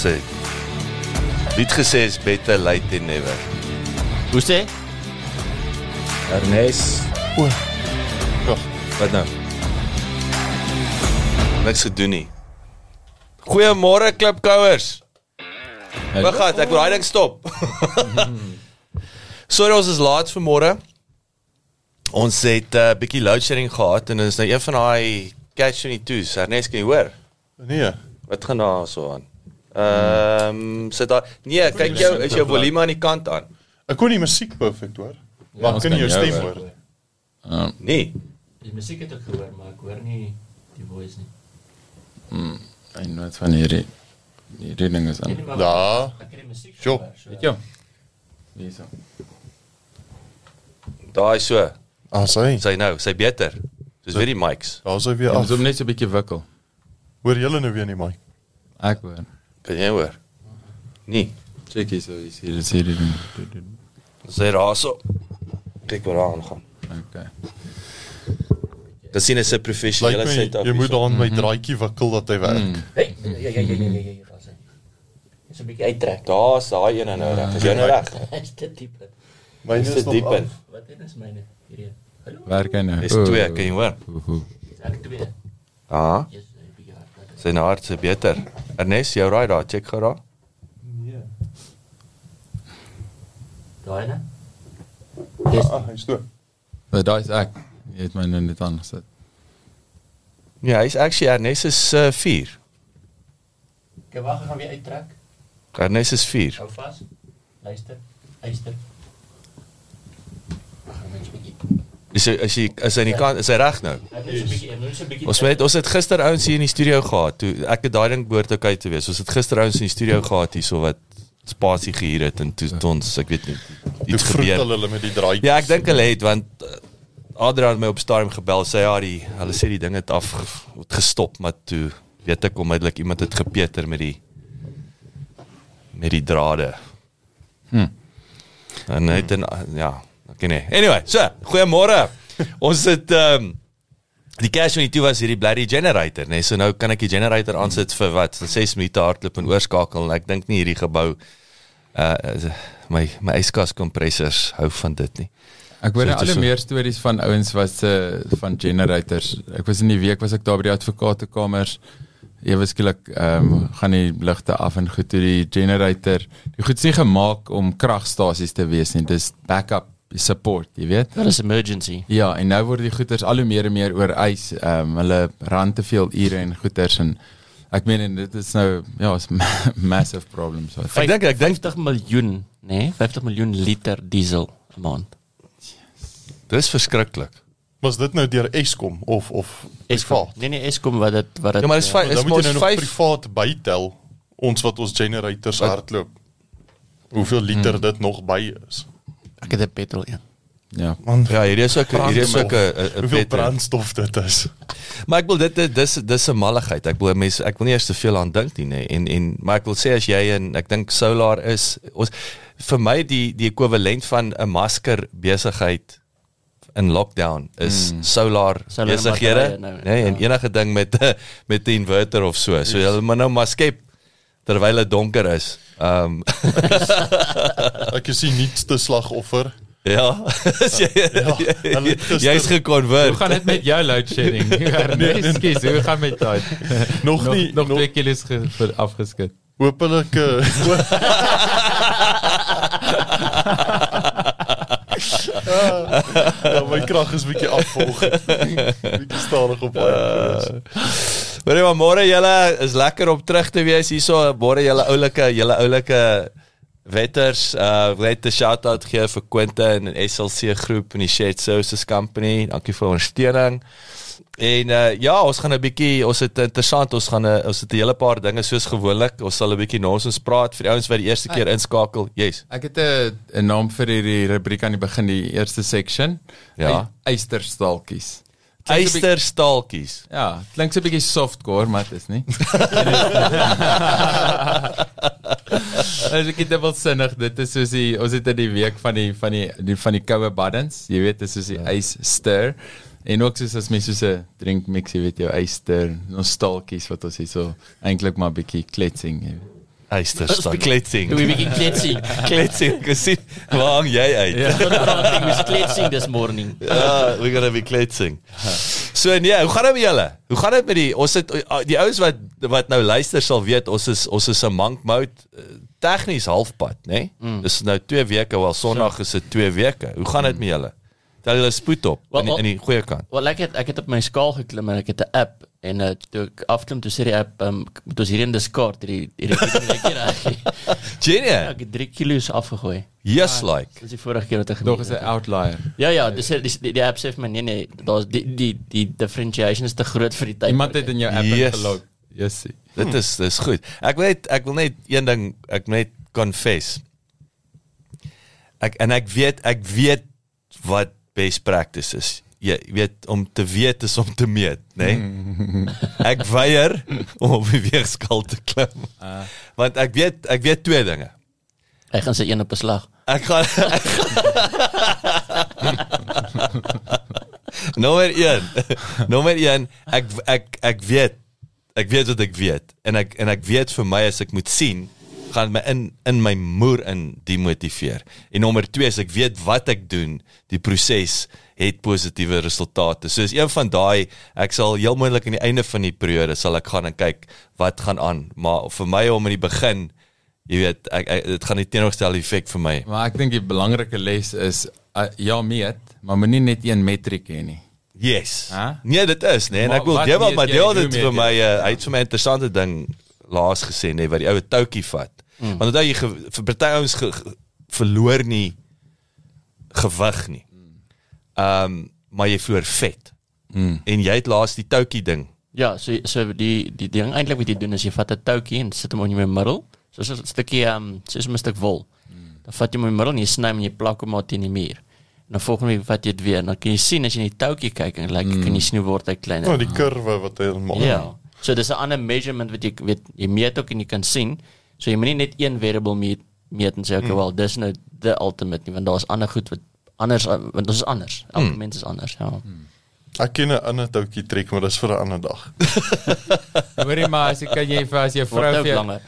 Sê. Het gesê is better late than never? Hoe sê? Ernest. O. Wat nou? Niks gedoen nie. Goeiemôre klipkouers. Wag, ek wil daai ding stop. Sorry ons is laat vir môre. Ons het 'n uh, bietjie load shedding gehad en is nou een van daai catch 22s. Ernest, kan jy hoor? Nee. Wat gaan daar so aan? Ehm um, sit daar. Nee, kyk jou is jou volume aan die kant aan. Ek kon die musiek perfek hoor. Maar ons ek kan kan jou stem hoor. hoor. Nee. Die musiek het ek gehoor, maar ek hoor nie die voice nie. En wat van hierdie hierdie ding is aan. Ja. Die Sjoe. So. Weet jy? Wie is dit? Daai so. Ah, sy. Sy nou, sy beter. Dis weer die mics. Daar's hy weer Jy af. moet net 'n bietjie wikkel. Hoor julle nou weer nie my. Ek hoor. Kan jy hoor? Nee. Check hier so, is hier is ding. Sy raso. Kyk wat daar aangaan. Okay. Dit sien is 'n professionele setup. jy moet daan my draadjie wikkel dat hy werk. Hey, ja ja ja ja ja Dis 'n bietjie uittrek. Daar's daai een nou reg. Is jy nou reg? Is dit diep? in? Myne Is diep in? Wat dit is myne hierdie. Hallo. Werk hy nou? Dis twee, kan jy hoor? Ek twee? Ah, sy nou hart se beter. Ernest, jou raai daar, check gou daar. Nee. Daai ne? Yes. Ah, hy's toe. Maar daai is ek. Jy het my nou net aangesit. Ja, hy's actually Ernest is uh, 4. Ek wag, ek gaan weer uittrek. Ernest is 4. Hou vas. Luister. Luister. Wag, net 'n bietjie. Is hy is hy is hy nie kan is hy reg nou? Ons het ons het gister ouens hier in die studio gehad. Toe ek het daai ding behoort okay te wees. Ons het gister ouens in die studio gehad hierso wat spasie gehuur het en toe ons ek weet nie iets gebeur. hulle met die draadjie. Ja, ek dink hulle het want uh, Adrian het my op stadium gebel sê ja, die hulle sê die ding het af het gestop, maar toe weet ek onmiddellik iemand het gepeter met die met die drade. Hm. En net en ja, okay nee. Anyway, so, goeiemôre. ons het ehm um, die cash van die toe was hierdie bloody generator, nee. So nou kan ek die generator aansit vir wat? Vir 6 minute hardloop en oorskakel en ek dink nie hierdie gebou uh my my yskas kompressors hou van dit nie. Ek hoor So nou dit is al so- meer stories van ouens wat se van generators. Ek was in die week was ek daar by die advokatekamers. Ewe skielik ehm um, gaan die ligte af en goed toe die generator. Die goed nie gemaak om kragstasies te wees nie. Dis backup support, jy weet. Dit is emergency. Ja, en nou word die goeders al hoe meer en meer oor ys. Ehm um, hulle ran te veel ure en goeders en ek meen en dit is nou ja, is ma- massive problem so. Ek dink ek dink 50 miljoen, nê? Nee, 50 miljoen liter diesel 'n maand. dis verskriklik. Was dit nou deur Eskom of of privaat? Nee nee, Eskom wat dit wat dit Ja, maar dis eh, vyf is moet jy nou mos nog 5 privaat bytel ons wat ons generators Wat? hardloop. Hoeveel liter dit nog by is. ek het 'n petrol een. Ja. Man, Ja, hierdie is ook hierdie is ook 'n hoeveel brandstof dit is. Maar ek wil dit dit- dis dis 'n malligheid. Ek wil mense ek wil nie eers te veel aan dink nie, nê. En en maar ek wil sê as jy en ek dink solar is ons vir my die die ekwivalent van 'n masker besigheid in lockdown is mm. solar, besighede, nou, nê, nee, en ja. enige ding met met 'n inverter of so. So hulle moet nou maar skep terwyl dit donker is. Ehm um, Ek is die nuutste slagoffer. ja, jy het gister- jy's gekonvert. Hoe gaan dit met jou load shedding? nee, Ekskuus, hoe gaan met daai? Nog nie nog nog 2 kilos ge, vir- afgeskit. hopelik uh, ja, my krag is bietjie afvolg. bietjie stadig op Uh, uh, maar môre julle is lekker om terug te wees hierso. Môre julle oulike, julle oulike wetters. Uh net 'n shout out gee vir Quentin en SLC groep en die Shared Services Company. Dankie vir ondersteuning. En uh ja, ons gaan 'n bietjie, ons het interessant, ons gaan 'n ons het 'n hele paar dinge soos gewoonlik. Ons sal 'n bietjie nonsens praat vir die ouens wat die eerste keer inskakel. Yes. Ek het 'n 'n naam vir hierdie rubriek aan die begin, die eerste section. Ja. Ey- Eysterstalkies. Klink 'n bietjie- Eysterstaaltjies. Ja, klink so 'n bietjie softcore, maar dit is nie. As ek dit wil sinnig, dit is soos die ons het in die week van die van die, die van die koue baddens, jy weet, dit is soos die ys stir. En ook soos as mens soos 'n drink mix, jy weet jou eyster, ons staaltjies wat ons hier so eintlik maar bietjie kletsing, jy weet. Eysterstaal. Kletsing. Doe 'n bietjie kletsing. Kletsing. Gesien waar hang jy uit? Ja. Ek was kletsing this morning. Ja, we gonna be kletsing. So nee, hoe gaan dit met julle? Hoe gaan dit met die ons het die ouens wat wat nou luister sal weet ons is ons is 'n monk mode eh, tegnies halfpad, nê? Nee? Mm. Dis nou 2 weke, wel Sondag is dit 2 weke. Hoe gaan dit met julle? Tel julle spoed op Wel, in die, in die goeie kant. Wel ek het ek het op my skaal geklim en ek het 'n app en uh, toe ek afklim toe sê die app um, moet ons hier in Discord hierdie hierdie. Genie. Ek het 3 kilos afgegooi. Yes like. Dis die vorige keer wat ek Dog gedoen is 'n outlier. Ja ja, dis dis die, die app sê vir my nee nee, daar's die die die differentiation is te groot vir die tyd. Iemand het in jou app Yes. ingelog. Yes. Dit is dis goed. Ek wil net ek wil net een ding ek wil net confess. Ek en ek weet ek weet wat best practice is. Jy weet om te weet is om te meet, nê? Nee? Ek weier om op die weegskaal te klim. Want ek weet ek weet twee dinge. Ek gaan sy een op 'n slag. Ek gaan ek Nommer 1. Nommer 1. Ek ek ek weet ek weet wat ek weet en ek en ek weet vir my as ek moet sien gaan my in in my moer in demotiveer. En nommer 2 is ek weet wat ek doen, die proses het positiewe resultate. So is een van daai ek sal heel moontlik aan die einde van die periode sal ek gaan en kyk wat gaan aan. Maar vir my om in die begin Jy weet, ek, ek dit gaan die teenoorgestelde effek vir my. Maar ek dink die belangrike les is uh, ja meet, maar moenie net een metriek hê nie. Yes. Hæ? Nee, dit is, nee, en Maar ek wil wat wil meet maar deel dit vir my uh, hy het vir my interessante ding laas gesê nê, wat die ou toutjie vat. Mm. Want onthou jy vir party ouens verloor nie gewig nie. Ehm um, maar jy verloor vet. Mm. En jy het laas die toutjie ding. Ja, so so die die ding eintlik wat jy doen is jy vat 'n toutjie en sit hom in jou middel. Soos 'n stukkie ehm um, soos 'n stuk wol. Dan vat jy hom in die middel en jy sny hom en jy plak hom maar teen die muur. En dan volgende week vat jy dit weer en dan kan jy sien as jy in die toutjie kyk en like mm. kan jy sien hoe word hy kleiner. Nou die kurwe wat hy maak. Ja. So dis 'n ander measurement wat jy weet jy meet ook en jy kan sien. So jy moenie net een variable meet meet en sê okay, wel dis nou the ultimate nie want daar's ander goed wat anders want ons is anders. Elke mm. mens is anders, ja. Mm. Ek ken 'n ander toutjie trek, maar dis vir 'n ander dag. Hoorie maar as jy kan jy vir as jou vrou vir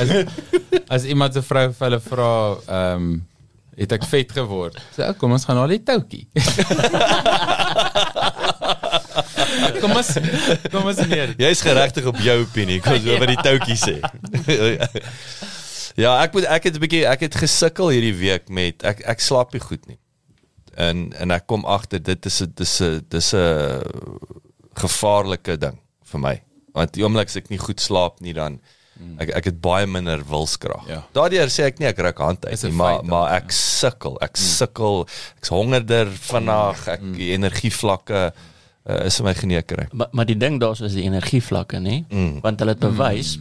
as as iemand se vrou vir hulle vra ehm um, het ek vet geword. So oh, kom ons gaan haal die toutjie. kom ons kom ons neer. Jy's geregtig op jou opinie, ek wil wat die toutjie sê. ja, ek moet ek het 'n bietjie ek het gesukkel hierdie week met ek ek slaap nie goed nie. En en ek kom agter dit is 'n dis 'n dis 'n gevaarlike ding vir my. Want die oomblik as ek nie goed slaap nie dan ek ek het baie minder wilskrag. Ja. Daardeur sê ek nie ek ruk hand uit Is nie, maar feit, maar ja. ek sukkel. Ek sukkel. Ek's hongerder vandag. Ek die energievlakke uh, is my geneekry. Maar maar die ding daar's is die energievlakke, nê? Mm. Want hulle het bewys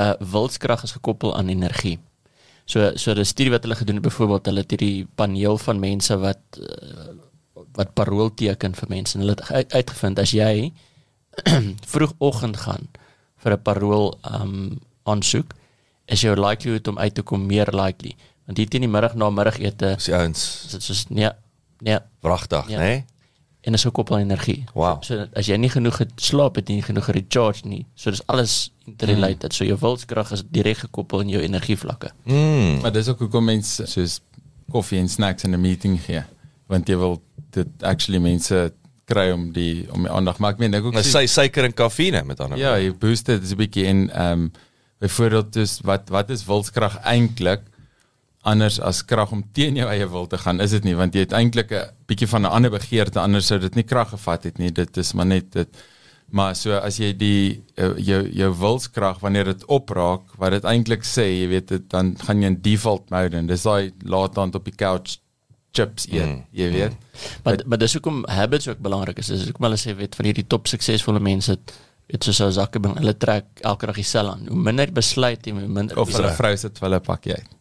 uh wilskrag is gekoppel aan energie. So so 'n studie wat hulle gedoen het byvoorbeeld, hulle het hierdie paneel van mense wat uh, wat parool teken vir mense en hulle het uit, uitgevind as jy vroegoggend gaan vir 'n parool um aansoek, is jou likelihood om uit te kom meer likely. Want hier teen die middag na middagete Dis die ouens is dit soos nee, nee, wragtig, Ja. ja. né? En is gekoppel aan energie. Wow. So, so as jy nie genoeg geslaap het nie genoeg recharge nie, so dis alles interrelated. So jou wilskrag is direk gekoppel aan jou energievlakke. Mm. Maar dis ook hoekom mense soos koffie en snacks in 'n meeting gee, want jy wil dit actually mense kry om die om die aandag. Maar ek meen ek ook sy suiker en kafeïne met ander Ja, jy boost dit 'n bietjie en ehm um, byvoorbeeld dus wat wat is wilskrag eintlik anders as krag om teen jou eie wil te gaan, is dit nie want jy het eintlik 'n bietjie van 'n ander begeerte anders sou dit nie krag gevat het nie. Dit is maar net dit Maar so as jy die uh, jou jou wilskrag wanneer dit opraak, wat dit eintlik sê, jy weet dit dan gaan jy in default mode en dis daai laat dan op die couch chips eet, mm. jy weet. Mm. Maar maar dis hoekom habits ook belangrik is. Dis hoekom hulle sê weet van hierdie top suksesvolle mense dit soos ou Zuckerberg, hulle trek elke dag dieselfde aan. Hoe minder besluit jy, hoe minder of hulle vrou sit vir hulle pakkie uit.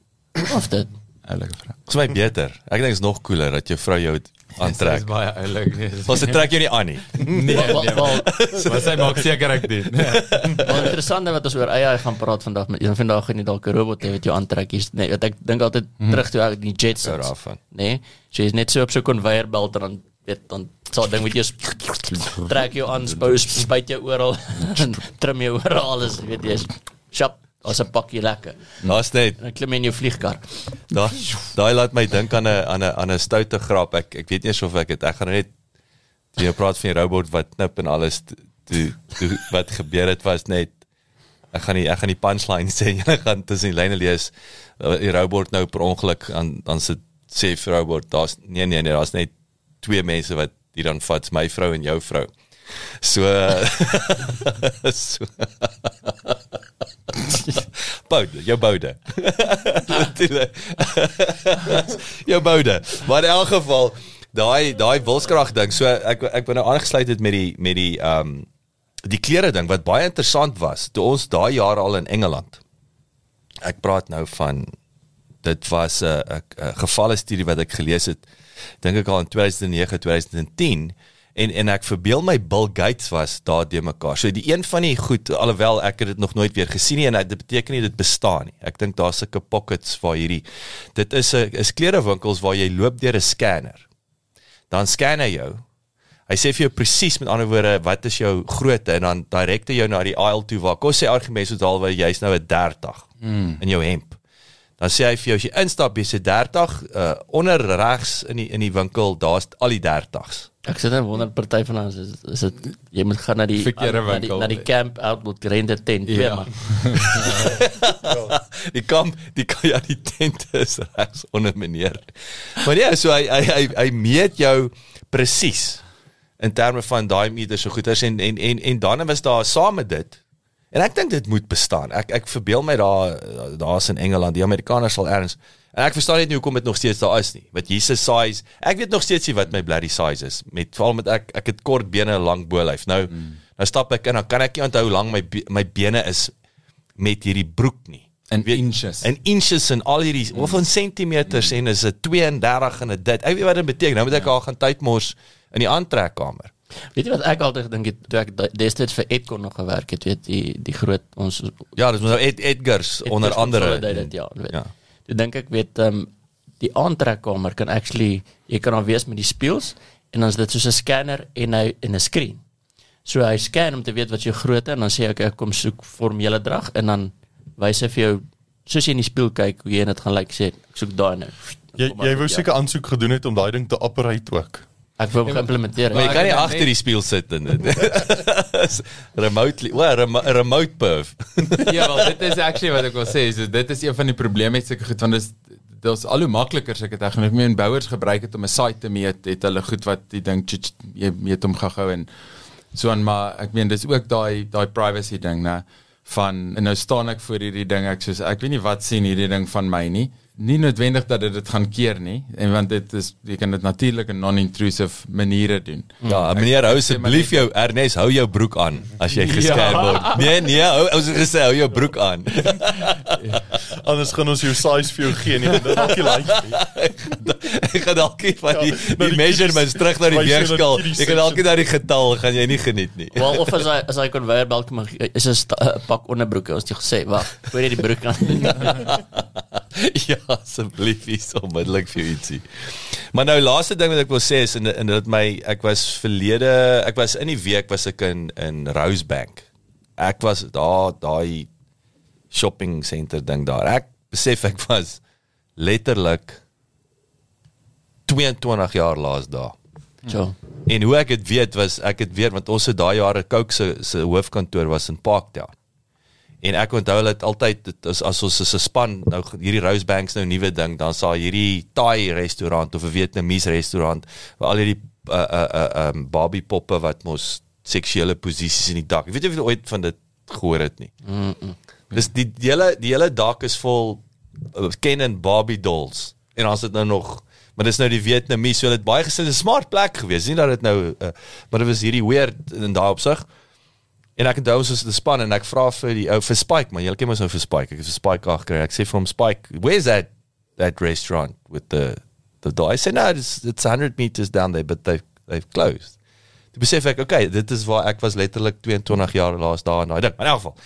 Of dit Ouelike vrou. Dis my beter. Ek dink dit is nog cooler dat jou vrou jou aantrek. Dis baie oulik. Ons trek jou nie aan nie. Nee, nee. Maar sy maak seker ek dit. Wel interessant wat ons oor AI gaan praat vandag met een vandag gaan jy dalk 'n robot wat jou aantrek hier's nee wat ek dink altyd terug toe ek die Hou Jetsons daarvan. nee jy is net so op so 'n conveyor belt en dan weet dan so 'n ding met jou sp- trek jou aan spou spuit jou oral trim jou oral alles weet jy is shop as 'n pakkie lekker Daar's net en dan klim in jou vliegkar daai daai laat my dink aan 'n aan 'n aan 'n stoute grap. Ek ek weet nie eens of ek dit ek gaan nou net jy praat van die robot wat knip en alles toe toe, wat gebeur het was net ek gaan nie ek gaan die punchline sê jy gaan tussen die lyne lees uh, die robot nou per ongeluk aan dan sit sê vir robot daar's nee nee nee daar's net twee mense wat die dan vat my vrou en jou vrou. So so Boude, jou boude. Jou boude. Maar in elk geval daai daai wilskrag ding. So ek ek wou nou aangesluit het met die met die ehm um, die klere ding wat baie interessant was toe ons daai jaar al in Engeland. Ek praat nou van dit was 'n 'n gevalle studie wat ek gelees het dink ek al in 2009 2010 en en ek verbeel my Bill Gates was daar de mekaar. So die een van die goed alhoewel ek het dit nog nooit weer gesien nie en dit beteken nie dit bestaan nie. Ek dink daar's sulke pockets waar hierdie dit is 'n is klerewinkels waar jy loop deur 'n scanner. Dan scan hy jou. Hy sê vir jou presies met ander woorde wat is jou grootte en dan direk hy jou na die aisle toe waar kos sê argument so daal waar jy's nou 'n 30 mm. in jou hemp. Dan sê hy vir jou as jy instap jy's 'n 30 uh, onder regs in die in die winkel daar's al die 30s. Ek sit en wonder party van ons is, is dit jy moet gaan na die Verkeerde na die, na die camp outlet rente tent Ja. ja. man die kamp die ja die tent is regs onder meneer. Maar ja, so hy hy hy, hy meet jou presies in terme van daai meters so goeders en en en en dan was daar saam met dit. En ek dink dit moet bestaan. Ek ek verbeel my daar daar's in Engeland, die Amerikaners sal erns. En ek verstaan net nie hoekom dit nog steeds daar is nie. Wat Jesus size. Ek weet nog steeds nie wat my bloody size is met veral met ek ek het kort bene en lang bolyf. Nou mm. nou stap ek in dan kan ek nie onthou hoe lank my my bene is met hierdie broek nie. In Weet- inches. In inches en al hierdie mm. of in sentimeters mm. en is dit 32 en dit. Ek weet wat dit beteken. Nou moet ek al gaan tyd mors in die aantrekkamer. Weet jy wat ek altyd gedink het toe ek destyds vir Edcon nog gewerk het, weet die die groot ons Ja, dis nou Ed, Edgars onder andere. dit ja, weet. Ja. Ja. Toe dink ek weet ehm um, die aantrekkamer kan actually jy kan dan wees met die spieëls en dan is dit soos 'n scanner en hy en 'n skerm. So hy scan om te weet wat jou grootte en dan sê ek ek kom soek formele drag en dan wys hy vir jou soos jy in die spieël kyk hoe jy dit gaan lyk sê ek soek daai nou. Jy jy hy wou jou. seker aansoek gedoen het om daai ding te operate ook. Ek wou hom geïmplementeer. Maar jy het. kan nie het agter die spieël sit en dit. remotely, well, remo remote perf. ja, wel dit is actually wat ek wil sê, so dit is een van die probleme met sulke goed want dis dis al hoe makliker tegnologie. Ek meen bouers gebruik dit om 'n site te meet, het hulle goed wat die ding jy meet hom gou-gou en so aan maar ek meen dis ook daai daai privacy ding, né? Van en nou staan ek voor hierdie ding ek soos ek weet nie wat sien hierdie ding van my nie. Nie noodwendig dat dit dit gaan keer nie en want dit is jy kan dit natuurlik in non-intrusive maniere doen. Ja, meneer hou asseblief jou Ernest, hou jou broek aan as jy gescan Ja. word. Nee, nee, hou ons het gesê hou jou broek aan. Anders gaan ons jou size vir jou gee nie, dit dalk nie like nie. Ek gaan dalk nie van die Ja, die die measurements kiddies- terug na die die weegskaal. kiddies Ek gaan dalk nie die getal gaan jy nie geniet nie. Wel of as hy as hy conveyor belt kom is 'n pak onderbroeke ons het jou gesê wag voor jy die broek aan. ja, asseblief is onmiddellik vir ietsie. Maar nou laaste ding wat ek wil sê is en en dit my ek was verlede ek was in die week was ek in in Rosebank. Ek was daar daai shopping center ding daar. Ek besef ek was letterlik 22 jaar laas daar. So. En hoe ek dit weet was ek het weet want ons het daai jare Coke se se hoofkantoor was in Parktown. En ek onthou hulle het altyd dit is as ons is 'n span nou hierdie Rosebanks nou nuwe ding dan sal hierdie Thai restaurant of 'n Vietnamese restaurant waar al hierdie uh uh uh um, Barbie poppe wat mos seksuele posisies in die dak. Ek weet nie of jy ooit van dit gehoor het nie. Mm -mm. Dis die die hele die hele dak is vol uh, Ken en Barbie dolls. En is dit nou nog maar dis nou die Vietnamese, so dit baie gesin 'n smart plek gewees. Nie dat dit nou uh, maar dit was hierdie weird in daai opsig. En ek onthou ons was in die span en ek vra vir die ou vir Spike, man, jy ken mos nou vir Spike. Ek het vir Spike agter. Ek sê vir hom Spike, "Where's that that restaurant with the the door?" I said, "No, it's it's 100 meters down there, but they they've closed." Toe besef ek, okay, dit is waar ek was letterlik 22 jaar laas daar in daai ding. Maar in elk geval.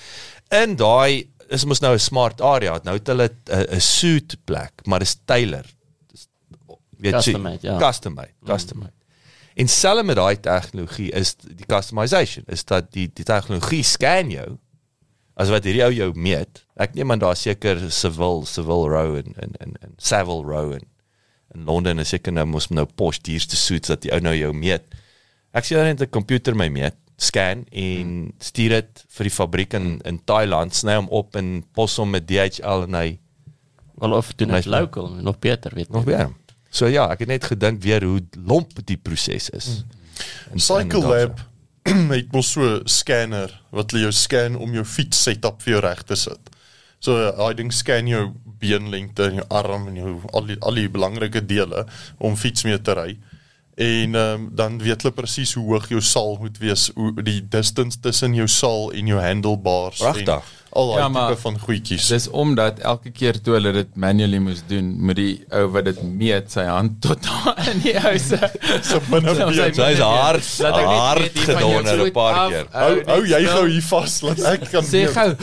In daai is mos nou 'n smart area. Nou het hulle 'n suit plek, maar dis Taylor. Dis weet jy, Custom-made, ja. Custom made, custom made. En selfs met daai tegnologie is die customization is dat die die tegnologie scan jou as wat hierdie ou jou meet. Ek neem aan daar seker Civil Civil Row en en en, en Savile Row en in Londen is seker nou mos nou posh duurste suits dat die ou nou jou meet. Ek sien net 'n komputer my meet, scan en stuur dit vir die fabriek in in Thailand, sny hom op en pos hom met DHL en hy Wel of doen dit local, nog beter, weet nog jy. So ja, ek het net gedink weer hoe lomp die proses is. En- Cycle en Lab het mos so 'n scanner wat hulle jou scan om jou fiets setup vir jou reg te sit. So daai ding scan jou beenlengte en jou arm en jou al die al die belangrike dele om fiets mee te ry. En um, dan weet hulle presies hoe hoog jou saal moet wees, hoe die distance tussen jou saal en jou handlebars Pragtig. en al daai Ja, ja, maar tipe van goedjies. Dis omdat elke keer toe hulle dit manually moes doen, moet die ou wat dit meet sy hand tot daar in die ou se So binne Sy- sy-. So hard Laat ek net hard jou gedonder 'n paar af, keer. Hou hou jy gou hier vas laat ek kan Sê gou.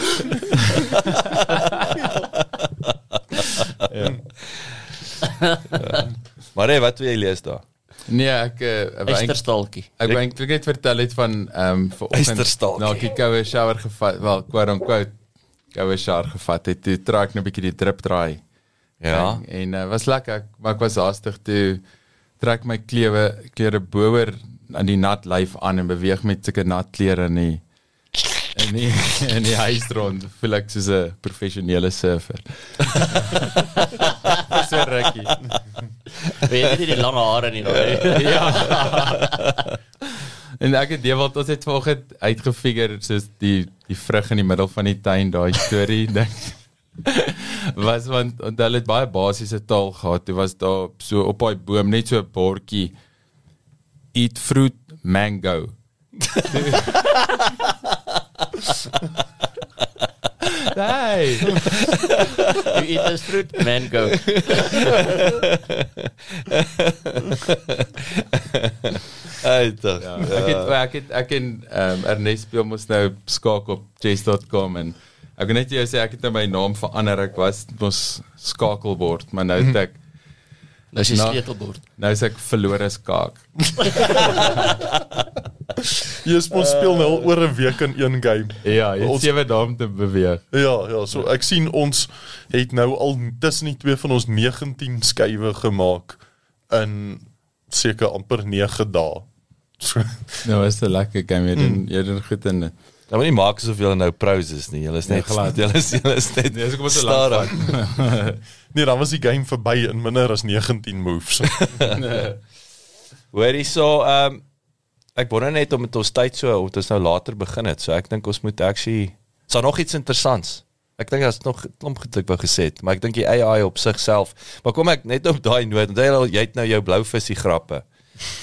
Maar hey, wat wil jy lees daar? Nee, ek uh, eintlik- Eysterstalkie. ek wou eintlik net vertel het van ehm um, vanoggend Eysterstalkie. nou ek die koue shower gevat, wel quote unquote koue shower gevat het. Toe trek nou 'n bietjie die drip draai. Ja. ding. En uh, was lekker, ek- maar ek was haastig toe trek my klewe klere boor aan die nat lyf aan en beweeg met sulke nat klere in die in die in die huis rond. Voel ek soos 'n professionele surfer. so rukkie. Weet jy die lange hare nie daai. ja. en ek het Dewald ons het vanoggend uitgefigure soos die die vrug in die middel van die tuin daai storie ding. was want want hulle het baie basiese taal gehad. Dit was daar so op daai boom net so 'n bordjie eat fruit mango. hey. You eat this fruit, man go. Ja, ek het ek het ek en ehm um, Ernest speel mos nou skaak op chess.com en ek wil net vir jou sê ek het nou my naam verander. Ek was mos skakelbord, maar nou het ek Dis die Nou- sleutelbord. nou is ek verlore skaak. Jy spons speel nou al oor 'n week in een game. Ja, jy het sewe dae om te beweeg. Ja, ja, so ek sien ons het nou al tussen die twee van ons 19 skuwe gemaak in seker amper 9 dae. So, Nou is 'n lekker game. Jy doen jy doen goed in dit. Dan moet nie maak asof julle nou pros is nie. Julle is Nee, net glad. julle is julle is net Nee, so kom ons so lank stadig. nee, dan was die game verby in minder as 19 moves. Hoorie so, ehm um, ek wonder net om met ons tyd so of dit nou later begin het. So ek dink ons moet actually Is daar nog iets interessants? Ek dink daar's nog klomp ek wou gesê het, maar ek dink die AI op sigself. Maar kom ek net op daai noot, want jy jy het nou jou blou visie grappe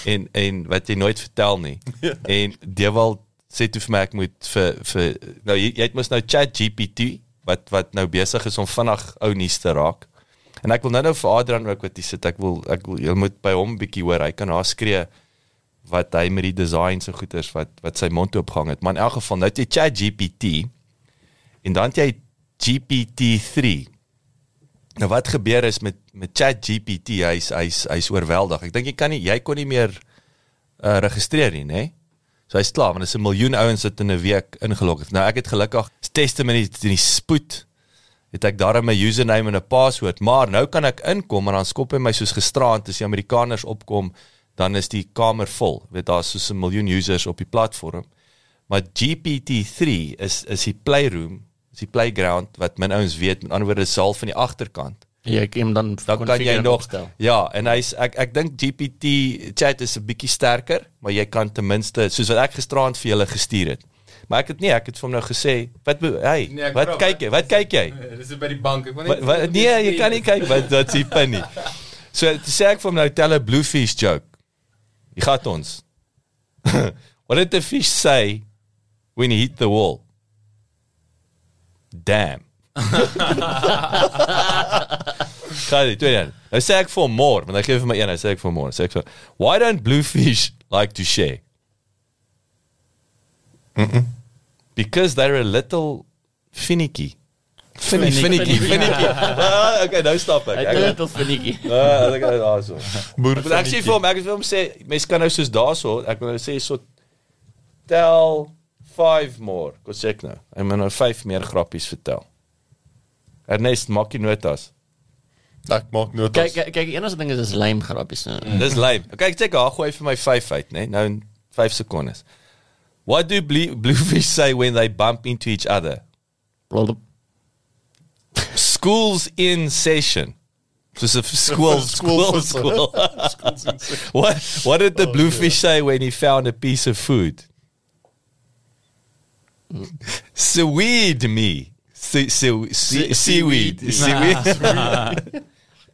en en wat jy nooit vertel nie. En Dewald sê toe vir my ek moet vir vir nou jy, jy het mos nou Chat GPT wat wat nou besig is om vinnig ou nuus te raak. En ek wil nou nou vir Adrian ook wat hy sit, ek wil ek wil jy moet by hom bietjie hoor. Hy kan haar skree wat hy met die design so goeders wat wat sy mond oopgehang het. Maar in elk geval nou het jy Chat GPT en dan het jy GPT-3. Nou wat gebeur is met met Chat GPT, hy's hy's hy's oorweldig. Ek dink jy kan nie jy kon nie meer uh registreer nie, nê? So hy's klaar want dit is 'n miljoen ouens wat in 'n week ingelog het. Nou ek het gelukkig testimony in die spoed het ek daar my username en 'n paswoord, maar nou kan ek inkom en dan skop hy my soos gisterand as die Amerikaners opkom, dan is die kamer vol. Weet daar's soos 'n miljoen users op die platform. Maar GPT-3 is is die playroom, is die playground wat min ouens weet, met ander woorde saal van die agterkant. Jy kan hom dan dan kan jy nog opstel. ja, en hy's ek ek dink GPT chat is 'n bietjie sterker, maar jy kan ten minste soos wat ek gisteraand vir julle gestuur het. Maar ek het nee, ek het vir hom nou gesê, wat hey, Nee, ek wat vra, kyk jy? Wat kyk jy? Dis by die bank. Ek wil wat, nee, jy kan nie kyk wat wat s'ie pin nie. So sê ek vir hom nou tel 'n bluefish joke. Jy gaan ons. What did the fish say when he hit the wall? Damn. Dit, tweede een. Nou sê ek vir more, want hy gee vir my een, nou sê ek vir more. Sê ek Why don't bluefish like to share? Because they're a little finicky. Finicky, finicky, finicky. Ah, okay, nou stop ek. Ek het dit al finetjie. Ah, ek is daarso. Boer Maar ek sê vir hom, ek wil hom sê, mense kan nou soos daarso, ek wil nou sê so tel 5 more. Kom sê ek nou. Hy moet nou 5 meer grappies vertel. Ernest, maak jy notas. Ek maak notas. Kyk kyk kyk, die enigste ding is is lame grappies. nou. Dis lame. Okay, ek sê gou gooi vir my 5 uit, né? Nou in 5 sekondes. What do blue, bluefish say when they bump into each other? Blop. School's in session. Soos 'n school, school, School school. what what did the bluefish say when he found a piece of food? Seaweed me. Se, se, se, seaweed. Seaweed.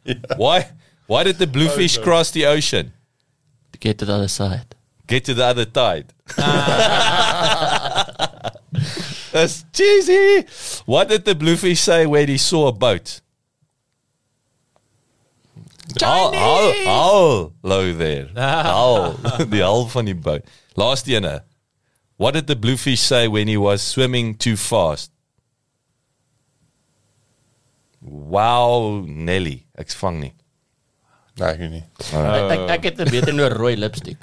Why why did the bluefish cross the ocean? To get to the other side. Get to the other tide. That's cheesy. What did the bluefish say when he saw a boat? Al, al, al, low there. Die al van die boot. Last ene. What did the bluefish say when he was swimming too fast? Wow, Nelly. Ek vang nie. Nee, ek nie. Ek ek, ek het 'n beter oor rooi lipstick.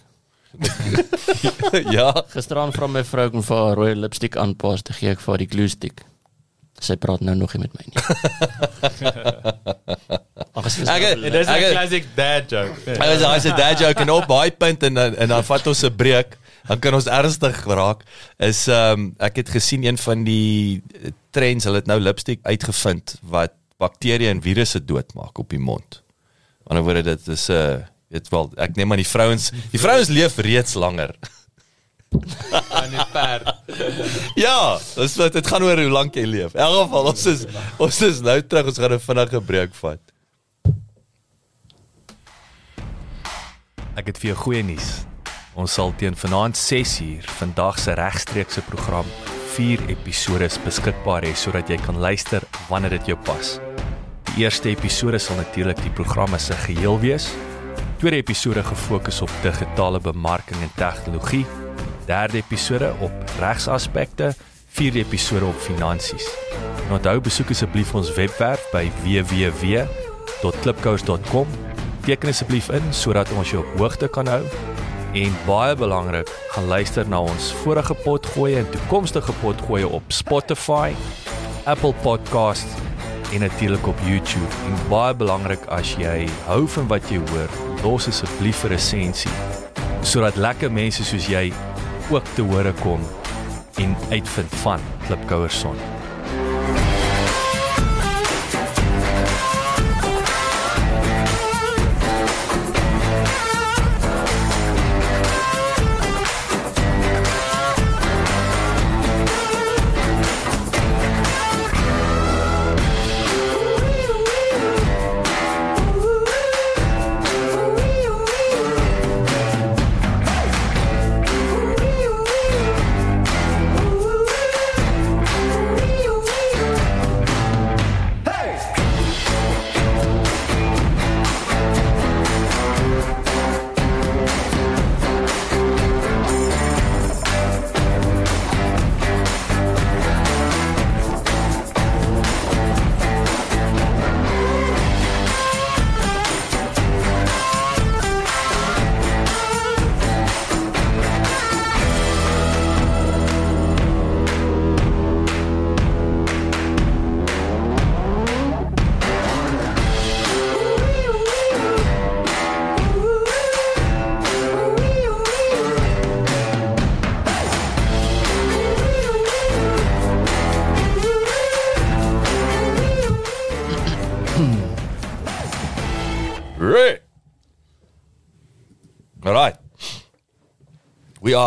ja. Gisteraan vra my vrou om vir haar rooi lipstick aanpas te gee ek vir die glue stick. Sy praat nou nog nie met my nie. Ag, Ek Dis 'n Ek- classic dad joke. Hy was hy's 'n dad joke en op baie punt en en dan vat ons 'n breek. Dan kan ons ernstig raak. Is ehm um, ek het gesien een van die trends, hulle het nou lipstick uitgevind wat bakterieë en virusse doodmaak op die mond. Aan die ander woorde dit is 'n uh, weet wel, ek neem aan die vrouens, die vrouens leef reeds langer. aan die perd. ja, dis wat dit gaan oor hoe lank jy leef. In elk geval ons is ons is nou terug, ons gaan 'n vinnige breek vat. Ek het vir jou goeie nuus. Ons sal teen vanaand 6uur vandag se regstreekse program 4 episode beskikbaar hê sodat jy kan luister wanneer dit jou pas. Die eerste episode sal natuurlik die program as 'n geheel wees. Tweede episode gefokus op digitale bemarking en tegnologie. Derde episode op regsaspekte, vierde episode op finansies. En onthou besoek asseblief ons webwerf by www.klipkous.com. Teken asseblief in sodat ons jou op hoogte kan hou. En baie belangrik, gaan luister na ons vorige potgoeie en toekomstige potgoeie op Spotify, Apple Podcast en natuurlik op YouTube. En baie belangrik as jy hou van wat jy hoor, los asseblief 'n resensie sodat lekker mense soos jy ook te hore kom en uitvind van Klipkouers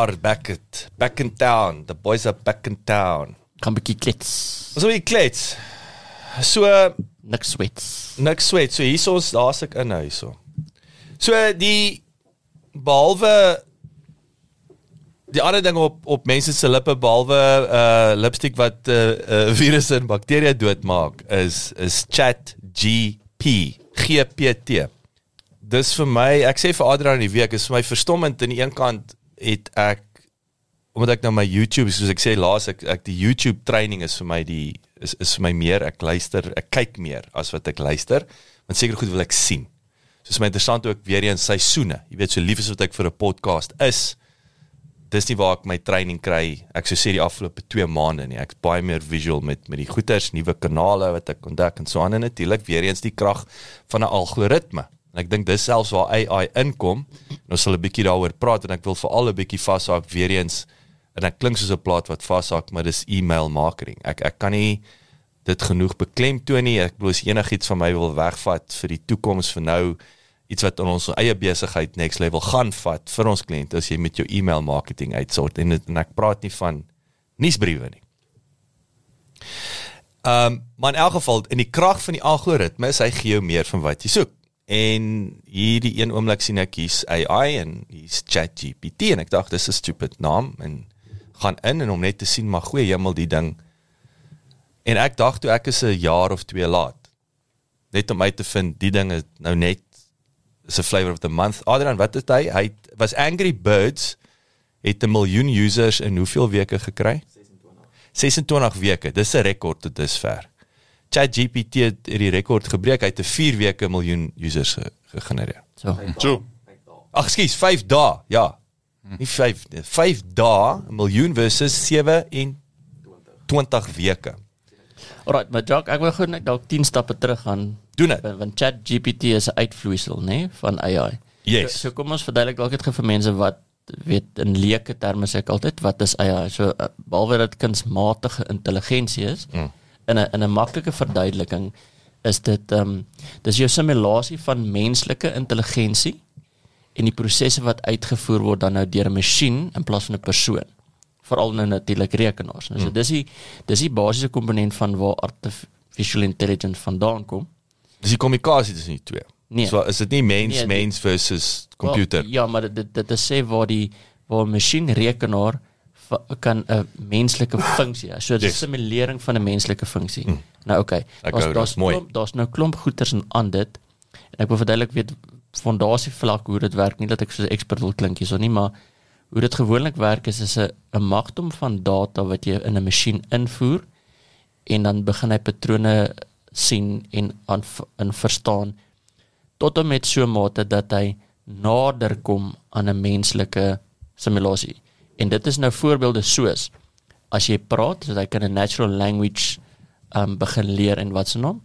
are back at back in town. The boys are back in town. Kan bietjie klets. Ons wil klets. So Niks swets. niks sweet. So hier is ons daar's ek in hierso. So die behalwe die ander ding op op mense se lippe behalwe uh lipstick wat uh, uh virusse en bakterieë doodmaak is is Chat GP GPT. Dis vir my, ek sê vir Adrian in die week is vir my verstommend aan die een kant het ek omdat ek nou my YouTube soos ek sê laas ek ek die YouTube training is vir my die is is vir my meer ek luister ek kyk meer as wat ek luister want seker goed wil ek sien. Soos my interessant ook weer eens seisoene. Jy weet so lief is wat ek vir 'n podcast is. Dis nie waar ek my training kry. Ek sou sê die afgelope 2 maande nie. Ek's baie meer visual met met die goeters, nuwe kanale wat ek ontdek en so aan en natuurlik weer eens die krag van 'n algoritme. En ek dink dis selfs waar AI inkom. En ons sal 'n bietjie daaroor praat en ek wil veral 'n bietjie vashaak weer eens en ek klink soos 'n plaat wat vashaak, maar dis e-mail marketing. Ek ek kan nie dit genoeg beklemtoon nie. Ek as enigiets van my wil wegvat vir die toekoms vir nou iets wat in ons eie besigheid next level gaan vat vir ons kliënte as jy met jou e-mail marketing uitsort en, dit- en ek praat nie van nuusbriewe nie. Ehm um, maar in elk geval in die krag van die algoritme is hy gee jou meer van wat jy soek. En hierdie een oomblik sien ek hier's AI en hier's ChatGPT en ek dink dis 'n stupid naam en gaan in en om net te sien maar goeie hemel die ding. En ek dink toe ek is 'n jaar of 2 laat net om uit te vind die ding is nou net is 'n flavor of the month. Adrian, wat het hy? Hy was Angry Birds het 'n miljoen users in hoeveel weke gekry? 26 weke. Dis 'n rekord tot dusver. ChatGPT het hierdie rekord gebreek. Hy het 'n 4 weke miljoen users ge gegenereer. So. So, Ag, skus, 5 dae. Ja. Nie 5 nie. 5 dae, 'n miljoen versus 7 en 20 weke. Alright, maar Jock, ek wil gou net dalk 10 stappe terug gaan. Doen dit. Want- ChatGPT is 'n uitvloeisel, nê, nee, van AI. Yes. So, so kom ons verduidelik dalk net gou vir mense wat weet in leuke terme sê ek altyd wat is AI? So uh, behalwe dat dit kunsmatige intelligensie is, mm. In 'n in 'n maklike verduideliking is dit ehm um, dis jou simulasie van menslike intelligensie en die prosesse wat uitgevoer word dan nou deur 'n masjien in plaas van 'n persoon veral nou natuurlik rekenaars. Nou, so dis die dis die basiese komponent van waar artificial intelligence vandaan kom. Dis die kommunikasie tussen die twee. Nee. So is dit nie mens Nee, mens versus computer. Wel, ja, maar dit dit, dit sê waar die waar 'n masjien rekenaar kan 'n menslike funksie. hê. So 'n Yes. simulering van 'n menslike funksie. Mm. Nou Okay, daar's daar's klomp daar's nou klomp goeters en aan dit. En ek wil verduidelik weet fondasie vlak hoe dit werk. Nie dat ek so 'n ekspert wil klink hierso nie, maar hoe dit gewoonlik werk is is 'n 'n magdom van data wat jy in 'n masjien invoer en dan begin hy patrone sien en aan in verstaan tot en met so mate dat hy nader kom aan 'n menslike simulasie. En dit is nou voorbeelde soos as jy praat, so hy kan 'n natural language um begin leer en wat se naam.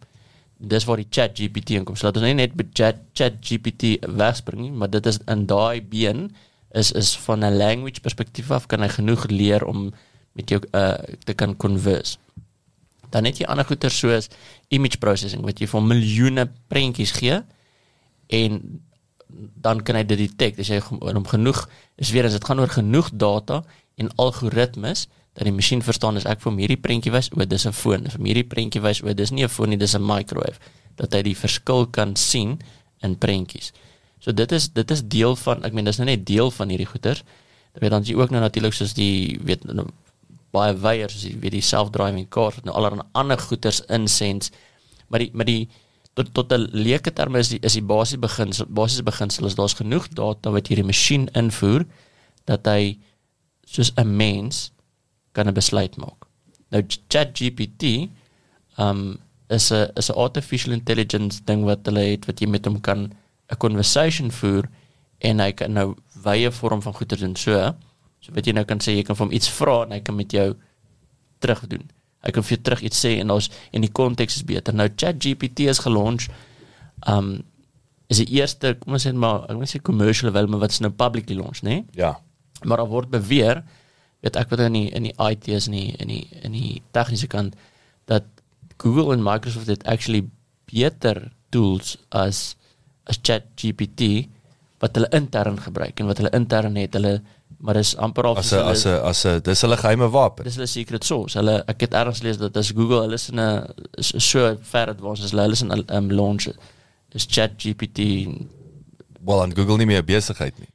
Dis waar die Chat GPT inkom. So laat ons nie net by Chat Chat GPT wegspring nie, maar dit is in daai been is is van 'n language perspektief af kan hy genoeg leer om met jou uh te kan converse. Dan het jy ander goeie soos image processing wat jy vir miljoene prentjies gee en dan kan hy dit detect as jy hom genoeg is weer as dit gaan oor genoeg data en algoritmes dat die masjien verstaan as ek vir hom hierdie prentjie wys o dis 'n foon vir hierdie prentjie wys o dis nie 'n foon nie dis 'n microwave dat hy die verskil kan sien in prentjies. So dit is dit is deel van ek meen dis nou net deel van hierdie goeters. Dan weet dan jy ook nou natuurlik soos die weet nou, baie weiers soos die weet die self-driving cars wat nou allerlei ander goeters insens maar die maar die tot 'n leuke terme is die is die basiese beginsel basiese beginsel is daar's genoeg data wat hierdie masjien invoer dat hy soos 'n mens kan 'n besluit maak. Nou ChatGPT um is 'n is 'n artificial intelligence ding wat hulle het wat jy met hom kan 'n conversation voer en hy kan nou wye vorm van goeie doen so. So wat jy nou kan sê jy kan vir hom iets vra en hy kan met jou terug doen. Hy kan vir jou terug iets sê en ons en die konteks is beter. Nou ChatGPT is gelunch. Um is die eerste, kom ons sê maar, ek wil sê commercial wel, maar wat is nou publicly launch, né? Nee? Ja. Maar daar word beweer, weet ek wat in die in die IT is in die in die in die tegniese kant dat Google en Microsoft het actually beter tools as as ChatGPT wat hulle intern gebruik en wat hulle intern het. Hulle maar dis amper al As 'n as 'n as 'n dis hulle geheime wapen. dis hulle secret source. Hulle ek het ergens gelees dat as Google hulle is in 'n so ver advanced as hulle hulle is in 'n um, launch is ChatGPT Wel aan Google nie meer besigheid nie.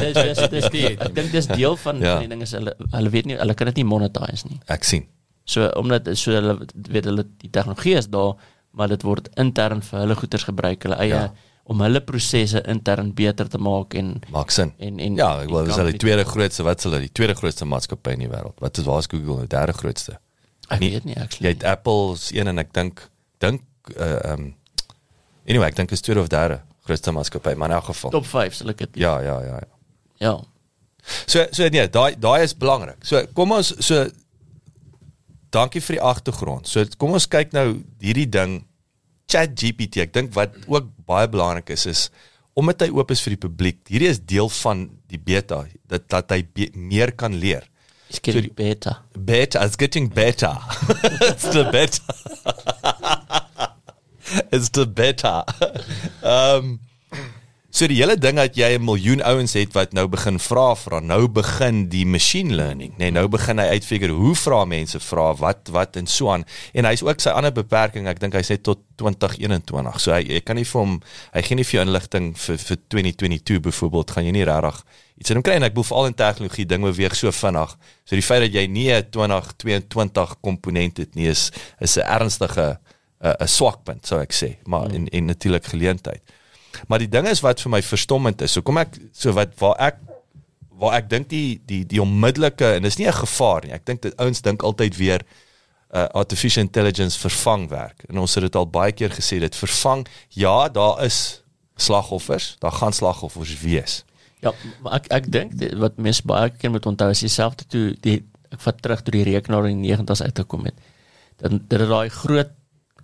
dis dis dis die ek dink dis deel van Ja. van die ding is hulle hulle weet nie hulle kan dit nie monetize nie. Ek sien. So omdat so hulle weet hulle die tegnologie is daar, maar dit word intern vir hulle goeders gebruik, hulle eie Ja. Om hulle prosesse intern beter te maak en Maak sin. en en Ja, ek wil dis hulle company- tweede grootste wat hulle die tweede grootste maatskappy in die wêreld. Wat is waar is Google nou derde grootste? ek nie- weet nie Jy actually. het Apple se een en ek dink dink uh um anyway, ek dink is tweede of derde grootste maatskappy, maar in elk geval. Top 5 sal ek dit. Ja, ja, ja, ja. Ja. So so nee, daai daai is belangrik. So kom ons so dankie vir die agtergrond. So kom ons kyk nou hierdie ding ChatGPT. Ek dink wat ook baie belangrik is is omdat hy oop is vir die publiek. Hierdie is deel van die beta dat dat hy be, meer kan leer. It's getting better. Better, it's getting better. it's the better. it's the better. um so die hele ding dat jy 'n miljoen ouens het wat nou begin vra vra, nou begin die machine learning, nê, nee, nou begin hy uitfigure hoe vra mense vra, wat wat en so aan. En hy's ook sy ander beperking, ek dink hy sê tot 2021. So hy jy kan nie vir hom hy gee nie vir jou inligting vir vir 2022 byvoorbeeld, gaan jy nie regtig iets in hom kry en ek bedoel veral in tegnologie ding beweeg so vinnig. So die feit dat jy nie 'n 2022 komponent het nie is is 'n ernstige 'n 'n swakpunt sou ek sê, maar en en natuurlik geleentheid. Maar die ding is wat vir my verstommend is. So kom ek so wat waar ek waar ek dink die die die onmiddellike en dis nie 'n gevaar nie. Ek dink dat ouens dink altyd weer uh, artificial intelligence vervang werk. En ons het dit al baie keer gesê dit vervang ja, daar is slagoffers, daar gaan slagoffers wees. Ja, maar ek ek dink dit- wat mense baie keer moet onthou is dieselfde toe die ek vat terug toe die rekenaar in die 90's uitgekom het. Dan dit het daai groot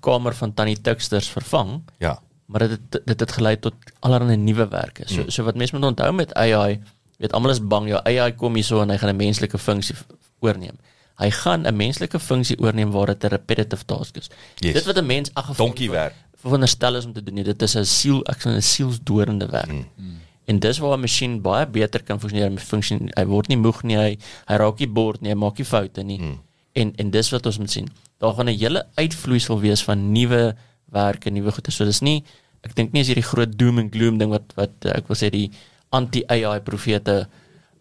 kamer van tannie Tuxters vervang, Ja. Maar dit het, dit het gelei tot allerlei nuwe werke. So Hmm. so wat mense moet onthou met AI, weet almal is bang ja, AI kom hierso en hy gaan 'n menslike funksie oorneem. Hy gaan 'n menslike funksie oorneem waar dit 'n repetitive task is. Yes. Dit wat 'n mens ag Donkiewerk. veronderstel is om te doen. nie. Dit is 'n siel, ek sê 'n sielsdorende werk. Mm. En dis waar 'n masjien baie beter kan funksioneer. Hy funksie hy word nie moeg nie, hy hy raak nie bord nie, hy maak nie foute nie. Mm. En en dis wat ons moet sien. Daar gaan 'n hele uitvloeisel wees van nuwe werke, nuwe goede. So dis nie ek dink nie is hierdie groot doom and gloom ding wat wat eh, ek wil sê die anti-AI profete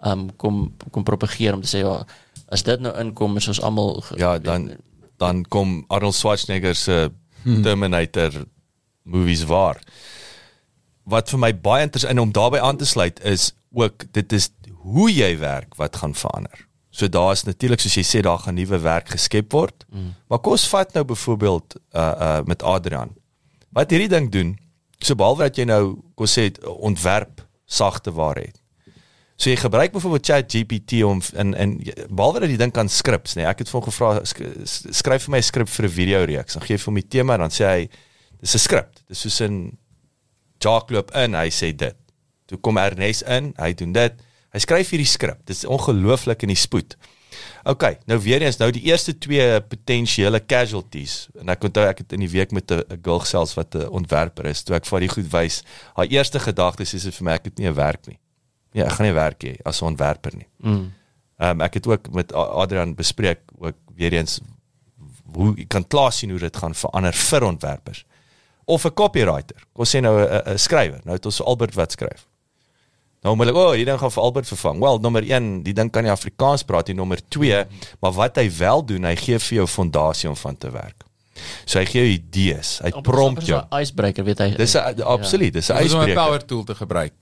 um kom kom propageer om te sê ja, as dit nou inkom is ons almal Ja, dan dan kom Arnold Schwarzenegger se Terminator movies waar. Wat vir my baie interessant en om daarbey aan te sluit is ook dit is hoe jy werk wat gaan verander. So daar's natuurlik soos jy sê daar gaan nuwe werk geskep word. Mm. Maar kom ons vat nou byvoorbeeld uh uh met Adrian. Wat hierdie ding doen, so behalwe dat jy nou kom sê ontwerp sagte waar het. So jy gebruik byvoorbeeld ChatGPT om in in behalwe dat die ding kan skrips, nee, ek het vir hom gevra sk skryf vir my 'n skrip vir 'n video reeks. Dan gee vir hom die tema dan sê hy dis 'n skrip. Dis soos 'n Jacques loop in, hy sê dit. Toe kom Ernest in, hy doen dit. Hy skryf hierdie skrip. Dit is ongelooflik in die spoed. OK, nou weer eens nou die eerste twee potensiële casualties. En ek onthou ek het in die week met 'n girl selfs wat 'n ontwerper is, toe ek vir die goed wys. Haar eerste gedagte is sy vir my ek het nie 'n werk nie. Ja, ek gaan nie werk hê as 'n ontwerper nie. Mm. Ehm um, ek het ook met Adrian bespreek ook weer eens hoe jy kan klaar sien hoe dit gaan verander vir ontwerpers. Of 'n copywriter. Kom sê nou 'n 'n skrywer. Nou het ons Albert wat skryf. Nou moet ek, o, oh, die ding gaan vir Albert vervang. Wel, nommer 1, die ding kan nie Afrikaans praat nie. Nommer 2, maar wat hy wel doen, hy gee vir jou fondasie om van te werk. So hy gee jou idees. Hy prompt jou. icebreaker weet hy. Dis 'n absoluut, dis 'n Dis om 'n power tool te gebruik.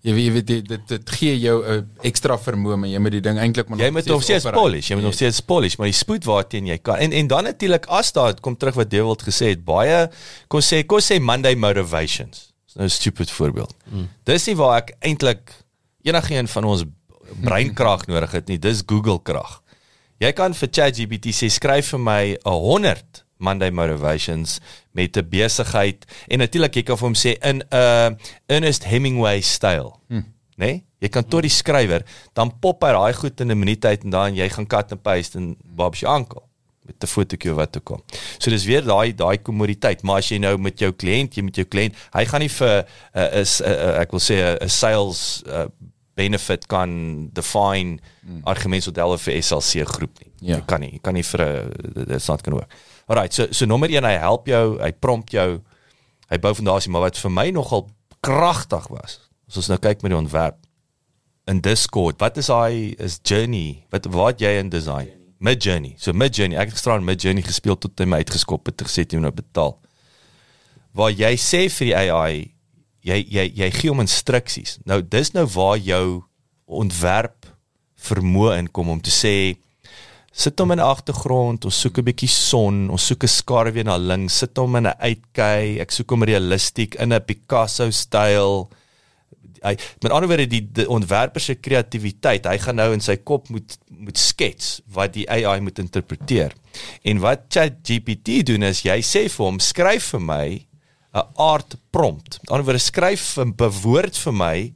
Jy weet jy weet dit dit, dit gee jou 'n ekstra vermoë, maar jy moet die ding eintlik maar Jy moet nog steeds polish, jy moet nog steeds polish, maar die spoed waarteen jy kan. En en dan natuurlik as daar kom terug wat Dewald gesê het, baie kom sê kom sê Monday motivations. Dis nou 'n stupid voorbeeld. Mm. Dis nie waar ek eintlik enigiemand van ons breinkrag nodig het nie, dis Google krag. Jy kan vir ChatGPT sê skryf vir my 'n 100 Monday motivations met 'n besigheid en natuurlik jy kan vir hom sê in 'n uh, Ernest Hemingway styl. Hm. Nee? Jy kan tot die skrywer dan pop hy daai goed in 'n minuut uit en dan jy gaan cut and paste en Bob's jou ankel. Met 'n fotootjie wat ook al. So dis weer daai daai kommoditeit, maar as jy nou met jou kliënt, jy met jou kliënt, hy gaan nie vir 'n uh, is uh, uh, ek wil sê 'n sales uh, benefit kan define hmm. argumentsmodelle vir SLC groep nie. Ja. Jy kan nie, jy kan nie vir 'n dit's not gonna work. Alright, so so nommer 1 hy help jou, hy prompt jou, hy bou fondasie, maar wat vir my nogal kragtig was. As ons nou kyk met die ontwerp in Discord, wat is hy is journey? Wat wat jy in design? Mid journey. So mid journey, ek het gisteraan mid journey gespeel tot hy my uitgeskop het en gesê jy moet nou betaal. Waar jy sê vir die AI jy jy jy gee hom instruksies. Nou dis nou waar jou ontwerp vermoë inkom om te sê sit hom in die agtergrond, ons soek 'n bietjie son, ons soek 'n skaduwee na links, sit hom in 'n uitkyk, ek soek hom realisties in 'n Picasso styl. Hy met ander woorde die, die ontwerper se kreatiwiteit, hy gaan nou in sy kop moet moet skets wat die AI moet interpreteer. En wat ChatGPT doen is jy sê vir hom skryf vir my 'n art prompt. Met ander woorde skryf 'n bewoord vir my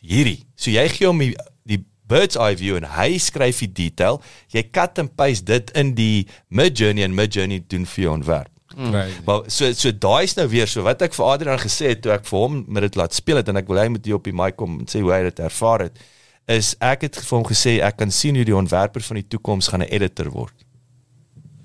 hierdie. So jy gee hom die, die bird's eye view en hy skryf die detail. Jy cut and paste dit in die Midjourney en Midjourney doen vir jou ontwerp. Right. Maar so so daai is nou weer so wat ek vir Adrian gesê het toe ek vir hom met dit laat speel het en ek wil hy moet hier op die mic kom en sê hoe hy dit ervaar het is ek het vir hom gesê ek kan sien hoe die ontwerper van die toekoms gaan 'n editor word.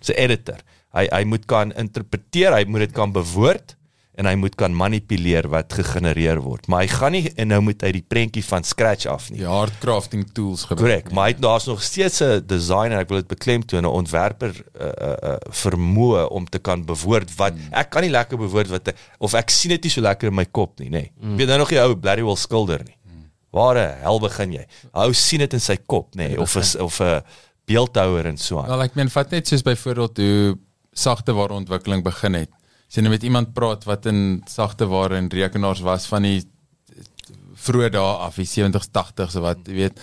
'n editor. Hy hy moet kan interpreteer, hy moet dit kan bewoord en hy moet kan manipuleer wat gegenereer word. Maar hy gaan nie en nou moet hy die prentjie van scratch af nie. Die hard crafting tools gebruik. Korrek, maar hy daar's nog steeds 'n designer, ek wil dit beklemtoon, 'n ontwerper uh, uh, uh, vermoë om te kan bewoord wat Hmm. ek kan nie lekker bewoord wat of ek sien dit nie so lekker in my kop nie, nê. Nee. Mm. Weet nou nog die ou Blarry Will skilder nie. Hmm. Waar hel begin jy? Ou sien dit in sy kop, nê, nee, of is of 'n beeldhouer en so aan. Wel ek meen vat net soos byvoorbeeld hoe sagte ware ontwikkeling begin het. As jy met iemand praat wat in sagte ware en rekenaars was van die vroeë dae af, die 70s, 80s of wat, jy weet,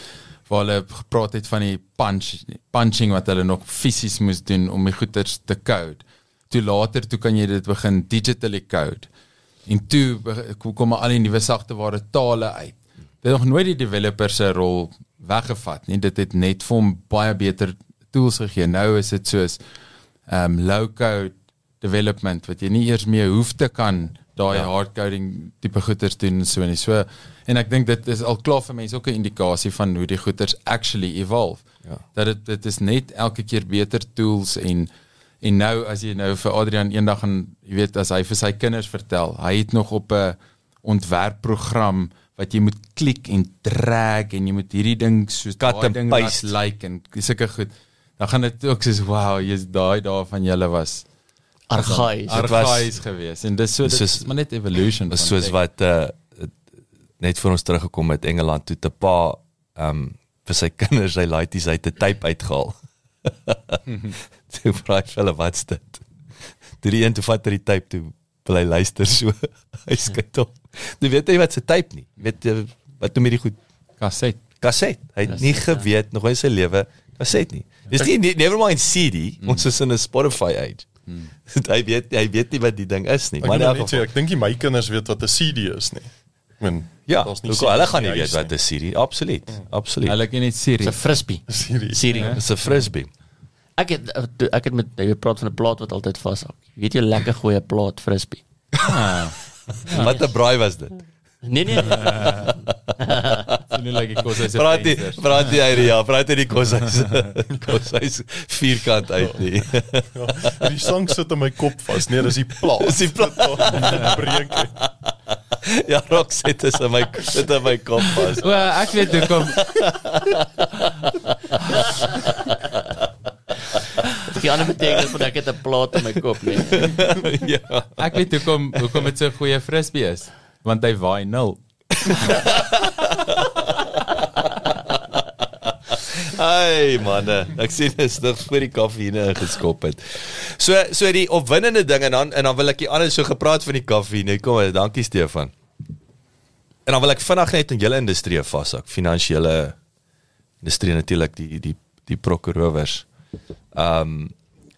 waar hulle gepraat het van die punch punching wat hulle nog fisies moes doen om die goeders te code. Toe later toe kan jy dit begin digitally code. En toe kom al die nuwe sagte ware tale uit. Dit het nog nooit die developer se rol weggevat nie. Dit het net vir hom baie beter tools gegee. Nou is dit soos um low code development wat jy nie eers meer hoef te kan daai ja. hard coding tipe goeders doen en so en so. En ek dink dit is al klaar vir mense ook 'n indikasie van hoe die goeders actually evolve. Ja. Dat dit dit is net elke keer beter tools en en nou as jy nou vir Adrian eendag en jy weet as hy vir sy kinders vertel, hy het nog op 'n ontwerpprogram wat jy moet klik en drag en jy moet hierdie ding Cut daai ding laat like en sulke goed. Dan gaan dit ook soos wow, jy's daai dae van julle was argaïs. Dit was- argaïs geweest en dis so dit Soos- is maar net evolution Dis van soos wat uh net vir ons teruggekom het Engeland toe te pa um vir sy kinders sy laities uit 'n tape uitgehaal. toe vra hy hulle wat's dit? Toe die een toe vat hy die tape toe wil hy luister so. hy skyt op. Jy weet jy wat se tape nie. Weet jy wat noem jy die goed? kaset. Kaset. Hy het nie geweet nog in sy lewe kaset nie. Dis nie never mind CD. Hmm. Ons is in 'n Spotify age. hy weet hy weet nie wat die ding is nie. Ek, Maar net sê, ek dink nie my kinders weet wat 'n CD is nie. Ek meen Ja, nie al hulle gaan nie weet huis wat 'n CD, absoluut. Absoluut. Hulle ken net. Dis 'n frisbee. CD. Siri. Dis 'n frisbee. Ek het ek het met jy praat van 'n plaat wat altyd vashak. Weet jy lekker goeie plaat frisbee. Wat 'n braai was dit? Nee nee. nee. Nie like kos as Praat die praat die uit ja, praat uit die koshuis. koshuis vierkant uit nie. Ja, die sang sit in my kop vas. Nee, dis die plaas. Dis die plaas. breek. ja, rock sit is in my sit in my kop vas. O, ek weet hoekom. Die ander betekenis van ek het 'n plaat in my kop nee. ja. Ek weet hoekom hoekom dit so 'n goeie frisbee is, want hy waai nul. Ai manne, ek sien dit nog voor die koffie hier geskop het. So so die opwindende ding en dan en dan wil ek die ander so gepraat van die. Nee, kom, dankie Stefan. En dan wil ek vinnig net in julle industrie vashak, finansiële industrie natuurlik die die die prokureurs. Ehm um,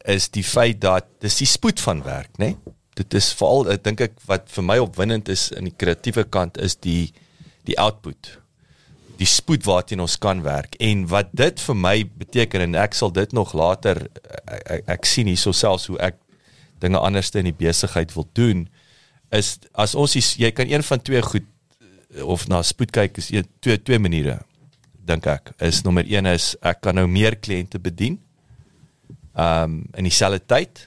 is die feit dat dis die spoed van werk, né? Nee? Dit is veral ek dink ek wat vir my opwindend is in die kreatiewe kant is die die output die spoed waarteen ons kan werk. En wat dit vir my beteken en ek sal dit nog later ek, ek, ek sien hierso selfs hoe ek dinge anders in die besigheid wil doen is as ons die, jy kan een van twee goed of na spoed kyk is een, twee twee maniere dink ek. Is nommer 1 is ek kan nou meer kliënte bedien um in dieselfde tyd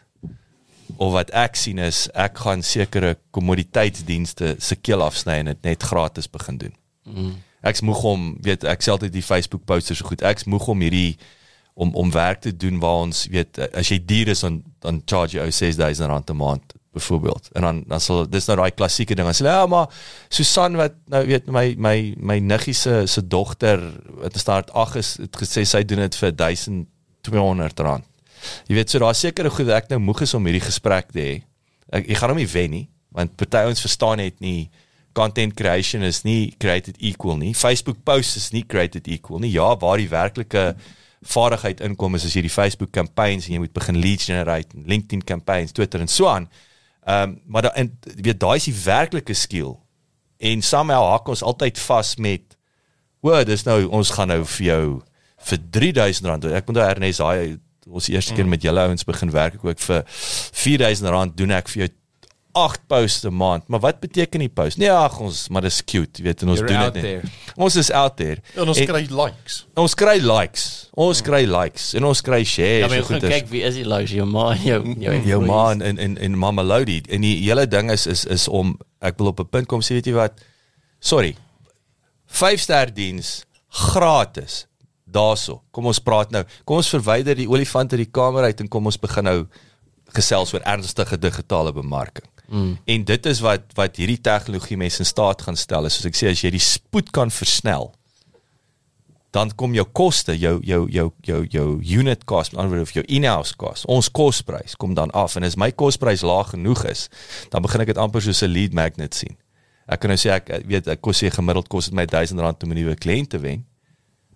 of wat ek sien is ek gaan sekere kommoditeitsdienste se keel afsny en dit net gratis begin doen. Mm. Ek's moeg om weet ek sê altyd die Facebook posters so goed. Ek's moeg om hierdie om om werk te doen waar ons weet as jy duur is dan dan charge jy ou 6000 rand 'n maand byvoorbeeld. En dan dan sal dis nou daai klassieke ding. As hulle ja maar Susan wat nou weet my my my niggie se se dogter wat staan 8 is het gesê sy doen dit vir 1200 rand. Jy weet so daar sekere goed ek nou moeg is om hierdie gesprek te hê. Ek ek gaan hom nie wen nie want party ons verstaan net nie content creation is nie created equal nie. Facebook posts is nie created equal nie. Ja, waar die werklike vaardigheid inkom is as jy die Facebook campaigns en jy moet begin leads generate, LinkedIn campaigns, Twitter en so aan. Ehm um, maar da, en weet daai is die werklike skill. En somehow hak ons altyd vas met o, dis nou ons gaan nou vir jou vir 3000 rand. Ek moet daai Ernest daai ons eerste keer met julle ouens begin werk ek ook vir 4000 rand doen ek vir jou 8 posts 'n maand. Maar wat beteken die post? Nee, ag ons, maar dis cute, jy weet, en ons You're doen dit net. Ons is out there. En ons En- kry likes. Ons kry likes. Ons kry likes en ons kry shares. Ja, maar en jy gaan goeders. kyk wie is die likes jou ma jou jou jou employees. man in in in Mama Lodi en die hele ding is is is om ek wil op 'n punt kom sê weet jy wat sorry 5 ster diens gratis daarso kom ons praat nou kom ons verwyder die olifant uit die kamer uit en kom ons begin nou gesels oor ernstige digitale bemarking mm. en dit is wat wat hierdie tegnologie mense in staat gaan stel is soos ek sê as jy die spoed kan versnel dan kom jou koste, jou jou jou jou jou unit cost, met ander woorde of jou in-house cost, ons kosprys kom dan af en as my kosprys laag genoeg is, dan begin ek dit amper soos 'n lead magnet sien. Ek kan nou sê ek weet ek kos sê gemiddeld kos dit my 1000 rand om 'n nuwe kliënt te wen.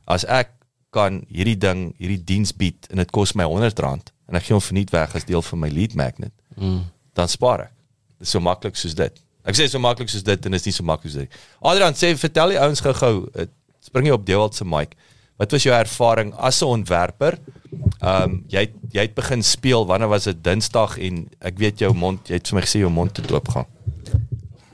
As ek kan hierdie ding, hierdie diens bied en dit kos my 100 rand en ek gee hom verniet weg as deel van my lead magnet, mm. dan spaar ek. Dit is so maklik soos dit. Ek sê so maklik soos dit en is nie so maklik soos dit. Adrian sê vertel die ouens gou-gou, eh, spring jy op Dewald se mic. Wat was jou ervaring as 'n ontwerper? Ehm um, jy het- jy het begin speel wanneer was dit Dinsdag en ek weet jou mond jy het vir my gesê jou mond het oopgaan.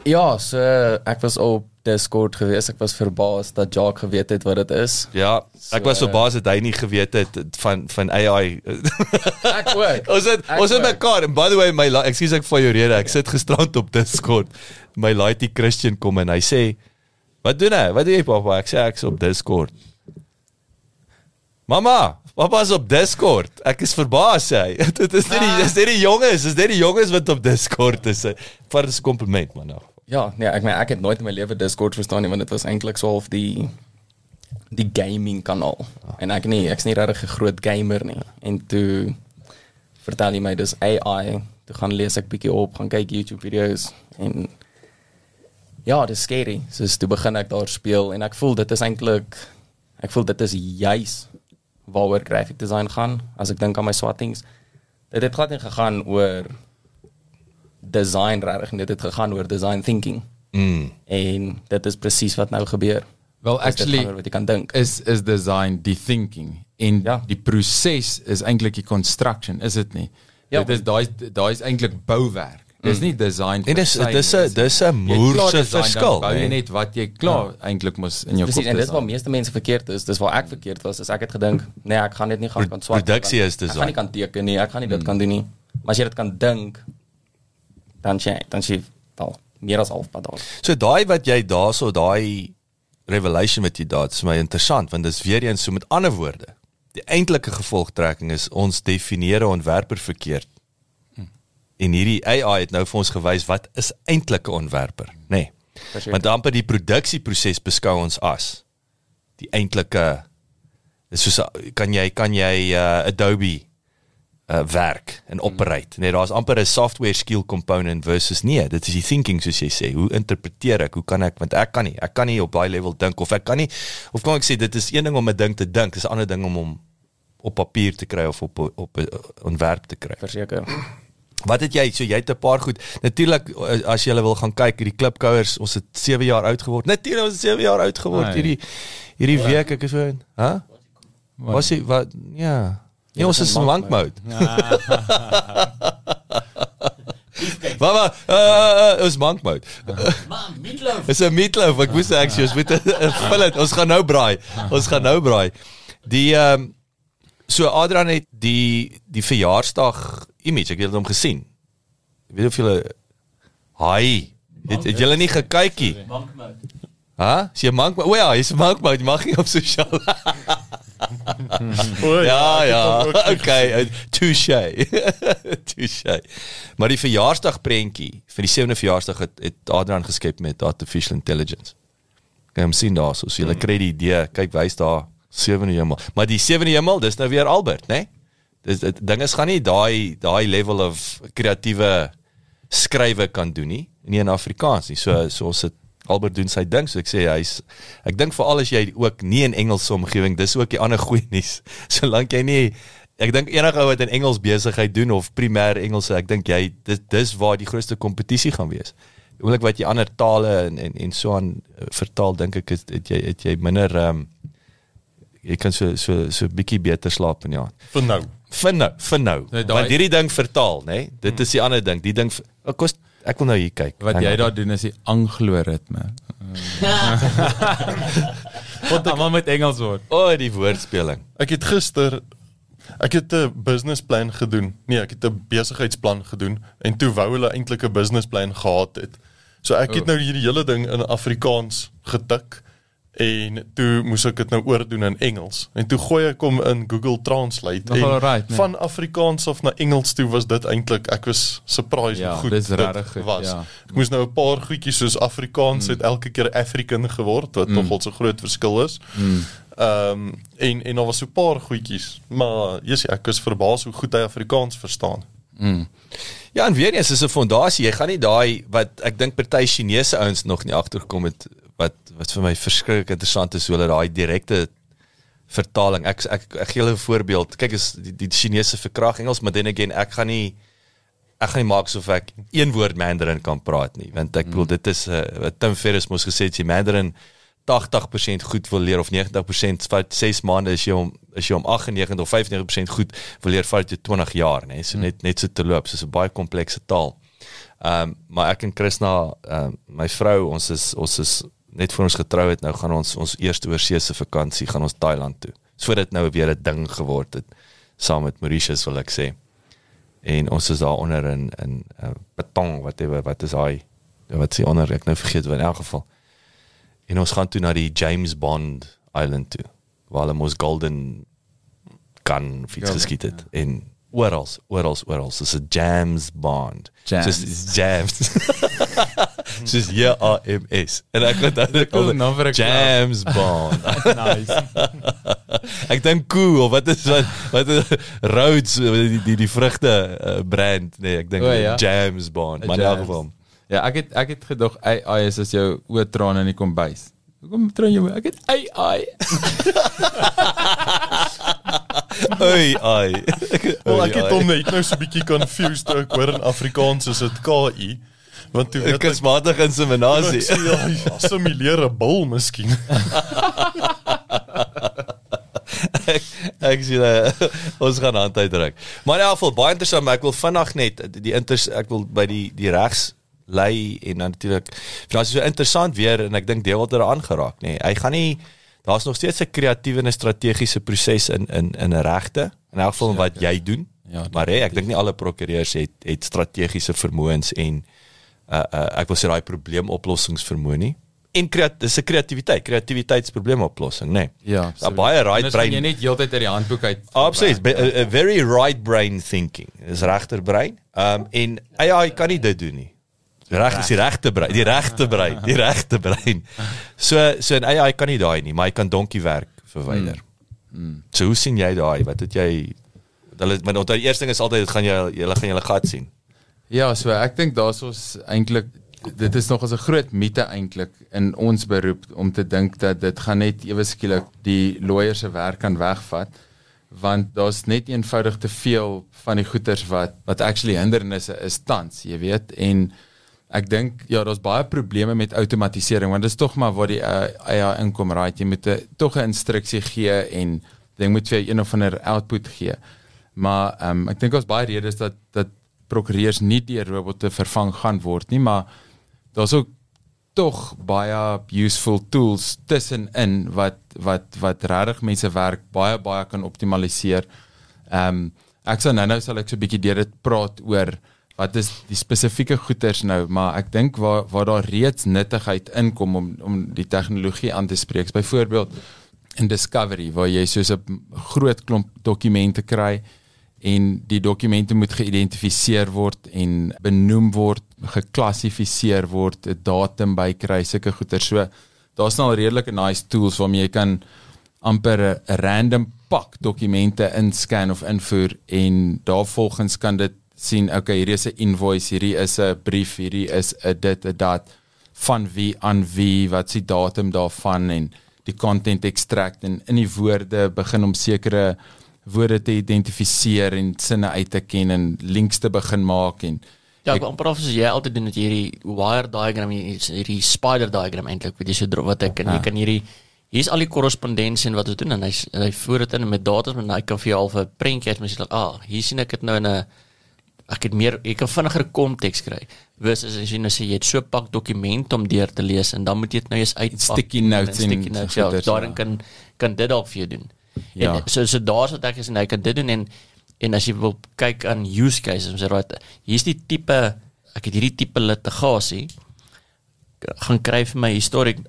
Ja, so ek was op Discord gewees. Ek was verbaas dat Jacques geweet het wat dit is. Ja, ek was So, verbaas dat hy nie geweet het van van AI. Ek ook. ons het Ek ons het mekaar en by the way my ekskuus ek vir jou rede. Ek sit gisterand op Discord. My laity Christian kom en hy sê Wat doen hy? Wat doen jy pappa? Ek sê ek's op Discord. Mamma, pappa is op Discord. Ek is verbaas sê hy. Dit is nie die, dis nie die jonges, dis nie die jonges wat op Discord is. As 'n kompliment man nou. Ja, nee, ek meen ek het nooit in my lewe Discord verstaan nie want dit was eintlik so half die die gaming kanaal. En ek nie, ek's nie regtig 'n groot gamer nie. En toe vertel jy my dis AI. Toe gaan lees ek bietjie op, gaan kyk YouTube video's en ja, dis scary. So toe begin ek daar speel en ek voel dit is eintlik ek voel dit is juis waaroor graphic design gaan as ek dink aan my swattings. Dit het glad nie gegaan oor design regtig, nie, dit het gegaan oor design thinking. Mm. En dit is presies wat nou gebeur. Well Dis dit actually wat jy kan dink. is is design die thinking en Ja. die proses is eintlik die construction, is dit nie? Ja. Dit is daai daai is eintlik bouwerk. Dis nie design. En dis dis. 'n dis 'n moerse verskil. Bou jy nee. net wat jy klaar eintlik mos in jou Presies, kop en dis waar meeste mense verkeerd is. Dis waar ek verkeerd was. As ek het gedink, nee, ek gaan dit nie gaan kan swat. produksie is Ek design. gaan nie kan teken nie, ek gaan nie dit kan doen nie. Maar as jy dit kan dink, dan sê dan sê wel meer as halfpad daar. So daai wat jy daarso daai revelation wat jy daar het, is my interessant want dis weer eens so met ander woorde. Die eintlike gevolgtrekking is ons definieer 'n ontwerper verkeerd. En hierdie AI het nou vir ons gewys wat is eintlik 'n ontwerper, nê? Nee. Verseker. Want amper die produksieproses beskou ons as die eintlike dis soos kan jy kan jy uh, Adobe uh, werk en operate. Nee, daar's amper 'n software skill component versus nee, dit is die thinking soos jy sê. Hoe interpreteer ek? Hoe kan ek want ek kan nie. Ek kan nie op daai level dink of ek kan nie of kan ek sê dit is een ding om 'n ding te dink, dis 'n ander ding om hom op papier te kry of op op 'n ontwerp te kry. Verseker. Wat het jy? So jy het 'n paar goed. Natuurlik eh, as jy wil gaan kyk hierdie klipkouers, ons het 7 jaar oud geword. Natuurlik ons het 7 jaar oud geword Nee. hierdie hierdie week ek is so, hè? Was hy wat ja. Ja, ons is in monk mode. Wat wat uh, ons monk mode. Man, meatloaf. Dis 'n meatloaf. Ek moes actually ons moet vul dit. Ons gaan nou braai. Ons gaan nou braai. Die ehm um, so Adrian het die die verjaarsdag image, ek het hom gesien. Ek weet of julle Hi. Het, het julle nie gekykie? Monk mode. Ha? Is jy monk? O ja, jy's 'n monk, maar jy mag nie op sosiaal. O, Ja, ja. Okay, uh, touche. touche. Maar die verjaarsdag prentjie vir die 7de verjaarsdag het, het Adrian geskep met artificial intelligence. Kan jy hom sien daar, so as jy Hmm. kry die idee, kyk wys daar 7de hemel. Maar die 7de hemel, dis nou weer Albert, né? Nee? Dis dit dinge gaan nie daai daai level of kreatiewe skrywe kan doen nie, nie in Afrikaans nie. So so ons het Albert doen sy ding, so ek sê hy's ek dink veral as jy ook nie in Engelse omgewing, dis ook die ander goeie nuus. Solank jy nie ek dink enige ou wat in Engels besigheid doen of primêr Engelse, ek dink jy dis dis waar die grootste kompetisie gaan wees. Oomblik wat jy ander tale en en, en so aan uh, vertaal, dink ek het, het jy het jy minder ehm um, jy kan so so so bietjie beter slaap in ja. vir nou. Vir nou, vir nou. Nee, Want hierdie ding vertaal, nê? Nee? Dit is die ander ding. Die ding kos ek wil nou hier kyk. Wat Hang jy daar doen is die anglo-ritme. Wat almal met Engels word. O, oh, die woordspeling. Ek het gister ek het 'n businessplan gedoen. Nee, ek het 'n besigheidsplan gedoen en toe wou hulle eintlik 'n businessplan gehad het. So ek het Oh. nou hierdie hele ding in Afrikaans getik en toe moes ek dit nou oordoen in Engels. En toe gooi ek hom in Google Translate en right, nee. van Afrikaans af na Engels toe was dit eintlik ek was surprised Ja, hoe goed dit regtig goed, was. ja. Ek moes nou 'n paar goedjies soos Afrikaans mm. het elke keer African geword wat mm. nogal so groot verskil is. Mm. Ehm um, en en daar was so 'n paar goedjies, maar yes, ek is verbaas hoe goed hy Afrikaans verstaan. Mm. Ja, en weer eens is 'n fondasie. Jy gaan nie daai wat ek dink party Chinese ouens nog nie agtergekom het wat wat vir my verskriklik interessant is hoe hulle daai direkte vertaling. Ek ek, ek gee julle 'n voorbeeld. Kyk as die, die Chinese verkrag Engels, maar then again, ek gaan nie ek gaan nie maak asof ek een woord Mandarin kan praat nie, want ek bedoel dit is 'n uh, wat Tim Ferriss mos gesê het, jy Mandarin 80% goed wil leer of 90% vat 6 maande as jy hom as jy hom 98 of 95% goed wil leer vat jy 20 jaar nê so net net so te loop so 'n baie komplekse taal. Ehm um, maar ek en Krishna ehm um, my vrou ons is ons is net voor ons getrou het nou gaan ons ons eerste oorseese vakansie gaan ons Thailand toe. So dit nou weer 'n ding geword het saam met Mauritius wil ek sê. En ons is daar onder in in uh, Patong whatever wat is hy wat sê onder ek nou vergeet wat in elk geval. En ons gaan toe na die James Bond Island toe waar hulle mos golden gun of iets Ja, geskiet het en oral oral oral dis 'n James Bond. Jams. Is Jams. Soos J A M S. En ek het dit Cool naam vir 'n club. James Bond. nice. ek dink cool of wat is wat wat is Rhodes die die, die vrugte uh, brand nee ek dink ja. James Bond maar in elk geval Ja, ek het ek het gedog AI is as jou oortraan in die kombuis. Hoekom traan jy my? Ek het AI. Oei ai. Wel ek het hom net nou so 'n bietjie confused ek hoor in Afrikaans is dit KI. Want toe weet ek kunsmatige inseminasie. Ek sê, ja, assimileer 'n bil miskien. ek ek sien uh, ons gaan hand uitdruk. Maar in elk geval baie interessant, maar ek wil vinnig net die inters ek wil by die die regs lei en dan natuurlik finansies so interessant weer en ek dink deel wat er aangeraak nê. Nee. Hy gaan nie daar's nog steeds 'n kreatiewe en 'n strategiese proses in in in 'n regte in elk geval wat jy doen. Ja, maar hey, ek dink nie alle prokureurs het het strategiese vermoëns en uh, uh ek wil sê daai probleemoplossingsvermoë nie. En kreat dis 'n kreatiwiteit, kreatiwiteitsprobleemoplossing, nê. Nee. Ja, Daar baie right brain. Jy net heeltyd uit die handboek uit. Absoluut, be- 'n 'n very right brain thinking. Dis regterbrein. Ehm um, en AI kan nie dit doen nie. Reg is die regte brein, die regte brein, die regte brein. So so 'n AI kan nie daai nie, maar hy kan donkie werk verwyder. Mm. So hoe sien jy daai? Wat het jy hulle maar onthou die eerste ding is altyd dit gaan jy julle gaan julle gat sien. Ja, so ek dink daar's ons eintlik dit is nog as 'n groot mite eintlik in ons beroep om te dink dat dit gaan net ewe skielik die lawyer se werk kan wegvat. want daar's net eenvoudig te veel van die goeders wat wat actually hindernisse is tans, jy weet, en ek dink ja, daar's baie probleme met outomatisering want dit is tog maar waar die uh, AI inkom, right? Jy moet 'n tog 'n instruksie gee en ding moet vir een of ander output gee. Maar ehm um, ek dink ons baie redes dat dat prokureurs nie deur robotte vervang gaan word nie, maar daar's ook tog baie useful tools tussenin wat wat wat regtig mense werk baie baie kan optimaliseer. Ehm um, ek sal nou-nou sal ek so 'n bietjie deur dit praat oor wat is die spesifieke goeders nou, maar ek dink waar waar daar reeds nuttigheid inkom om om die tegnologie aan te spreek. Byvoorbeeld in Discovery waar jy soos 'n groot klomp dokumente kry en die dokumente moet geïdentifiseer word en benoem word, geklassifiseer word, 'n datum bykry, sulke goeder. So daar's nou al redelike nice tools waarmee jy kan amper 'n random pak dokumente inscan of invoer en daarvolgens kan dit sien, okay, hierdie is 'n invoice, hierdie is 'n brief, hierdie is 'n dit, 'n dat van wie aan wie, wat se datum daarvan en die content extract en in die woorde begin om sekere woorde te identifiseer en sinne uit te ken en links te begin maak en Ja, ek amper of as jy altyd doen met hierdie wire diagram, hierdie spider diagram eintlik, weet jy so wat ek en jy kan hierdie hier's al die korrespondensie en wat ons doen en hy hy voer dit in met datas en hy kan vir jou half 'n prentjie uit mens sê, "Ah, hier sien ek dit nou in 'n ek het meer ek kan vinniger konteks kry." Wes as jy nou sê jy het so 'n pak dokument om deur te lees en dan moet jy dit nou eens uit sticky notes en sticky notes ja, daarin kan kan dit dalk vir jou doen. Ja. En so so daar's wat ek is en hy kan dit doen en en as jy wil kyk aan use cases, ons sê right, hier's die tipe ek het hierdie tipe litigasie gaan kry vir my historiek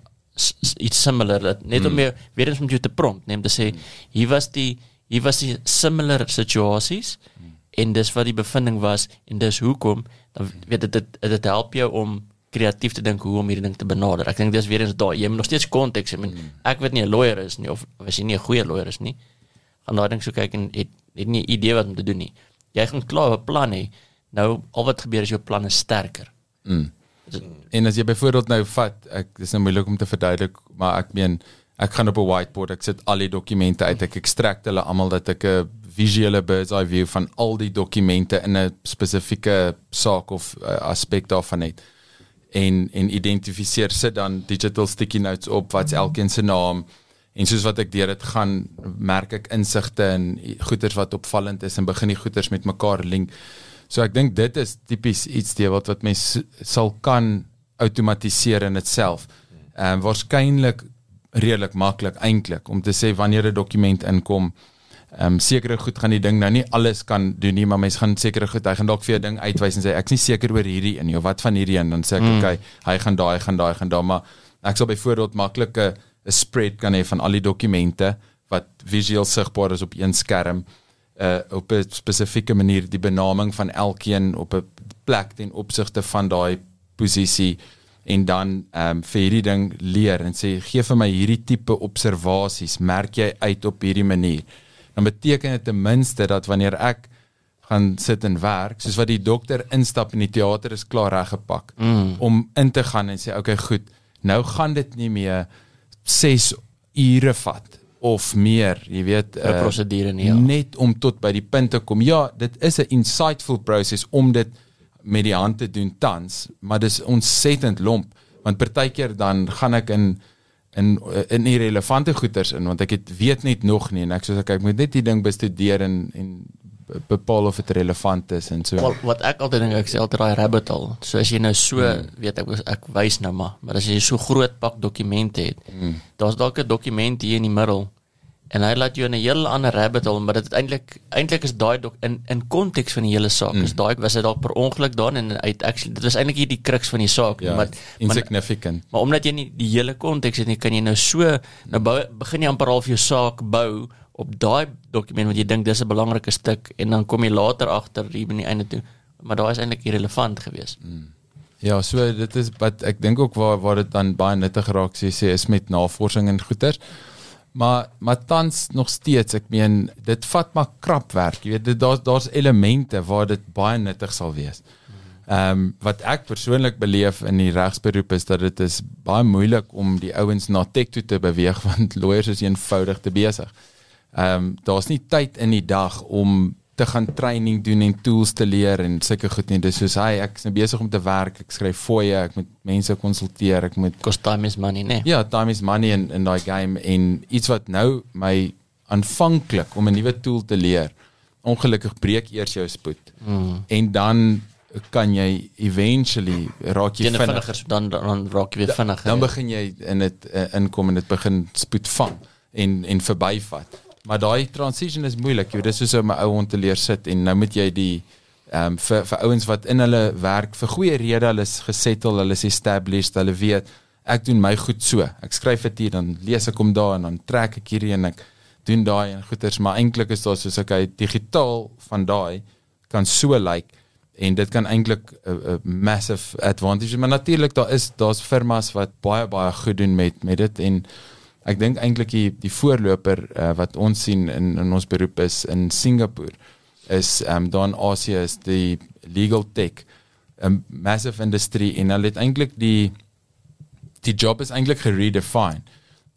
iets similar dat net om meer hmm. weer eens om jou te prompt, neem te sê hier was die hier was die similar situasies hmm. en dis wat die bevinding was en dis hoekom dan weet dit dit dit help jou om kreatief te dink hoe om hierdie ding te benader. Ek dink dis weer eens daai jy moet nog steeds konteks hê. Hmm. Ek weet nie 'n lawyer is nie of as jy nie 'n goeie lawyer is nie. Gaan daai ding so kyk en het het nie idee wat om te doen nie. Jy gaan klaar 'n plan hê. Nou al wat gebeur is jou plan is sterker. Mm. En as jy byvoorbeeld nou vat, ek dis nou moeilik om te verduidelik, maar ek meen ek gaan op 'n whiteboard, ek sit al die dokumente uit, ek ekstrakt hulle almal dat ek 'n visuele bird's eye view van al die dokumente in 'n spesifieke saak of uh, aspek daarvan het. En en identifiseer sit dan digital sticky notes op wat elkeen se naam En soos wat ek deur dit gaan, merk ek insigte en goeters wat opvallend is en begin die goeters met mekaar link. So ek dink dit is tipies iets deel wat wat mens sal kan outomatiseer in itself. Ehm um, waarskynlik redelik maklik eintlik om te sê wanneer 'n dokument inkom. Ehm um, sekere goed gaan die ding nou nie alles kan doen nie, maar mens gaan sekere goed hy gaan dalk vir 'n ding uitwys en sê ek's nie seker oor hierdie een nie of wat van hierdie een? Dan sê ek mm. okay, hy gaan daai, gaan daai, gaan daai, maar ek sal byvoorbeeld maklike 'n spread kan hê van al die dokumente wat visueel sigbaar is op een skerm uh op 'n spesifieke manier die benaming van elkeen op 'n plek ten opsigte van daai posisie en dan ehm um, vir hierdie ding leer en sê gee vir my hierdie tipe observasies merk jy uit op hierdie manier dan beteken dit ten minste dat wanneer ek gaan sit en werk soos wat die dokter instap in die teater is klaar reggepak mm. om in te gaan en sê okay goed nou gaan dit nie meer 6 ure vat of meer, jy weet, 'n uh, prosedure nie. Ja. Net om tot by die punt te kom. Ja, dit is 'n insightful proses om dit met die hand te doen tans, maar dis ontsettend lomp want partykeer dan gaan ek in in in irrelevante goeters in want ek het weet net nog nie en ek sê ek, ek moet net die ding bestudeer en en bepaal of dit relevant is en so. Well, wat ek altyd dink ek sê altyd daai rabbit hole. So as jy nou so mm. weet ek ek wys nou maar, maar as jy so groot pak dokumente het, mm. daar's dalk 'n dokument hier in die middel en hy laat jou in 'n heel ander rabbit hole, maar dit eintlik eintlik is daai in in konteks van die hele saak. Mm. Is daai was dit dalk per ongeluk daar en uit actually dit was eintlik hier die crux van die saak, ja, maar insignificant. Maar, maar omdat jy nie die hele konteks het nie, kan jy nou so nou bou, begin jy amper half jou saak bou op daai dokument wat jy dink dis 'n belangrike stuk en dan kom jy later agter hier by die einde toe maar daai is eintlik irrelevant geweest. Mm. Ja, so dit is wat ek dink ook waar waar dit dan baie nuttig raak sê sê is met navorsing en goeters. Maar maar tans nog steeds, ek meen dit vat maar krap werk. Jy weet daar's daar's elemente waar dit baie nuttig sal wees. Ehm um, wat ek persoonlik beleef in die regsberoep is dat dit is baie moeilik om die ouens na tech toe te beweeg want lawyers is eenvoudig te besig Ehm um, daar's nie tyd in die dag om te gaan training doen en tools te leer en sulke goed nie. Dis soos hy ek is nou besig om te werk, ek skryf fooie, ek moet mense konsulteer, ek moet Cost time is money, nee. Ja, time is money in in daai game en iets wat nou my aanvanklik om 'n nuwe tool te leer. Ongelukkig breek eers jou spoed. Mm. En dan kan jy eventually raak jy vinnig. vinniger dan dan raak jy weer vinniger. Dan begin jy in dit uh, inkom en dit begin spoed vang en en verbyvat. Maar daai transition is moeilik. Jy dis soos om 'n ou hond te leer sit en nou moet jy die ehm um, vir vir ouens wat in hulle werk vir goeie rede hulle is gesettle, hulle is established, hulle weet ek doen my goed so. Ek skryf dit hier dan lees ek hom daar en dan trek ek hierdie en ek doen daai en goeters, maar eintlik is daar soos ek hy digitaal van daai kan so lyk like, en dit kan eintlik 'n uh, uh, massive advantage maar natuurlik daar is daar's firmas wat baie baie goed doen met met dit en ek dink eintlik die die voorloper uh, wat ons sien in in ons beroep is in Singapore is ehm um, daar in Asië is die legal tech 'n massive industry en hulle het eintlik die die job is eintlik geredefine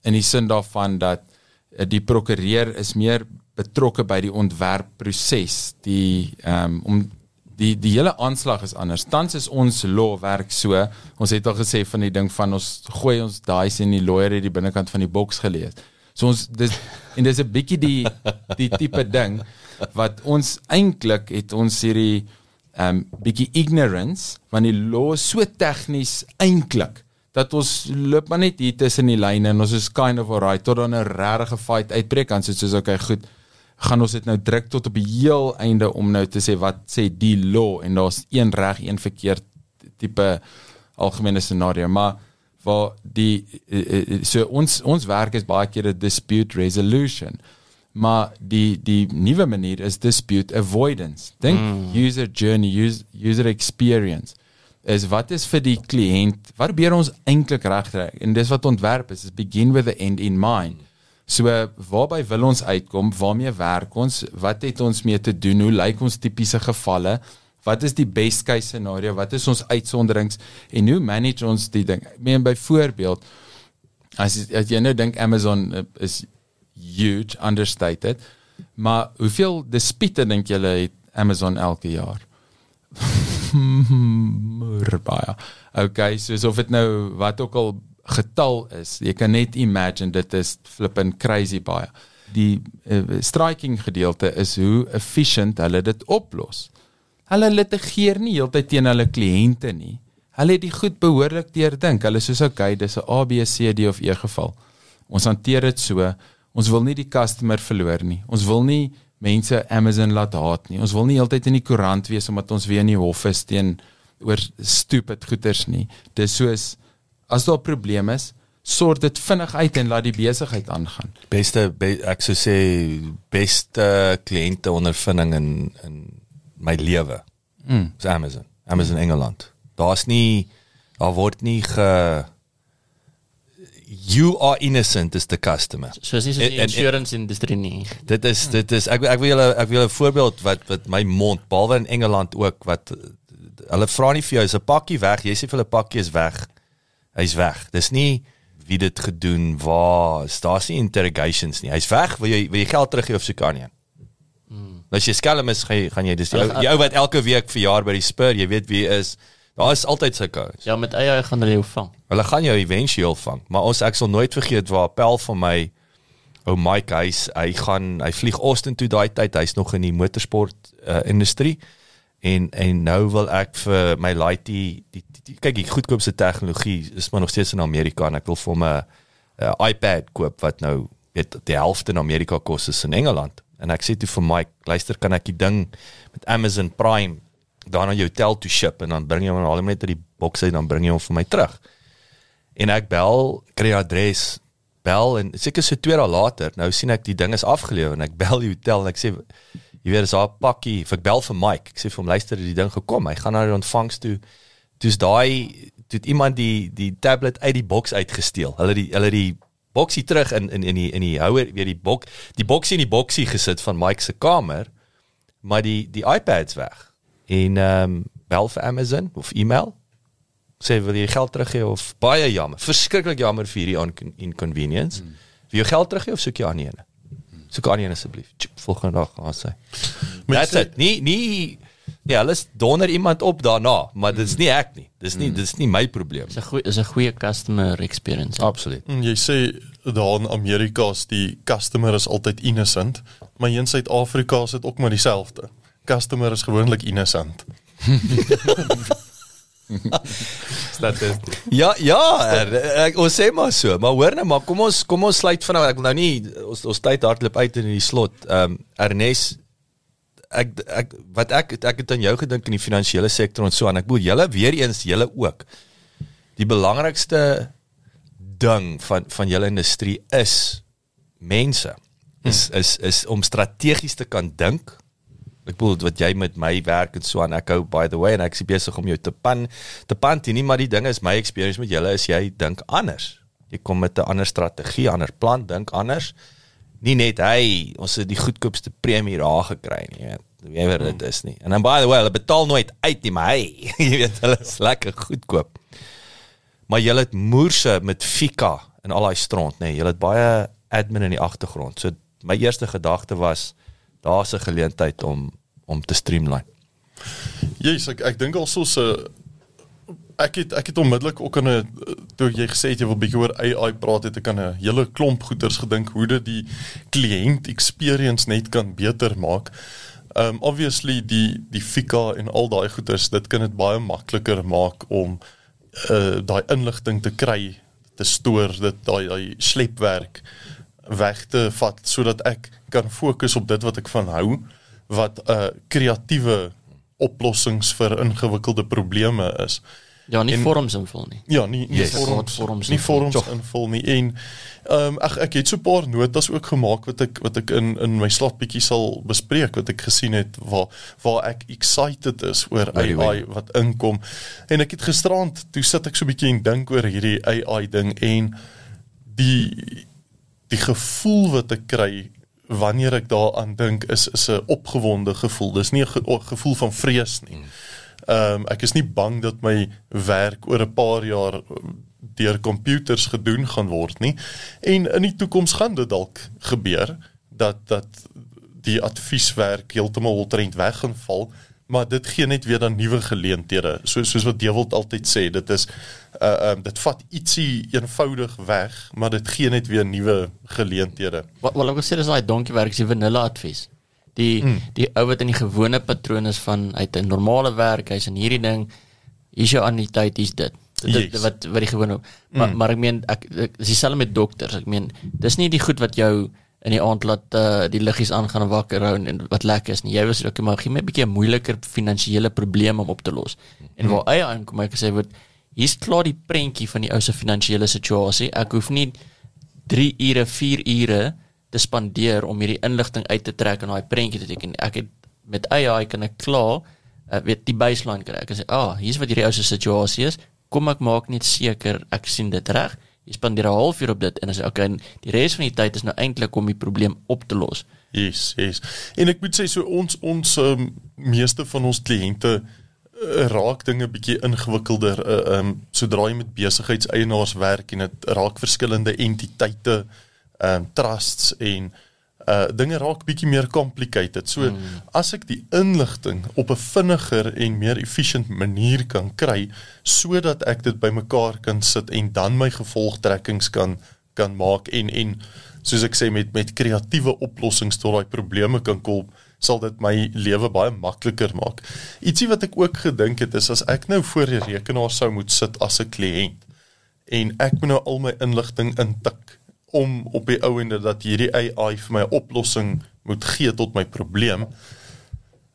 in die sin daarvan dat uh, die prokureur is meer betrokke by die ontwerpproses die ehm um, om die die hele aanslag is anders. Tans is ons law werk so. Ons het al gesê van die ding van ons gooi ons daai sien die lawyer het die binnekant van die boks gelees. So ons dis en dis 'n bietjie die die tipe ding wat ons eintlik het ons hierdie um bietjie ignorance want die law so tegnies eintlik dat ons loop maar net hier tussen die lyne en ons is kind of alright tot dan 'n regte fight uitbreek dan soos okay goed gaan ons dit nou druk tot op die heel einde om nou te sê wat sê die law en daar's een reg een verkeerd tipe algemene scenario. Maar waar die so ons ons werk is baie keer 'n dispute resolution. Maar die die nuwe manier is dispute avoidance. Dink mm. user journey user, user experience is wat is vir die kliënt wat probeer ons eintlik regkry? En dis wat ontwerp is is begin with the end in mind So waarby wil ons uitkom? Waarmee werk ons? Wat het ons mee te doen? Hoe lyk ons tipiese gevalle? Wat is die best case scenario? Wat is ons uitsonderings en hoe manage ons die ding? Ek meen byvoorbeeld as, as jy nou dink Amazon is huge understated, maar hoeveel dispute dink julle het Amazon elke jaar? baie. Okay, so of dit nou wat ook al getal is. Jy kan net imagine dit is flippin crazy baie. Die uh, striking gedeelte is hoe efficient hulle dit oplos. Hulle litigeer nie heeltyd teen hulle kliënte nie. Hulle het die goed behoorlik deurdink. Hulle sê okay, dis 'n A B C D of E geval. Ons hanteer dit so. Ons wil nie die customer verloor nie. Ons wil nie mense Amazon laat haat nie. Ons wil nie heeltyd in die koerant wees omdat ons weer in die hof is teen oor stupid goeters nie. Dis soos as daar 'n probleem is, sort dit vinnig uit en laat die besigheid aangaan. Beste be, ek sou sê beste kliënte ondervinding in in my lewe. Mm. Is Amazon. Amazon. Engeland. Daar's nie daar word nie ge you are innocent as the customer. So is so die insurance industrie nie. Dit is dit is ek ek wil julle ek wil 'n voorbeeld wat wat my mond behalwe in Engeland ook wat hulle vra nie vir jou is 'n pakkie weg, jy sê vir hulle pakkie is weg hy's weg. Dis nie wie dit gedoen, waar, daar's nie interrogations nie. Hy's weg. Wil jy wil jy geld terug gee of so kan nie? Hmm. As jy skelm is, gaan jy, gaan jy dis die ou, die ou wat elke week verjaar by die Spur, jy weet wie is. Daar is altyd sulke ouens. Ja, met eie gaan hulle jou vang. Hulle gaan jou eventueel vang, maar ons ek sal nooit vergeet waar Appel van my ou Mike hy's hy gaan hy vlieg Austin toe daai tyd. Hy's nog in die motorsport uh, industrie. En en nou wil ek vir my laaitie die, die, die kyk die goedkoopste tegnologie is maar nog steeds in Amerika en ek wil vir hom 'n iPad koop wat nou weet die helfte in Amerika kos is in Engeland. En ek sê toe vir Mike, luister kan ek die ding met Amazon Prime daar na jou hotel toe ship en dan bring jy hom al net uit die boks uit dan bring jy hom vir my terug. En ek bel, kry adres, bel en seker so 2 dae later, nou sien ek die ding is afgelewer en ek bel die hotel en ek sê jy weet as haar pakkie, ek bel vir Mike. Ek sê vir hom luister, die ding gekom. Hy gaan na die ontvangs toe. Toe's daai toe het iemand die die tablet uit die boks uitgesteel. Hulle die hulle die boksie terug in in in die in die houer weer die bok die boksie in die boksie gesit van Mike se kamer. Maar die die iPad's weg. En ehm um, bel vir Amazon of e-mail. Sê wil jy geld teruggee of baie jammer. Verskriklik jammer vir hierdie inconvenience. Hmm. Wil jy geld teruggee of soek jy aan 'n ene? Soek aan een asseblief. Volgende dag gaan sy. That's it. Nie nie ja, hulle donder iemand op daarna, maar dit is nie ek nie. Dis nie dis nie my probleem. Dis 'n goeie is 'n goeie customer experience. Absoluut. Mm, Jy sê daar in Amerika is die customer is altyd innocent, maar in Suid-Afrika is dit ook maar dieselfde. Customer is gewoonlik innocent. Statistiek. Ja, ja, er, ek, ons sê maar so, maar hoor nou maar, kom ons kom ons sluit vanaf. Ek wil nou nie ons ons tyd hardloop uit in die slot. Ehm um, Ernest ek ek wat ek ek het aan jou gedink in die finansiële sektor en so aan. Ek bedoel julle weer eens julle ook. Die belangrikste ding van van julle industrie is mense. Is is is om strategies te kan dink. Ek bedoel wat jy met my werk en so aan. Ek hou by the way en ek is besig om jou te pan te pant nie, maar die ding is my experience met julle is jy dink anders. Jy kom met 'n ander strategie, ander plan, dink anders. Nie net hy, ons het die goedkoopste premie daar gekry nie, jy weet. Wiewer dit is nie. En dan by the way, hulle betaal nooit uit nie, maar hy, jy weet hulle is lekker goedkoop. Maar jy het moerse met Fika en al daai stront, nê. Nee, jy het baie admin in die agtergrond. So my eerste gedagte was daar's 'n geleentheid om om te streamline. Yes, ek ek dink also se ek het ek het onmiddellik ook aan 'n toe jy gesê het jy wil bietjie oor AI praat het ek aan 'n hele klomp goeters gedink hoe dit die kliënt experience net kan beter maak. Um obviously die die Fika en al daai goeters dit kan dit baie makliker maak om uh daai inligting te kry, te stoor, dit daai daai slepwerk weg te vat sodat ek kan fokus op dit wat ek van hou wat 'n uh, kreatiewe oplossings vir ingewikkelde probleme is. Ja, nie En- vorms invul nie. Ja, nie nie Yes. vorms, Vorms nie invul. vorms invul nie en ehm um, ag ek het so 'n paar notas ook gemaak wat ek wat ek in in my slot bietjie sal bespreek wat ek gesien het waar waar ek excited is oor Very AI wat inkom. En ek het gisterand toe sit ek so bietjie en dink oor hierdie AI ding en die die gevoel wat ek kry wanneer ek daaraan dink is is 'n opgewonde gevoel. Dis nie 'n ge gevoel van vrees nie. Ehm um, ek is nie bang dat my werk oor 'n paar jaar deur komputers gedoen gaan word nie. En in die toekoms gaan dit dalk gebeur dat dat die advieswerk heeltemal oltrent weg gaan val, maar dit gee net weer dan nuwe geleenthede. So soos wat Dewald altyd sê, dit is uh um, dit vat ietsie eenvoudig weg, maar dit gee net weer nuwe geleenthede. Wat wat ek wil sê is daai donkie werk is die vanilla advies. Die mm. die ou wat in die gewone patroon is van het 'n normale werk, hy's in hierdie ding, hier's jou anniteit, hier's dit. Dit Yes. wat wat die gewone maar mm. maar ek meen ek, ek dis dieselfde met dokters. Ek meen dis nie die goed wat jou in die aand laat uh, die liggies aangaan en wakker hou en, wat lekker is nie. Jy was ook maar gee my 'n bietjie 'n moeiliker finansiële probleem om op te los. En waar eie aankom ek sê word hier's klaar die prentjie van die ou se finansiële situasie. Ek hoef nie 3 ure, 4 ure te spandeer om hierdie inligting uit te trek en daai prentjie te teken. Ek het met AI kan ek klaar uh, weet die baseline kry. Ek sê, "Ah, oh, hier's wat hierdie ou se situasie is. Kom ek maak net seker ek sien dit reg." Jy spandeer 'n halfuur op dit en dan sê, "Oké, okay, die res van die tyd is nou eintlik om die probleem op te los." Yes, yes. En ek moet sê so ons ons um, meeste van ons kliënte uh, raak dinge bietjie ingewikkelder uh, um sodra jy met besigheidseienaars werk en dit raak verskillende entiteite, um trusts en uh dinge raak bietjie meer complicated. So mm. as ek die inligting op 'n vinniger en meer efficient manier kan kry sodat ek dit bymekaar kan sit en dan my gevolgtrekkings kan kan maak en en soos ek sê met met kreatiewe oplossings tot daai probleme kan kom sal dit my lewe baie makliker maak. Ietsie wat ek ook gedink het is as ek nou voor die rekenaar sou moet sit as 'n kliënt en ek moet nou al my inligting intik om op die ou ende dat hierdie AI vir my 'n oplossing moet gee tot my probleem.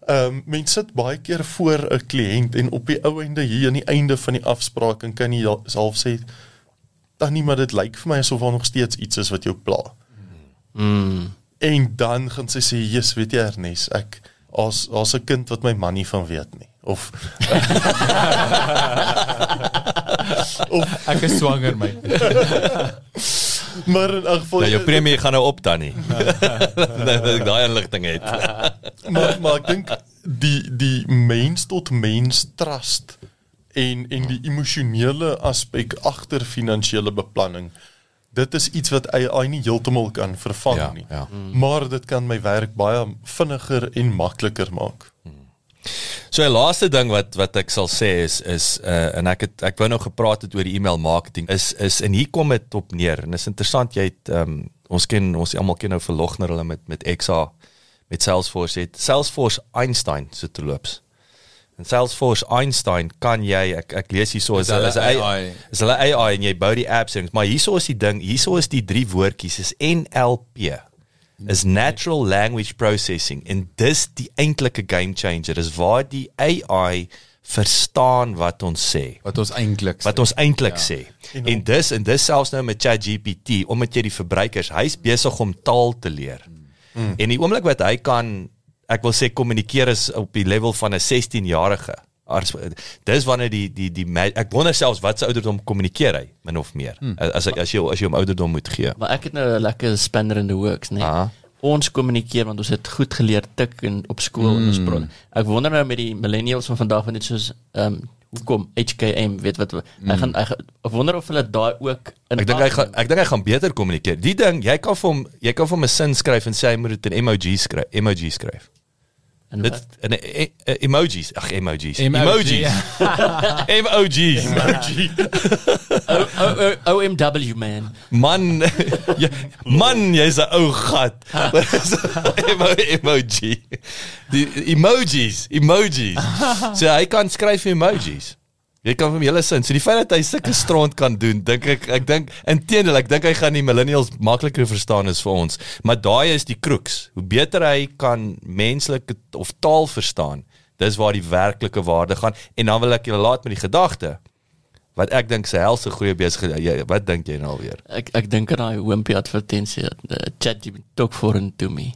Ehm um, mense sit baie keer voor 'n kliënt en op die ou ende hier aan die einde van die afspraak en kan jy half sê dan nie maar dit lyk vir my asof daar nog steeds iets is wat jou pla. Mm. En dan gaan sy sê, "Jesus, weet jy Ernest, ek as as 'n kind wat my man nie van weet nie." Of of Ek is swanger my. maar in elk geval Nou jou premie gaan nou op dan nie. Dat ek daai inligting het. maar maar ek dink die die mens tot mens trust en en die emosionele aspek agter finansiële beplanning dit is iets wat AI nie heeltemal kan vervang Ja, nie. ja. Maar dit kan my werk baie vinniger en makliker maak. So 'n laaste ding wat wat ek sal sê is is uh en ek het ek wou nou gepraat het oor die e-mail marketing is is en hier kom dit op neer en is interessant jy het um, ons ken ons almal ken nou verlogner hulle met met XA met Salesforce het Salesforce Einstein so te loops. En Salesforce Einstein kan jy ek ek lees hierso is hulle is AI. is hulle AI en jy bou die apps en maar hierso is die ding hierso is die drie woordjies is NLP is natural language processing en dis die eintlike game changer. Is waar die AI verstaan wat ons sê. Wat ons eintlik wat ons eintlik Ja. sê. En dis en dis selfs nou met ChatGPT omdat jy die verbruikers hy's besig om taal te leer. Mm. en die oomblik wat hy kan ek wil sê kommunikeer is op die level van 'n 16-jarige Ars, dis wanneer die die die ek wonder selfs wat se ouderdom kommunikeer hy min of meer hmm. as ek as jy as jy hom ouderdom moet gee Maar ek het nou 'n lekker spanner in the works, né? Aha. Ons kommunikeer want ons het goed geleer tik in op skool mm. en ons praat. Ek wonder nou met die millennials van vandag van net soos ehm um, hoekom HKM weet wat mm. ek gaan ek, gaan- ek wonder of hulle daai ook in Ek dink hy gaan ek dink hy gaan beter kommunikeer. Die ding, jy kan vir hom jy kan vir hom 'n sin skryf en sê hy moet dit in emoji skryf, emoji skryf. En Dit wat? in e, e, emojis, ag emojis. Emoji. Emojis. emojis. O- OMW man. Man, ja, man, jy's 'n ou gat. Emo, emoji. Die emojis, emojis. So hy kan skryf emojis. Jy kan hom hele sin. So die feit dat hy sulke stront kan doen, dink ek ek dink inteendeel ek dink hy gaan die millennials makliker verstaan as vir ons. Maar daai is die crux. Hoe beter hy kan menslike of taal verstaan, dis waar die werklike waarde gaan. En dan wil ek julle laat met die gedagte wat ek dink sy helse goeie besigheid. Wat dink jy nou alweer? Ek ek dink aan daai Wimpy advertensie uh, ChatGPT talk foreign to me.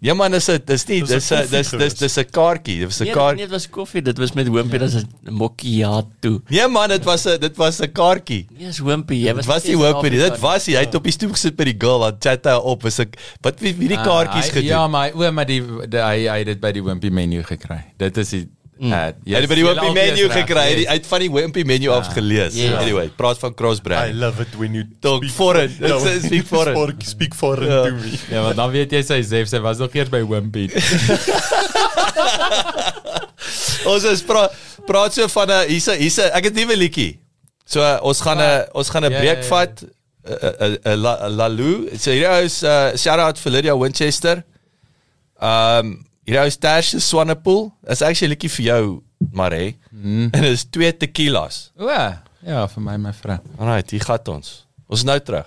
Ja man, dis 'n dis nie Dis 'n dis dis dis 'n kaartjie. Dit was 'n Nee, kaart. nee, dit was koffie, dit was met Wimpy, dit was 'n macchiato. Nee man, dit was 'n dit was 'n kaartjie. Nee, is Wimpy, jy Dit was was nie hoop nie. Dit was hy. Hy het op die stoep gesit by die girl, dan chat hy op. Was ek wat wie, wie die kaartjies Ah, gedoen? Ja, maar o, maar die, die hy hy het dit by die Wimpy menu gekry. Dit is die mm. uh, by die Wimpy menu gekry. Hy het van die Wimpy menu af gelees. Ja. Anyway, praat van cross I brand. love it when you Talk speak- foreign. Ja, It's- speak foreign. Speak, speak foreign Ja. to me. Ja, want dan weet jy sy Zef, sy was nog eers by Wimpy. Ons is praat praat so van 'n hier's 'n hier's 'n ek het 'n nuwe liedjie. So uh, ons gaan 'n ons gaan 'n Ja, breek ja, vat. 'n 'n La- Lalu. So hier is uh, shout out vir Lydia Winchester. Um hier is Tash Swanepoel. Is actually 'n liedjie vir jou, Mare. Mm. En is twee tequilas. O, ja, vir my my vrou. Alright, hier gaan ons. Ons is nou terug.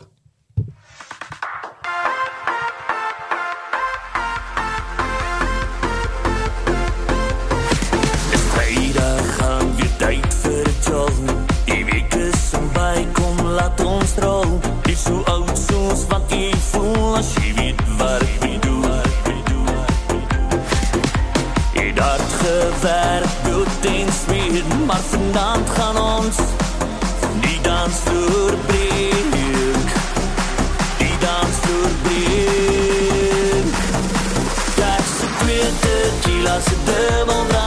Is laat ons rol. Jy so oud soos wat jy voel as jy weet wat ek Jy het gewerk, dood en smeer, maar vandaan gaan ons die dansvloer breek. Die dansvloer breek. Daar se twee tequila's, 'n dubbel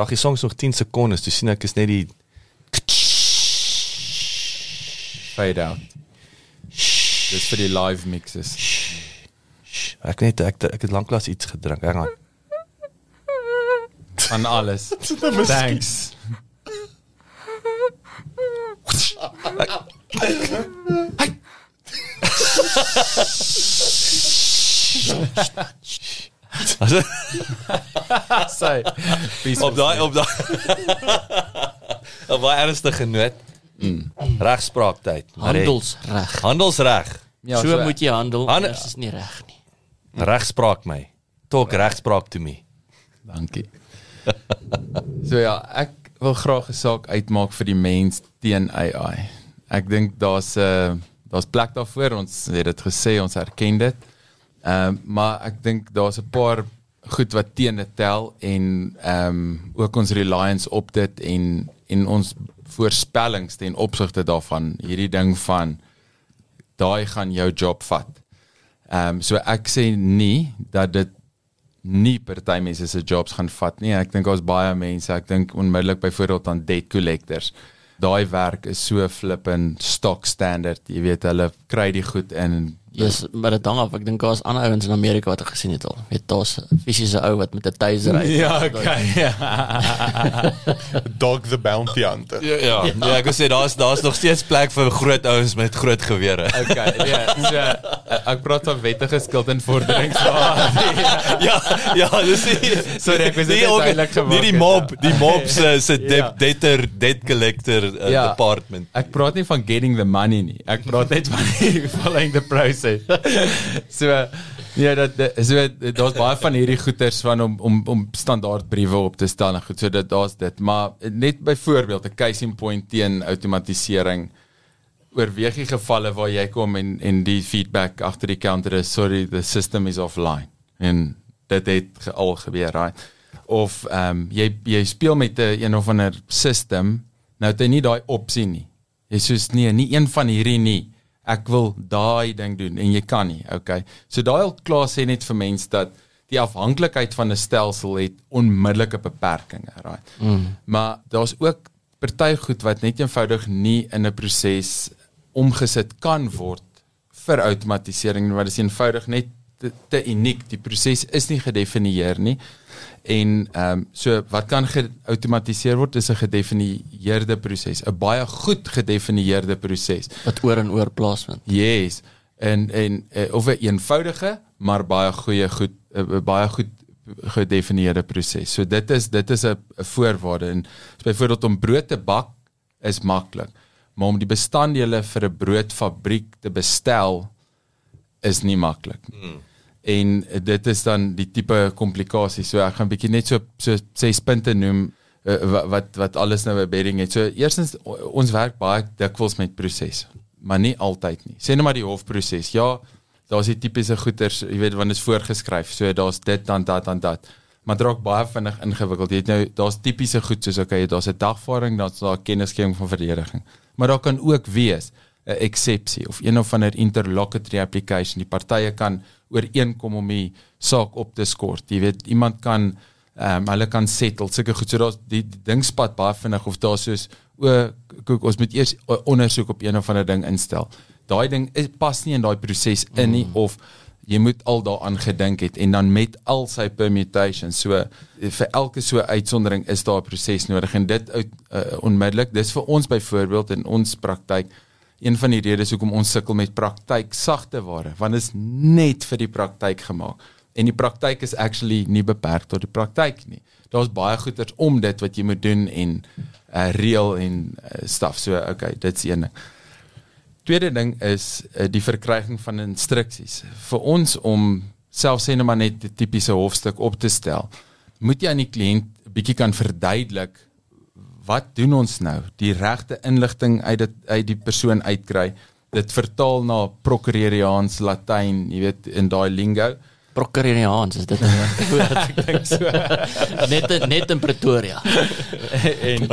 Dag die song is nog 10 sekondes, toe sien ek is net die Fade out. Dis vir die live mixes. ek net ek ek het lanklaas iets gedrink. Hang aan. Van alles. Thanks. Sy. op daai op daai op daai ernstige noot. Mm. Regspraaktyd. Handelsreg. Handelsreg. Ja, so moet jy handel, Han- anders is nie reg nie. Regspraak my. Talk regspraak to me. Dankie. so ja, ek wil graag 'n saak uitmaak vir die mens teen AI. Ek dink daar's 'n uh, daar's plek daarvoor. Ons het dit gesê, ons erken dit. Ehm maar ek dink daar's 'n paar goed wat teen dit tel en ehm um, ook ons reliance op dit en en ons voorspellings ten opsigte daarvan hierdie ding van daai gaan jou job vat. Ehm um, so ek sê nie dat dit nie party mense se jobs gaan vat nie. Ek dink daar's baie mense, ek dink onmiddellik byvoorbeeld aan debt collectors. Daai werk is so flippend stock standard. Jy weet hulle kry die goed in Dis maar dit hang af. Ek dink daar's ander ouens in Amerika wat ek gesien het al. Weet daar's 'n fisiese ou wat met 'n taser ry. Ja, okay. Ja. Dog the Bounty Hunter. Ja, ja. ja ek sê daar's daar's nog steeds plek vir groot ouens met groot gewere. Okay. Ja, so eh, ek praat van wettige skuldinvorderings. ja, ja, dis nie Sorry, ek was net duidelik gemaak Nie die mob, die mob se se Ja. debt debtor debt collector uh, Ja. department. Ek praat nie van getting the money nie. Ek praat net van following the process. So ja, dat dat- so daar's baie van hierdie goeters van om om om standaardbriewe op te stel en goed. So dit daar's dit, maar net byvoorbeeld 'n case in point teen outomatisering oorweeg jy gevalle waar jy kom en en die feedback agter die counter is sorry the system is offline. En dit het ge- al gebeur right? Of ehm um, jy jy speel met 'n een of ander system nou het jy nie daai opsie nie. Jy soos nee nie een van hierdie nie. Ek wil daai ding doen. En jy kan nie okay? So daai al klaar sê net vir mense dat die afhanklikheid van 'n stelsel het onmiddellike beperkings right? Mm. maar daar's ook party goed wat net eenvoudig nie in 'n proses omgesit kan word vir outomatisering want dit is eenvoudig net te, te uniek die proses is nie gedefinieer nie en ehm um, so wat kan geautomatiseer word is 'n gedefinieerde proses 'n baie goed gedefinieerde proses wat oor en oor plaasvind. Yes. En en uh, of 'n eenvoudige maar baie goeie goed uh, baie goed gedefinieerde proses. So dit is dit is 'n voorwaarde en so byvoorbeeld om brood te bak is maklik, maar om die bestanddele vir 'n broodfabriek te bestel is nie maklik. Hmm. En dit is dan die tipe komplikasie. So ek gaan bietjie net so so ses punte noem uh, wat wat alles nou by bedding het. So eerstens ons werk baie dikwels met prosesse, maar nie altyd nie. Sê net maar die hofproses. Ja, daar's die tipiese goeters, jy weet wanneer is voorgeskryf. So daar's dit dan dat dan dat. Maar dit raak baie vinnig ingewikkeld. Jy het nou daar's tipiese goed soos okay, daar's 'n dagvaarding, daar's daar kennisgewing van verdediging. Maar daar kan ook wees 'n eksepsie of een of ander interlocutory application. Die partye kan ooreenkom om die saak op te skort. Jy weet, iemand kan ehm um, hulle kan settle sulke goed. So daar's die, die ding spat baie vinnig of daar soos o kyk ons moet eers ondersoek op een of ander ding instel. Daai ding is pas nie in daai proses in nie of jy moet al daaraan gedink het en dan met al sy permutations. So vir elke so uitsondering is daar 'n proses nodig en dit uit uh, onmiddellik. Dis vir ons byvoorbeeld in ons praktyk een van die redes hoekom ons sukkel met praktyk sagte ware, want is net vir die praktyk gemaak. En die praktyk is actually nie beperk tot die praktyk nie. Daar's baie goeders om dit wat jy moet doen en uh reël en uh, stuff. So okay, dit's een ding. Tweede ding is uh, die verkryging van instruksies. Vir ons om selfs sê net maar net 'n tipiese hofstuk op te stel, moet jy aan die kliënt 'n bietjie kan verduidelik wat doen ons nou? Die regte inligting uit dit uit die persoon uitkry, dit vertaal na prokureriaans Latyn, jy weet in daai lingo. Prokureriaans is dit woord ek dink so. net in- net in Pretoria. en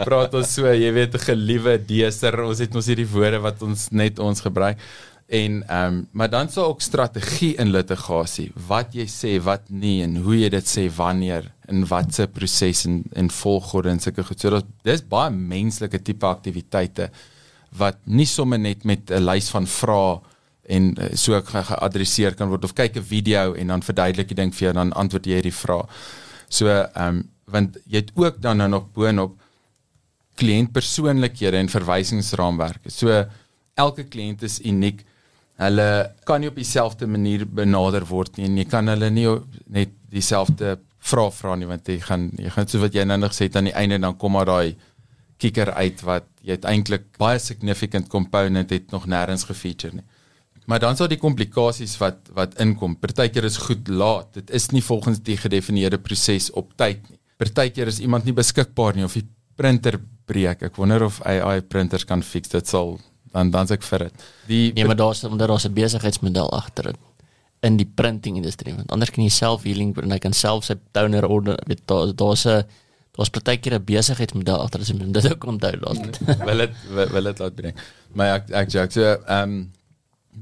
praat ons so, jy weet, geliewe deser, ons het ons hierdie woorde wat ons net ons gebruik. En ehm um, maar dan sal ook strategie in litigasie. Wat jy sê, wat nie en hoe jy dit sê wanneer en wat se proses en en volgorde en sulke goed. So dis dis baie menslike tipe aktiwiteite wat nie sommer net met 'n lys van vrae en uh, so ge geadresseer kan word of kyk 'n video en dan verduidelik jy ding vir jou dan antwoord jy hierdie vraag. So ehm um, want jy het ook dan nou nog boonop kliëntpersoonlikhede en verwysingsraamwerke. So elke kliënt is uniek. Hulle kan nie op dieselfde manier benader word nie en jy kan hulle nie net dieselfde vrae vra nie want jy gaan jy gaan so wat jy nou nog sê aan die einde dan kom maar daai kikker uit wat jy het eintlik baie significant component het nog nêrens gefeature nie. Maar dan sal die komplikasies wat wat inkom. Partykeer is goed laat. Dit is nie volgens die gedefinieerde proses op tyd nie. Partykeer is iemand nie beskikbaar nie of die printer breek. Ek wonder of AI printers kan fix dit sal dan dan's ek vir dit. Die Nee, maar daar's omdat daar's 'n besigheidsmodel agter dit in die printing industrie want anders kan jy self healing en hy kan self sy toner order weet daar daar's 'n daar's partykeer 'n besigheidsmodel agter dit moet dit ook onthou daar's wil dit wil dit laat bring. Maar ek ek joke so ehm um,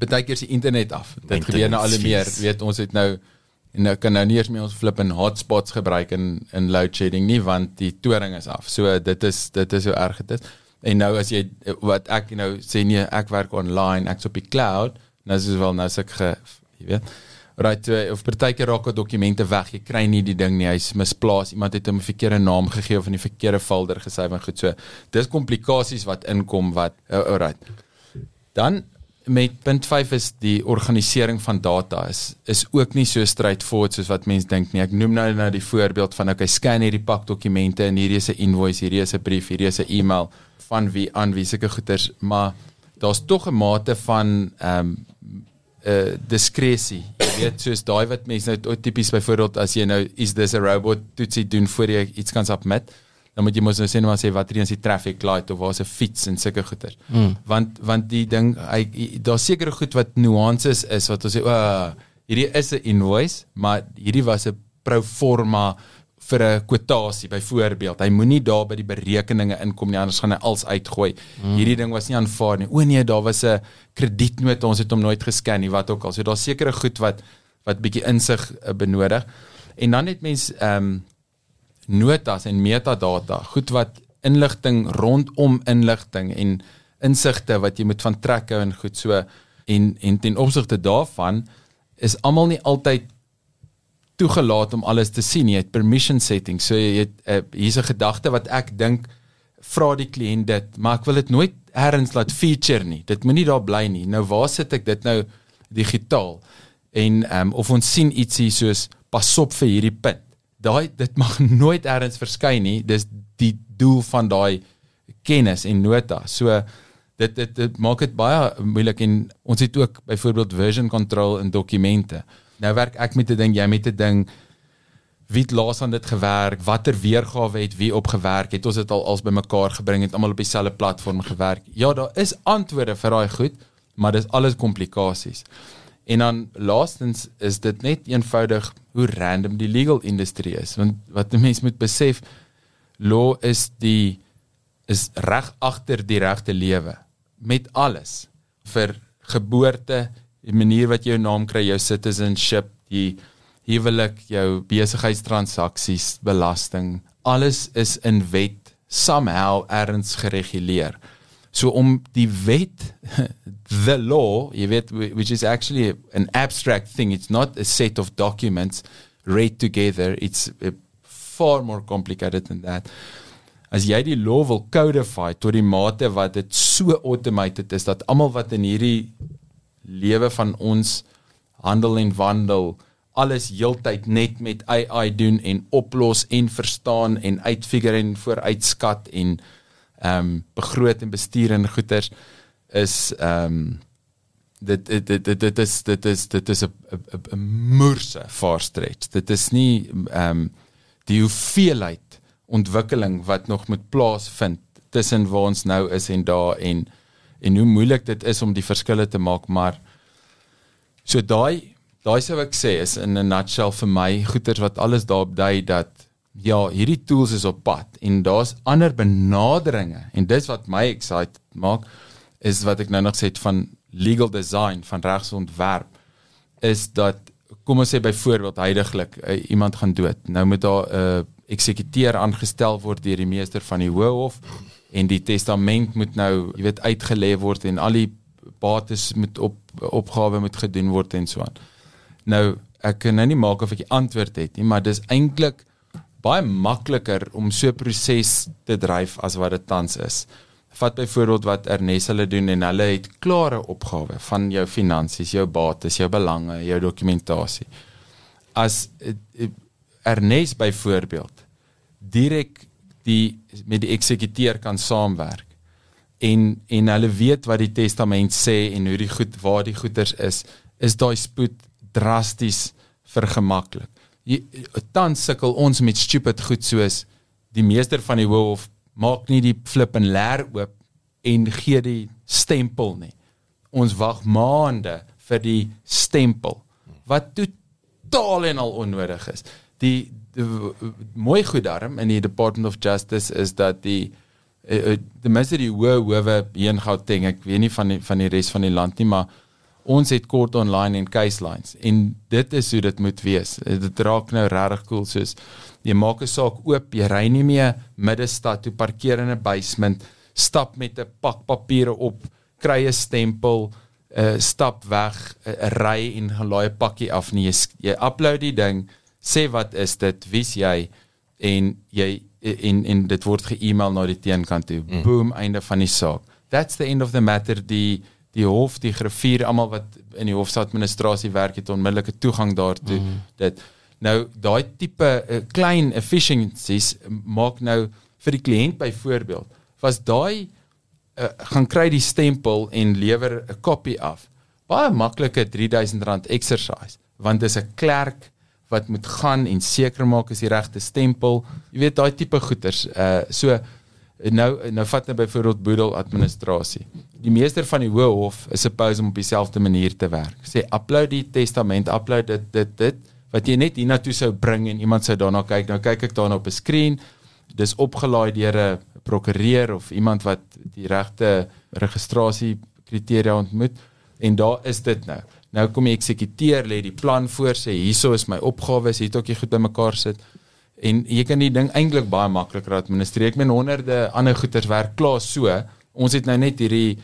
baie keer die internet af. Dit Internet gebeur nou al hoe meer. vies. Weet ons het nou en nou kan nou nie eens meer ons flip in hotspots gebruik in in load shedding nie want die toring is af. So dit is dit is hoe erg dit is. En nou as jy wat ek nou sê nee, ek werk online, ek's op die cloud, nou is wel nou suk ge jy weet. Right, of partykeer raak al dokumente weg. Jy kry nie die ding nie. Hy's misplaas. Iemand het hom 'n verkeerde naam gegee of in die verkeerde folder gesit en goed so. Dis komplikasies wat inkom wat uh, alright. Dan met punt 5 is die organisering van data is is ook nie so straightforward soos wat mense dink nie. Ek noem nou nou die voorbeeld van okay, scan hierdie pak dokumente en hierdie is 'n invoice, hierdie is 'n brief, hierdie is 'n e-mail van wie aan wie sulke goeders, maar daar's tog 'n mate van ehm um, uh diskresie. Jy weet soos daai wat mense nou tipies byvoorbeeld as jy nou is this a robot toetsie doen voor jy iets kan submit, dan moet jy mos nou sê nou maar sê wat is die traffic light of waar's 'n fiets en sulke goeders. Mm. Want want die ding hy, daar's sekere goed wat nuances is wat ons sê o oh, hierdie is 'n invoice, maar hierdie was 'n pro forma vir 'n kwotasie byvoorbeeld. Hy moenie daar by die berekeninge inkom nie anders gaan hy als uitgooi. Mm. Hierdie ding was nie aanvaar nie. O nee, daar was 'n kredietnoot, ons het hom nooit gescan nie, wat ook al. So daar's sekere goed wat wat bietjie insig uh, benodig. En dan het mens ehm um, notas en metadata, goed wat inligting rondom inligting en insigte wat jy moet van trek hou en goed so en en ten opsigte daarvan is almal nie altyd toegelaat om alles te sien. Jy het permission settings. So jy het uh, hier's 'n gedagte wat ek dink vra die kliënt dit, maar ek wil dit nooit ergens laat feature nie. Dit moenie daar bly nie. Nou waar sit ek dit nou digitaal? En ehm um, of ons sien ietsie soos pas op vir hierdie punt. Daai dit mag nooit ergens verskyn nie. Dis die doel van daai kennis en nota. So dit dit, dit maak dit baie moeilik en ons het ook byvoorbeeld version control in dokumente. Nou werk ek met 'n ding, jy met 'n ding wie het laas aan dit gewerk, watter weergawe het wie op gewerk, het ons dit al als bymekaar gebring het almal op dieselfde platform gewerk. Ja, daar is antwoorde vir daai goed, maar dis alles komplikasies. En dan laastens is dit net eenvoudig hoe random die legal industrie is, want wat 'n mens moet besef, law is die is reg agter die regte lewe met alles vir geboorte, die manier wat jy jou naam kry, jou citizenship, die huwelik, jou besigheidstransaksies, belasting, alles is in wet somehow erns gereguleer. So om die wet the law, jy weet which is actually an abstract thing, it's not a set of documents read together, it's uh, far more complicated than that. as jy die law wil codify tot die mate wat dit so automated is dat almal wat in hierdie lewe van ons handel en wandel alles heeltyd net met AI doen en oplos en verstaan en uitfigure en vooruitskat en ehm um, begroot en bestuur en goeders is ehm um, dit dit dit dit dit is dit is dit is 'n 'n moerse far stretch. Dit is nie ehm um, die hoeveelheid ontwikkeling wat nog moet plaasvind tussen waar ons nou is en daar en en hoe moeilik dit is om die verskille te maak, maar so daai daai sou ek sê is in 'n nutshell vir my goeters wat alles daarop dui dat ja, hierdie tools is op pad en daar's ander benaderinge en dis wat my excited maak is wat ek nou nog sê van legal design van regsontwerp is dat kom ons sê byvoorbeeld heidaglik uh, iemand gaan dood. Nou moet daar 'n uh, eksekuteur aangestel word deur die meester van die hof en die testament moet nou, jy weet, uitgelê word en al die bates moet op opgawe moet gedoen word en so aan. Nou ek kan nou nie maak of ek die antwoord het nie, maar dis eintlik baie makliker om so 'n proses te dryf as wat dit tans is. Vat byvoorbeeld wat Ernest hulle doen en hulle het klare opgawe van jou finansies, jou bates, jou belange, jou dokumentasie. As eh, eh, Ernest byvoorbeeld direk die met die eksekuteur kan saamwerk en en hulle weet wat die testament sê en hoe die goed waar die goeders is, is daai spoed drasties vergemaklik. Tans sukkel ons met stupid goed soos die meester van die hof maak nie die flip en leer oop en gee die stempel nie. Ons wag maande vir die stempel wat totaal en al onnodig is. Die, die mooi goed daarom in die Department of Justice is dat die uh, die mense die hoë howe hier in Gauteng, ek weet nie van die, van die res van die land nie, maar ons het kort online en case lines en dit is hoe dit moet wees. Dit raak nou regtig cool soos jy maak 'n saak oop, jy ry nie meer middestad toe parkeer in 'n basement, stap met 'n pak papiere op, kry 'n stempel, uh, stap weg, uh, ry en gaan laai 'n pakkie af nie. Jy, jy upload die ding, sê wat is dit, wie's jy en jy en en dit word ge-email na die teenkant toe. Mm. Boom, einde van die saak. That's the end of the matter. Die die hof, die griffier, almal wat in die hofsadministrasie werk het onmiddellike toegang daartoe. Mm. Dit Nou daai tipe uh, klein efficiencies maak nou vir die kliënt byvoorbeeld was daai uh, gaan kry die stempel en lewer 'n kopie af. Baie maklike R3000 exercise want dis 'n klerk wat moet gaan en seker maak is die regte stempel. Jy weet daai tipe goeders. Uh so nou nou vat net byvoorbeeld boedel administrasie. Die meester van die hoë hof is supposed om op dieselfde manier te werk. Sê upload die testament, upload dit dit dit wat jy net hiernatoe sou bring en iemand sou daarna kyk. Nou kyk ek daarna op 'n skerm. Dis opgelaai deur 'n prokureur of iemand wat die regte registrasie kriteria ontmoet en daar is dit nou. Nou kom die eksekuteur lê die plan voor sê hierso is my opgawes, hier het ek goed bymekaar sit en jy kan die ding eintlik baie makliker administreer. Ek meen honderde ander goeders werk klaar so. Ons het nou net hierdie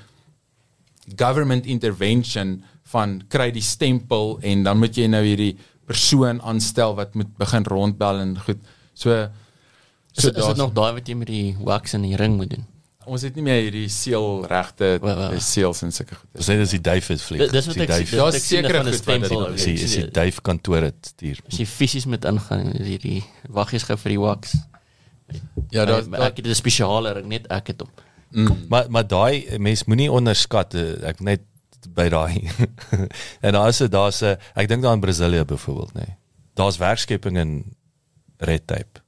government intervention van kry die stempel en dan moet jy nou hierdie persoon aanstel wat moet begin rondbel en goed. So so is dit nog daai wat jy met die wax in die ring moet doen. Ons het nie meer hierdie seël regte seels en sulke goed. Ons sê dis die duif is vlieg. Dis wat ek sê. Daar's sekere goed wat is die, is die duif kantoor dit stuur. As jy fisies met ingaan hierdie waggies gou vir die wax. Ja, daar ek het 'n spesiale ring net ek het hom. Mm. Maar maar daai mens moenie onderskat ek net by daai. en daar's daar's 'n ek dink daar in Brasilia byvoorbeeld nê. Nee. Daar's werkskepping in red tape.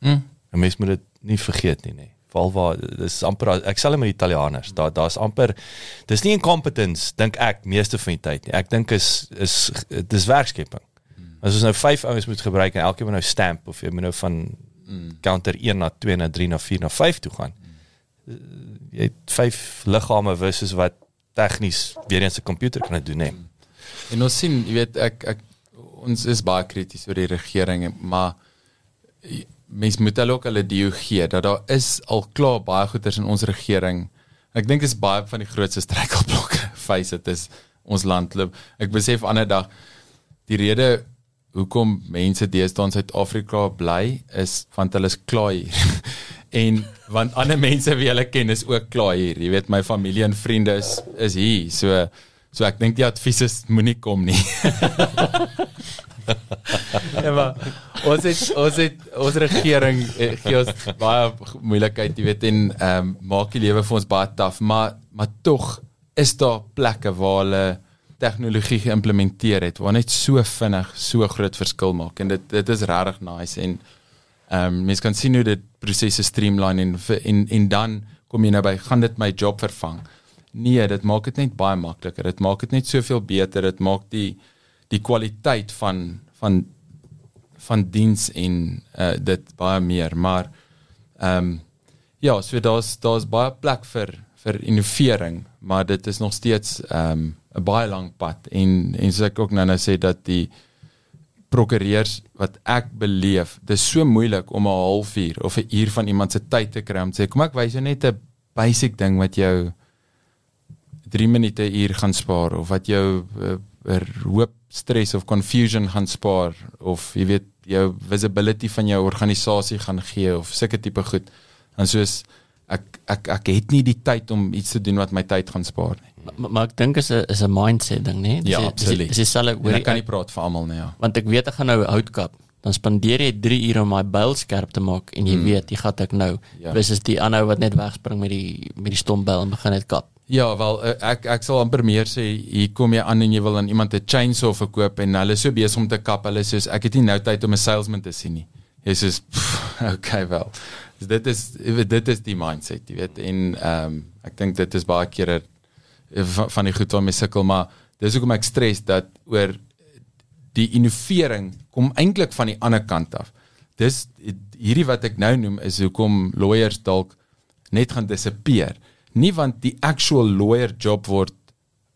Mm. En mens moet dit nie vergeet nie nê. Nee. Veral waar dis amper ek sal met Italianers, daar daar's amper dis nie incompetence dink ek meeste van die tyd nie. Ek dink is is dis werkskepping. Mm. As ons nou 5 ouens moet gebruik en elkeen moet nou stamp of jy moet nou van mm. counter 1 na 2 na 3 na 4 na 5 toe gaan. Mm. Jy het 5 liggame versus wat tegnies weer eens 'n komputer kan dit doen hè. En ons sien, jy weet ek ek ons is baie krities oor die regering, maar mens moet hulle ook hulle deel gee dat daar is al klaar baie goeders in ons regering. Ek dink is baie van die grootste struikelblokke face dit is ons landloop. Ek besef ander dag die rede hoekom mense deesdae in Suid-Afrika bly is want hulle is klaar hier. en want ander mense wie hulle ken is ook klaar hier. Jy weet my familie en vriende is is hier. So so ek dink die advies is moenie kom nie. ja, maar ons het ons het ons regering eh, gee ons baie moeilikheid, jy weet en ehm um, maak die lewe vir ons baie taaf, maar maar tog is daar plekke waar hulle tegnologie geïmplementeer het waar net so vinnig so groot verskil maak en dit dit is regtig nice en ehm um, mens kan sien hoe dit prosesse streamline en en en dan kom jy nou by gaan dit my job vervang. Nee, dit maak dit net baie makliker. Dit maak dit net soveel beter. Dit maak die die kwaliteit van van van diens en uh, dit baie meer, maar ehm um, ja, so daar's daar's baie plek vir vir innovering, maar dit is nog steeds ehm um, 'n baie lang pad. En en soos ek ook nou nou sê dat die prokureurs wat ek beleef, dis so moeilik om 'n halfuur of 'n uur van iemand se tyd te kry om te sê kom ek wys jou net 'n basic ding wat jou 3 minute uur gaan spaar of wat jou uh, hoop stres of confusion gaan spaar of jy weet jou visibility van jou organisasie gaan gee of sulke tipe goed. En soos ek ek ek het nie die tyd om iets te doen wat my tyd gaan spaar nie. Maar, maar ek dink is 'n is 'n mindset ding, né? Ja, absoluut. Dis dieselfde oor ek kan nie praat vir almal nie, ja. Want ek weet ek gaan nou hout kap. Dan spandeer jy 3 ure om my byl skerp te maak en jy mm. weet, jy gaan ek nou. Ja. Dis die aanhou wat net wegspring met die met die stombyl en begin net kap. Ja, wel eh, ek ek sal amper meer sê hier kom jy aan en jy wil aan iemand 'n chainsaw verkoop en hulle is so besig om te kap. Hulle sê ek het nie nou tyd om 'n salesman te sien nie. Jy sê okay wel. So dit is dit is die mindset, jy weet. En ehm um, ek dink dit is baie kere eh, van die goed wat my sukkel, maar dis hoekom ek stres dat oor die innovering kom eintlik van die ander kant af. Dis hierdie wat ek nou noem is hoekom lawyers dalk net gaan disappear nie want die actual lawyer job word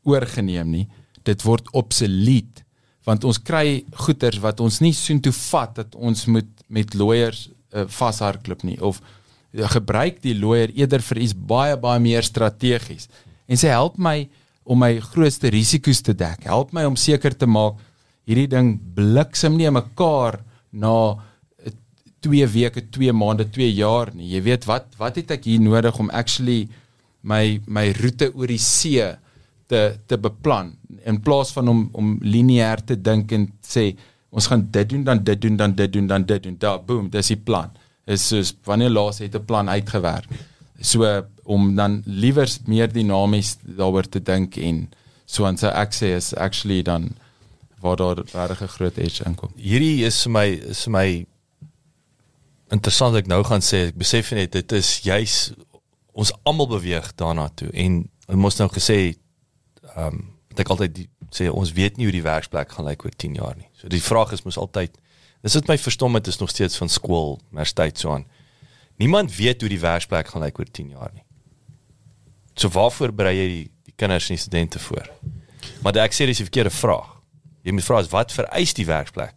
oorgeneem nie. Dit word obsolet want ons kry goeders wat ons nie soen toe vat dat ons moet met lawyers uh, vashardloop nie. Of uh, gebruik die lawyer eerder vir iets baie baie meer strategies. En sê help my om my grootste risiko's te dek. Help my om seker te maak hierdie ding bliksem nie mekaar na 2 eh, weke, 2 maande, 2 jaar nie. Jy weet wat wat het ek hier nodig om actually my my roete oor die see te te beplan. In plaas van om om lineêr te dink en sê ons gaan dit doen dan dit doen dan dit doen dan dit doen. Da boom dis die plan. Is soos wanneer laas het 'n plan uitgewerk? So om dan liewer meer dinamies daaroor te dink en so aan sy ek sê is actually dan waar daar regtig 'n groot edge inkom. Hierdie is vir my is vir my interessant ek nou gaan sê ek besef net dit is juis ons almal beweeg daarna toe en ons mos nou gesê ehm um, ek altyd die, sê ons weet nie hoe die werksplek gaan lyk oor 10 jaar nie. So die vraag is mos altyd dis wat my verstom het is nog steeds van skool, universiteit so aan. Niemand weet hoe die werksplek gaan lyk oor 10 jaar nie. So waarvoor berei jy die, die kinders en die studente voor? Maar ek sê dis 'n verkeerde vraag. Jy moet vra is wat vereis die werksplek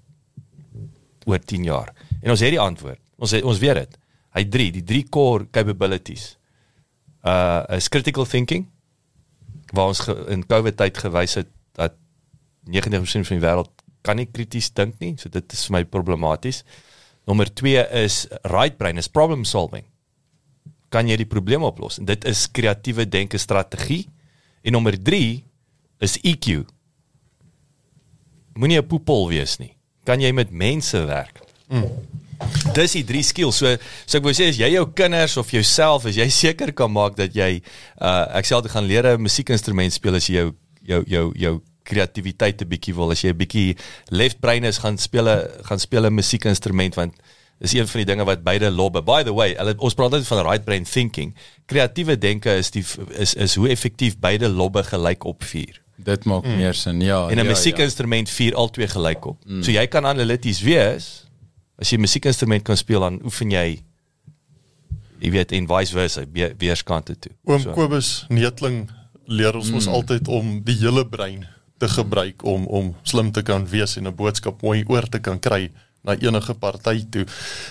oor 10 jaar? En ons het die antwoord. Ons het, ons weet dit. Hy 3, die 3 core capabilities uh is critical thinking waar ons ge, in COVID tyd gewys het dat 90% van die wêreld kan nie krities dink nie. So dit is vir my problematies. Nommer 2 is right brain is problem solving. Kan jy die probleem oplos? En dit is kreatiewe denke strategie. En nommer 3 is EQ. Moenie 'n poepel wees nie. Kan jy met mense werk? Mm. Dis die drie skills. So so ek wou sê as jy jou kinders of jouself as jy seker kan maak dat jy uh ek sê altyd gaan leer 'n musiekinstrument speel as jy jou jou jou jou kreatiwiteit 'n bietjie wil as jy 'n bietjie left brain is gaan speel gaan speel 'n musiekinstrument want is een van die dinge wat beide lobbe. By the way, hulle ons praat altyd van right brain thinking. Kreatiewe denke is die is is hoe effektief beide lobbe gelyk opvuur. Dit maak mm. meer sin. Ja. En 'n ja, musiekinstrument ja. vuur albei gelyk op. Mm. So jy kan analities wees as jy musiekinstrument kan speel dan oefen jy jy weet en vice versa weerskante toe. Oom so. Kobus Neetling leer ons mm. ons altyd om die hele brein te gebruik om om slim te kan wees en 'n boodskap mooi oor te kan kry na enige party toe.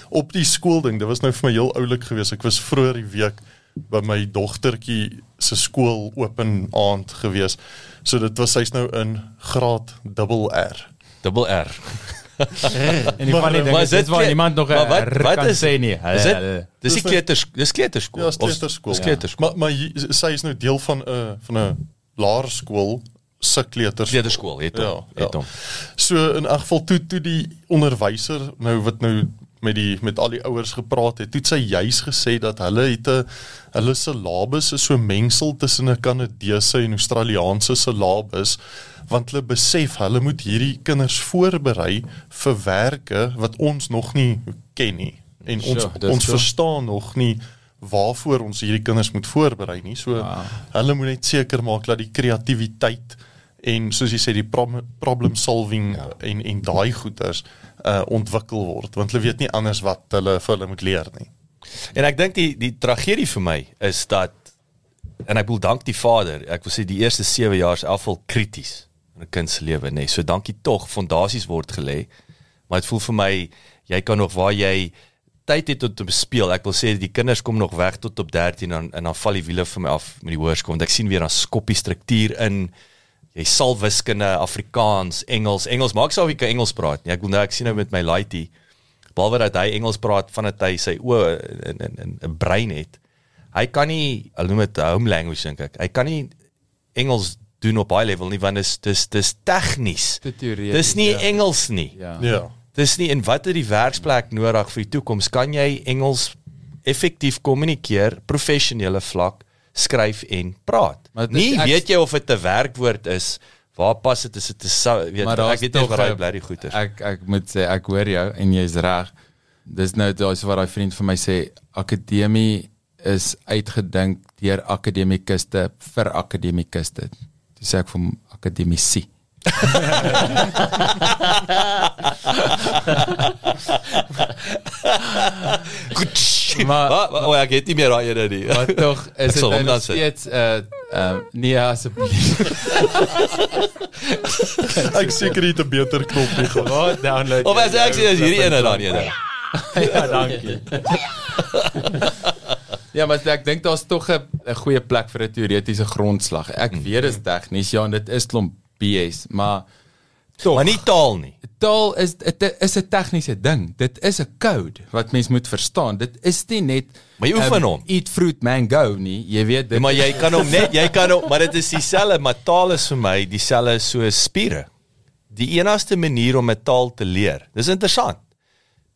Op die skoolding, dit was nou vir my heel oulik geweest. Ek was vroeër die week by my dogtertjie se skool open aand geweest. So dit was sy's nou in graad dubbel R. Dubbel R. En die van die ding Maar is dit waar niemand nog maar wat- wat kan is- sê nie. Is dit dis die kleuters dis kleuterskool. Ja, kleuterskool. Dis kleuterskool. Maar maar sy is nou deel van 'n van 'n laerskool se kleuterskool. Kleuterskool het hom. Ja, Het ja. hom. So in elk geval toe toe die onderwyser nou wat nou met die met al die ouers gepraat het, toe het sy juis gesê dat hulle het 'n hulle syllabus is so mengsel tussen 'n Kanadese en Australiese syllabus want hulle besef hulle moet hierdie kinders voorberei vir werke wat ons nog nie ken nie en ons Sure, ons so. verstaan nog nie waarvoor ons hierdie kinders moet voorberei nie. So Wow. hulle moet net seker maak dat die kreatiwiteit en soos jy sê die prob- problem solving ja. en en daai goeters uh ontwikkel word want hulle weet nie anders wat hulle vir hulle moet leer nie. En ek dink die die tragedie vir my is dat en ek wil dank die Vader. Ek wil sê die eerste 7 jaar is afval krities in 'n kind se lewe, nê. Nee. So dankie tog, fondasies word gelê. Maar dit voel vir my jy kan nog waar jy tyd het om te speel. Ek wil sê die kinders kom nog weg tot op 13 en en dan val die wiele vir my af met die hoërskool. Ek sien weer dan skoppie struktuur in jy sal wiskunde, Afrikaans, Engels, Engels maak sou ek kan Engels praat nie. Ek wil nou ek sien nou met my laaitie behalwe dat hy Engels praat vandat hy sy oë in in in 'n brein het. Hy kan nie, hulle noem dit home language dink ek. Hy kan nie Engels doen op high level nie want dis dis dis tegnies. Dis nie ja. Engels nie. Ja. Ja. Dis nie en wat het die werksplek nodig vir die toekoms? Kan jy Engels effektief kommunikeer, professionele vlak, skryf en praat? Dit- nie ek- weet jy of dit 'n werkwoord is. Waar pas dit? Is dit 'n weet Maar ek weet nie daai een- blerrie goed is. Ek ek moet sê ek hoor jou en jy's reg. Dis nou daai wat daai vriend vir my sê akademie is uitgedink deur akademikuste vir akademikuste. Dis sê ek vir akademisie. Maar- Wat wat- o, ek het nie meer daai ene nie. Maar tog is dit nou nog dan steeds 'n uh, uh, nee asseblief. Ek seker jy het 'n beter knop nie gehad. Wat download? Of as ek sê is hierdie ene dan ene. ja, dankie. Ja, maar ek dink daar's tog 'n goeie plek vir 'n teoretiese grondslag. Ek weet dit is tegnies, ja, en dit is klomp BS, maar tog Maar nie taal nie. taal is dit is 'n tegniese ding. Dit is 'n code wat mens moet verstaan. Dit is nie net Maar jy oefen hom. Eat fruit mango nie. Jy weet dit. Ja, maar jy kan hom net jy kan hom maar dit is dieselfde maar taal is vir my dieselfde soos spiere. Die enigste manier om 'n taal te leer. Dis interessant.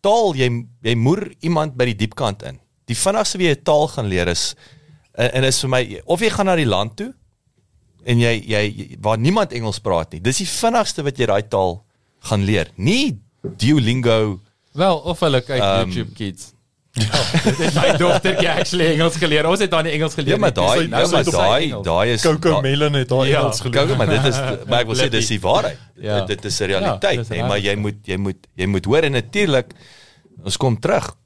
Taal jy jy moer iemand by die diepkant in. Die vinnigste wie jy 'n taal gaan leer is en, en is vir my of jy gaan na die land toe en jy jy waar niemand Engels praat nie. Dis die vinnigste wat jy daai taal gaan leer. Nie Duolingo wel of hulle kyk um, YouTube Kids. Ja, het my dogtertjie actually Engels geleer. Ons het dan nie Engels geleer Ja, maar nie. daai nou sy maar het daai daai is Coco Melon het daai Ja. Engels geleer. Kyk maar dit is maar ek wil sê dis die waarheid. Ja. Ja. Dit, dit is 'n Ja, realiteit, ja, nee, reg. maar jy moet jy moet jy moet hoor en natuurlik ons kom terug.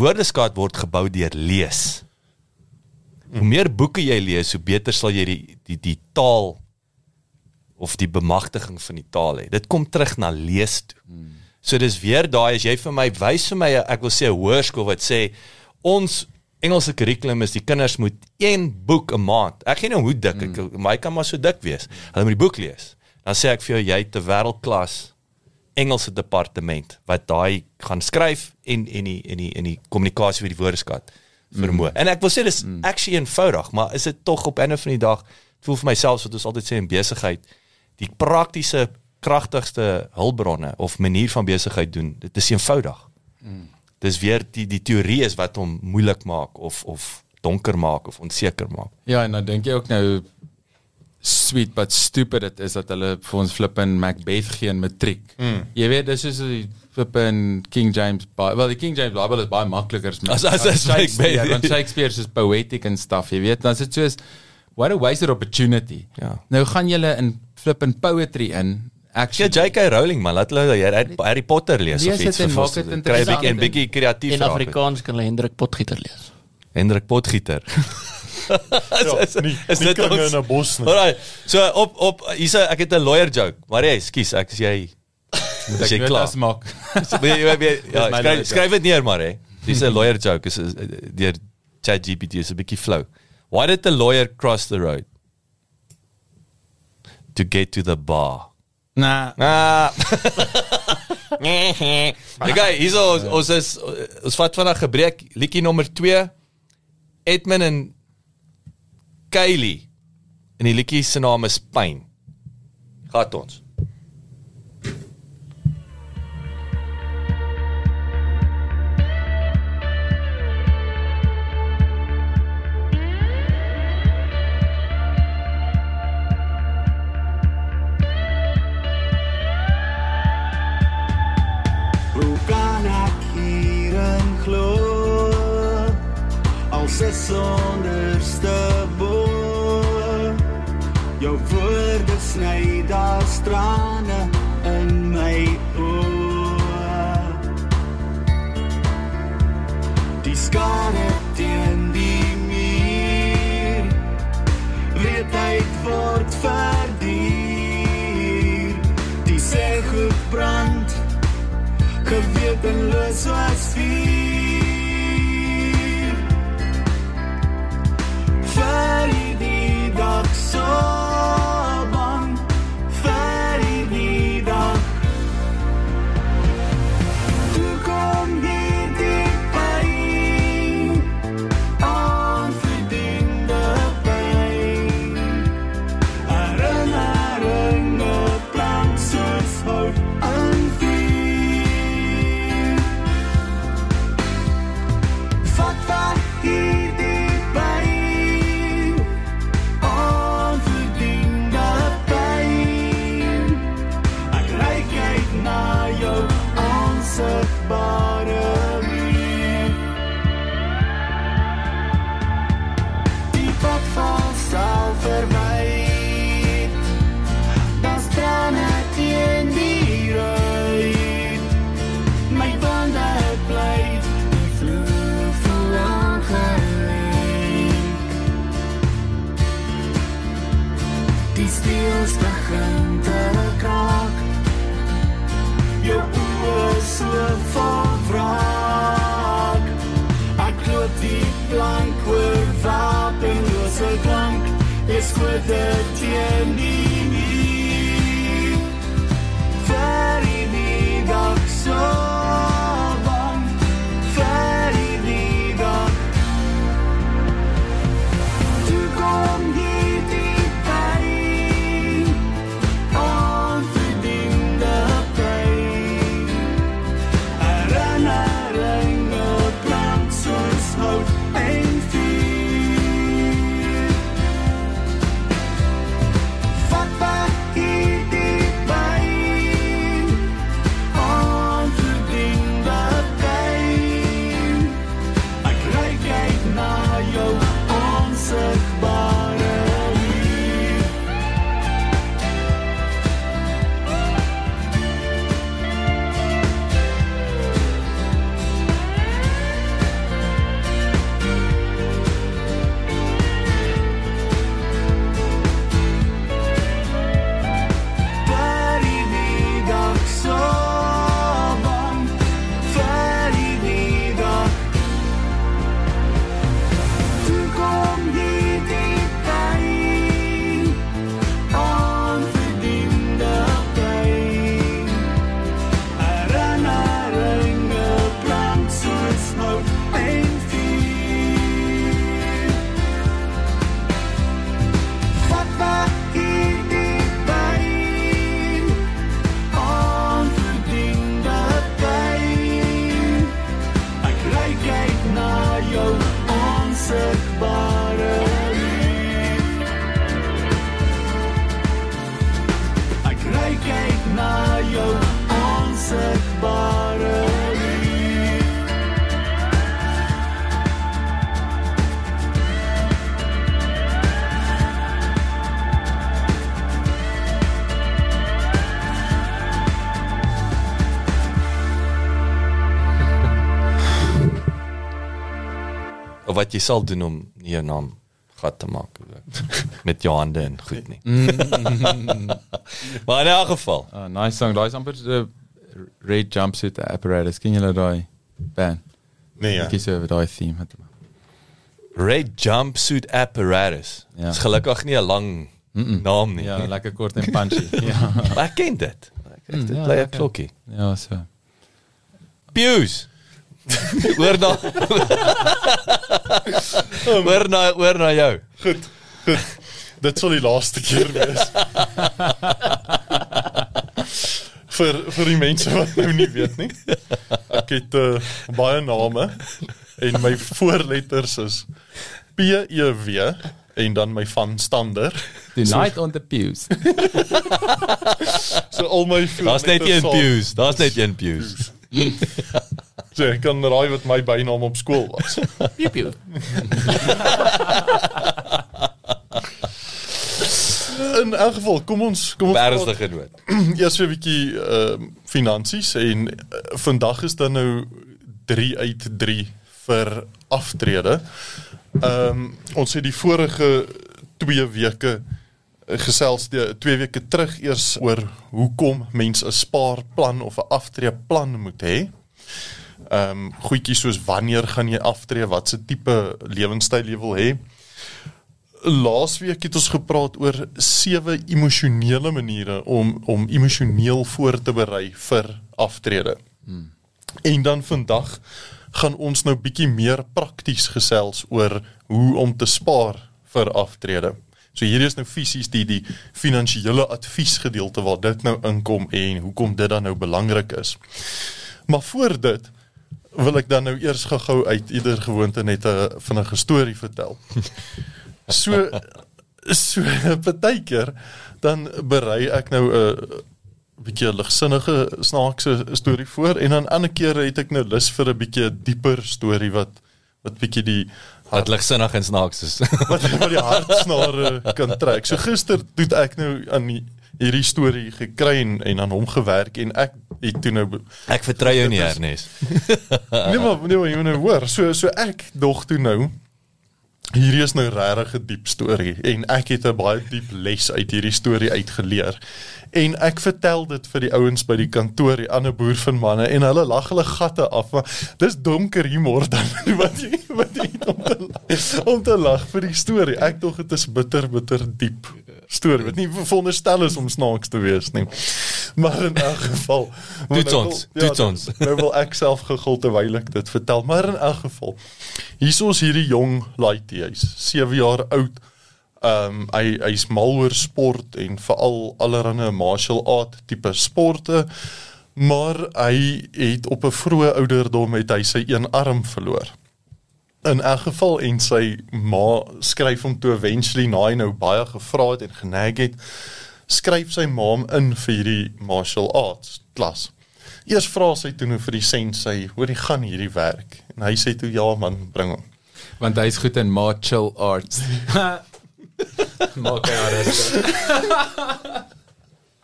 Woordeskat word gebou deur lees. Hoe meer boeke jy lees, hoe beter sal jy die die die taal of die bemagtiging van die taal hê. Dit kom terug na lees toe. So dis weer daai as jy vir my wys vir my ek wil sê 'n hoërskool wat sê ons Engelse kurrikulum is die kinders moet een boek 'n maand. Ek gee nou hoe dik ek maar hy kan maar so dik wees. Hulle moet die boek lees. Dan sê ek vir jou jy het 'n wêreldklas Engelse departement wat daai gaan skryf en en die en die en die kommunikasie met die woordeskat vermoë. Mm. En ek wil sê dis mm. actually eenvoudig, maar is dit tog op einde van die dag voel vir myself wat ons altyd sê in besigheid die praktiese kragtigste hulpbronne of manier van besigheid doen. Dit is eenvoudig. Mm. Dis weer die die teorie is wat hom moeilik maak of of donker maak of onseker maak. Ja, en dan dink jy ook nou sweet but stupid dit is dat hulle vir ons flippin Macbeth gee in matriek. Mm. Jy weet dis soos die flippin King James Bible. Wel die King James Bible is baie makliker as As- as-. Macbeth. Want Shakespeare is poetic en stuff, jy weet. Dan is dit soos what a wasted opportunity. Ja. Nou gaan julle in flippin poetry in. Ja, Actually, J.K. Rowling man, laat hulle Harry, Harry Potter lees, of iets en vir ons. Kry 'n interessant. bietjie en bietjie kreatief In. Afrikaans kan hulle Hendrik Potgieter lees. Hendrik Potgieter. Ja, nie, is nie dit kringe ons? in 'n bos nie. Alraai. So op op hier's ek het 'n lawyer joke. Maar jy, skus, ek is jy is ek jy klaar. as maak. Jy- jy- Ja, skryf skryf dit neer maar hè. Dis 'n lawyer joke is is- deur ChatGPT is 'n bietjie flou. Why did the lawyer cross the road? To get to the bar. Nah. Ah. okay, hierso ons, ons is ons vat vandag gebreek liedjie nommer 2 Edmund en Kylie. En die liedjie se naam is Pyn. Gat ons. Hoe kan ek hierin glo? Als is sonderste bo. Jou woorde sny daar strane in my oë. Die skare teen die muur. Wreedheid word verdier. Die goed brand gewetenloos soos vuur. Vir die Is goed teen die muur. Vir die dag so wat jy sal doen om jou naam gat te maak met jou hande en goed nie. maar in elk geval, Uh, nice song. Daai is amper so Red Jumpsuit Apparatus. Ken julle daai band? Nee ja. Ek kies oor daai theme het. Red Jumpsuit Apparatus. Ja. Dis gelukkig nie 'n lang naam nie. Ja, lekker kort en punchy. ja. Maar ken dit. Ek Mm, dit ja, bly 'n lekker. klokkie. Ja, so. Pius. Hoor na. Hoor na, hoor na jou. Goed. Goed. Dit sal die laaste keer wees. vir vir die mense wat nou nie weet nie. Ek het uh, baie name en my voorletters is P E W en dan my van stander. The night on the pews. So al my Daar's net voorletters een. Pius. Daar's net een Pius. So ek kan raai wat my bynaam op skool was. Piep piep. In elk geval, kom ons kom ons Ernstige noot. Eers vir 'n bietjie ehm uh, finansies en uh, vandag is dan nou 3 uit 3 vir aftrede. Ehm um, ons het die vorige 2 weke eh, gesels die 2 weke terug eers oor hoekom mense 'n spaarplan of 'n aftreeplan moet hê. Ehm um, goedjies soos wanneer gaan jy aftree, watse tipe lewenstyl jy wil hê. Laasweek het ons gepraat oor sewe emosionele maniere om om emosioneel voor te berei vir aftrede. Hmm. En dan vandag gaan ons nou bietjie meer prakties gesels oor hoe om te spaar vir aftrede. So hierdie is nou fisies die die finansiële adviesgedeelte waar dit nou inkom en hoekom dit dan nou belangrik is. Maar voor dit wil ek dan nou eers gou-gou uit ieder gewoonte net 'n vinnige storie vertel. So so partykeer dan berei ek nou 'n bietjie ligsinnige snaakse storie voor en dan ander kere het ek nou lus vir 'n bietjie dieper storie wat wat bietjie die Wat ligsinnig en snaaks is. wat wat die hartsnare kan trek. So gister het ek nou aan die, hierdie storie gekry en, en aan hom gewerk en ek het toe nou Ek vertrou jou nie, Ernest. nee maar nee maar jy moet nou hoor. So so ek dog toe nou hierdie is nou regtig 'n diep storie en ek het 'n baie diep les uit hierdie storie uitgeleer. En ek vertel dit vir die ouens by die kantoor, die ander boer van manne en hulle lag hulle gatte af, maar dis donker humor dan wat jy wat jy het om te lag- om te lag vir die storie. Ek dog dit is bitter bitter diep storie wat nie veronderstel is om snaaks te wees nie. Maar in elk geval, nou ons, wil- toets ons. Nou wil ek self gegil terwyl ek dit vertel, maar in elk geval. Hier is ons hierdie jong laaitie, hy's 7 jaar oud. Ehm um, hy hy's mal oor sport en veral allerlei martial art tipe sporte. Maar hy het op 'n vroeë ouderdom het hy sy een arm verloor. In elk geval en sy ma skryf hom toe eventually na hy nou baie gevra het en geneg het, skryf sy ma hom in vir hierdie martial arts klas. Eers vra sy toe nou vir die sensei, hoor jy gaan hierdie werk? En hy sê toe ja man, bring hom. Want hy's goed in martial arts. Maak hy rustig.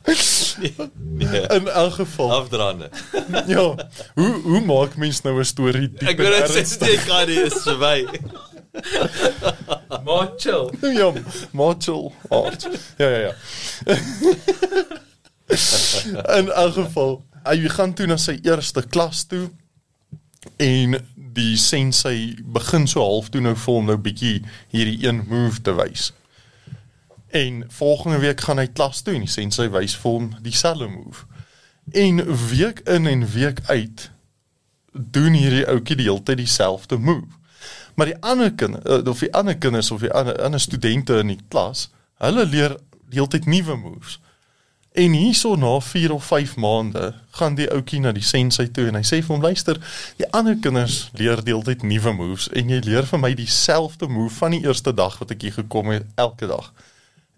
In elk geval. Afdraande. Ja, hoe hoe maak mens nou 'n storie diep Ek wil en net sê ernstig? jy gaan nie is verby. Martial. Ja, martial art. Ja ja ja. In elk geval, hy gaan toe na sy eerste klas toe en die sensei begin so half toe nou vir hom nou bietjie hierdie een move te wys. En volgende week gaan hy klas toe en die sensei wys vir hom dieselfde move. En week in en week uit doen hierdie ouetjie die hele tyd dieselfde move. Maar die ander kinders of die ander kinders of die ander ander studente in die klas, hulle leer die hele tyd nuwe moves. En hierso na 4 of 5 maande gaan die ouetjie na die sensei toe en hy sê vir hom luister, die ander kinders leer die hele tyd nuwe moves en jy leer vir my dieselfde move van die eerste dag wat ek hier gekom het elke dag.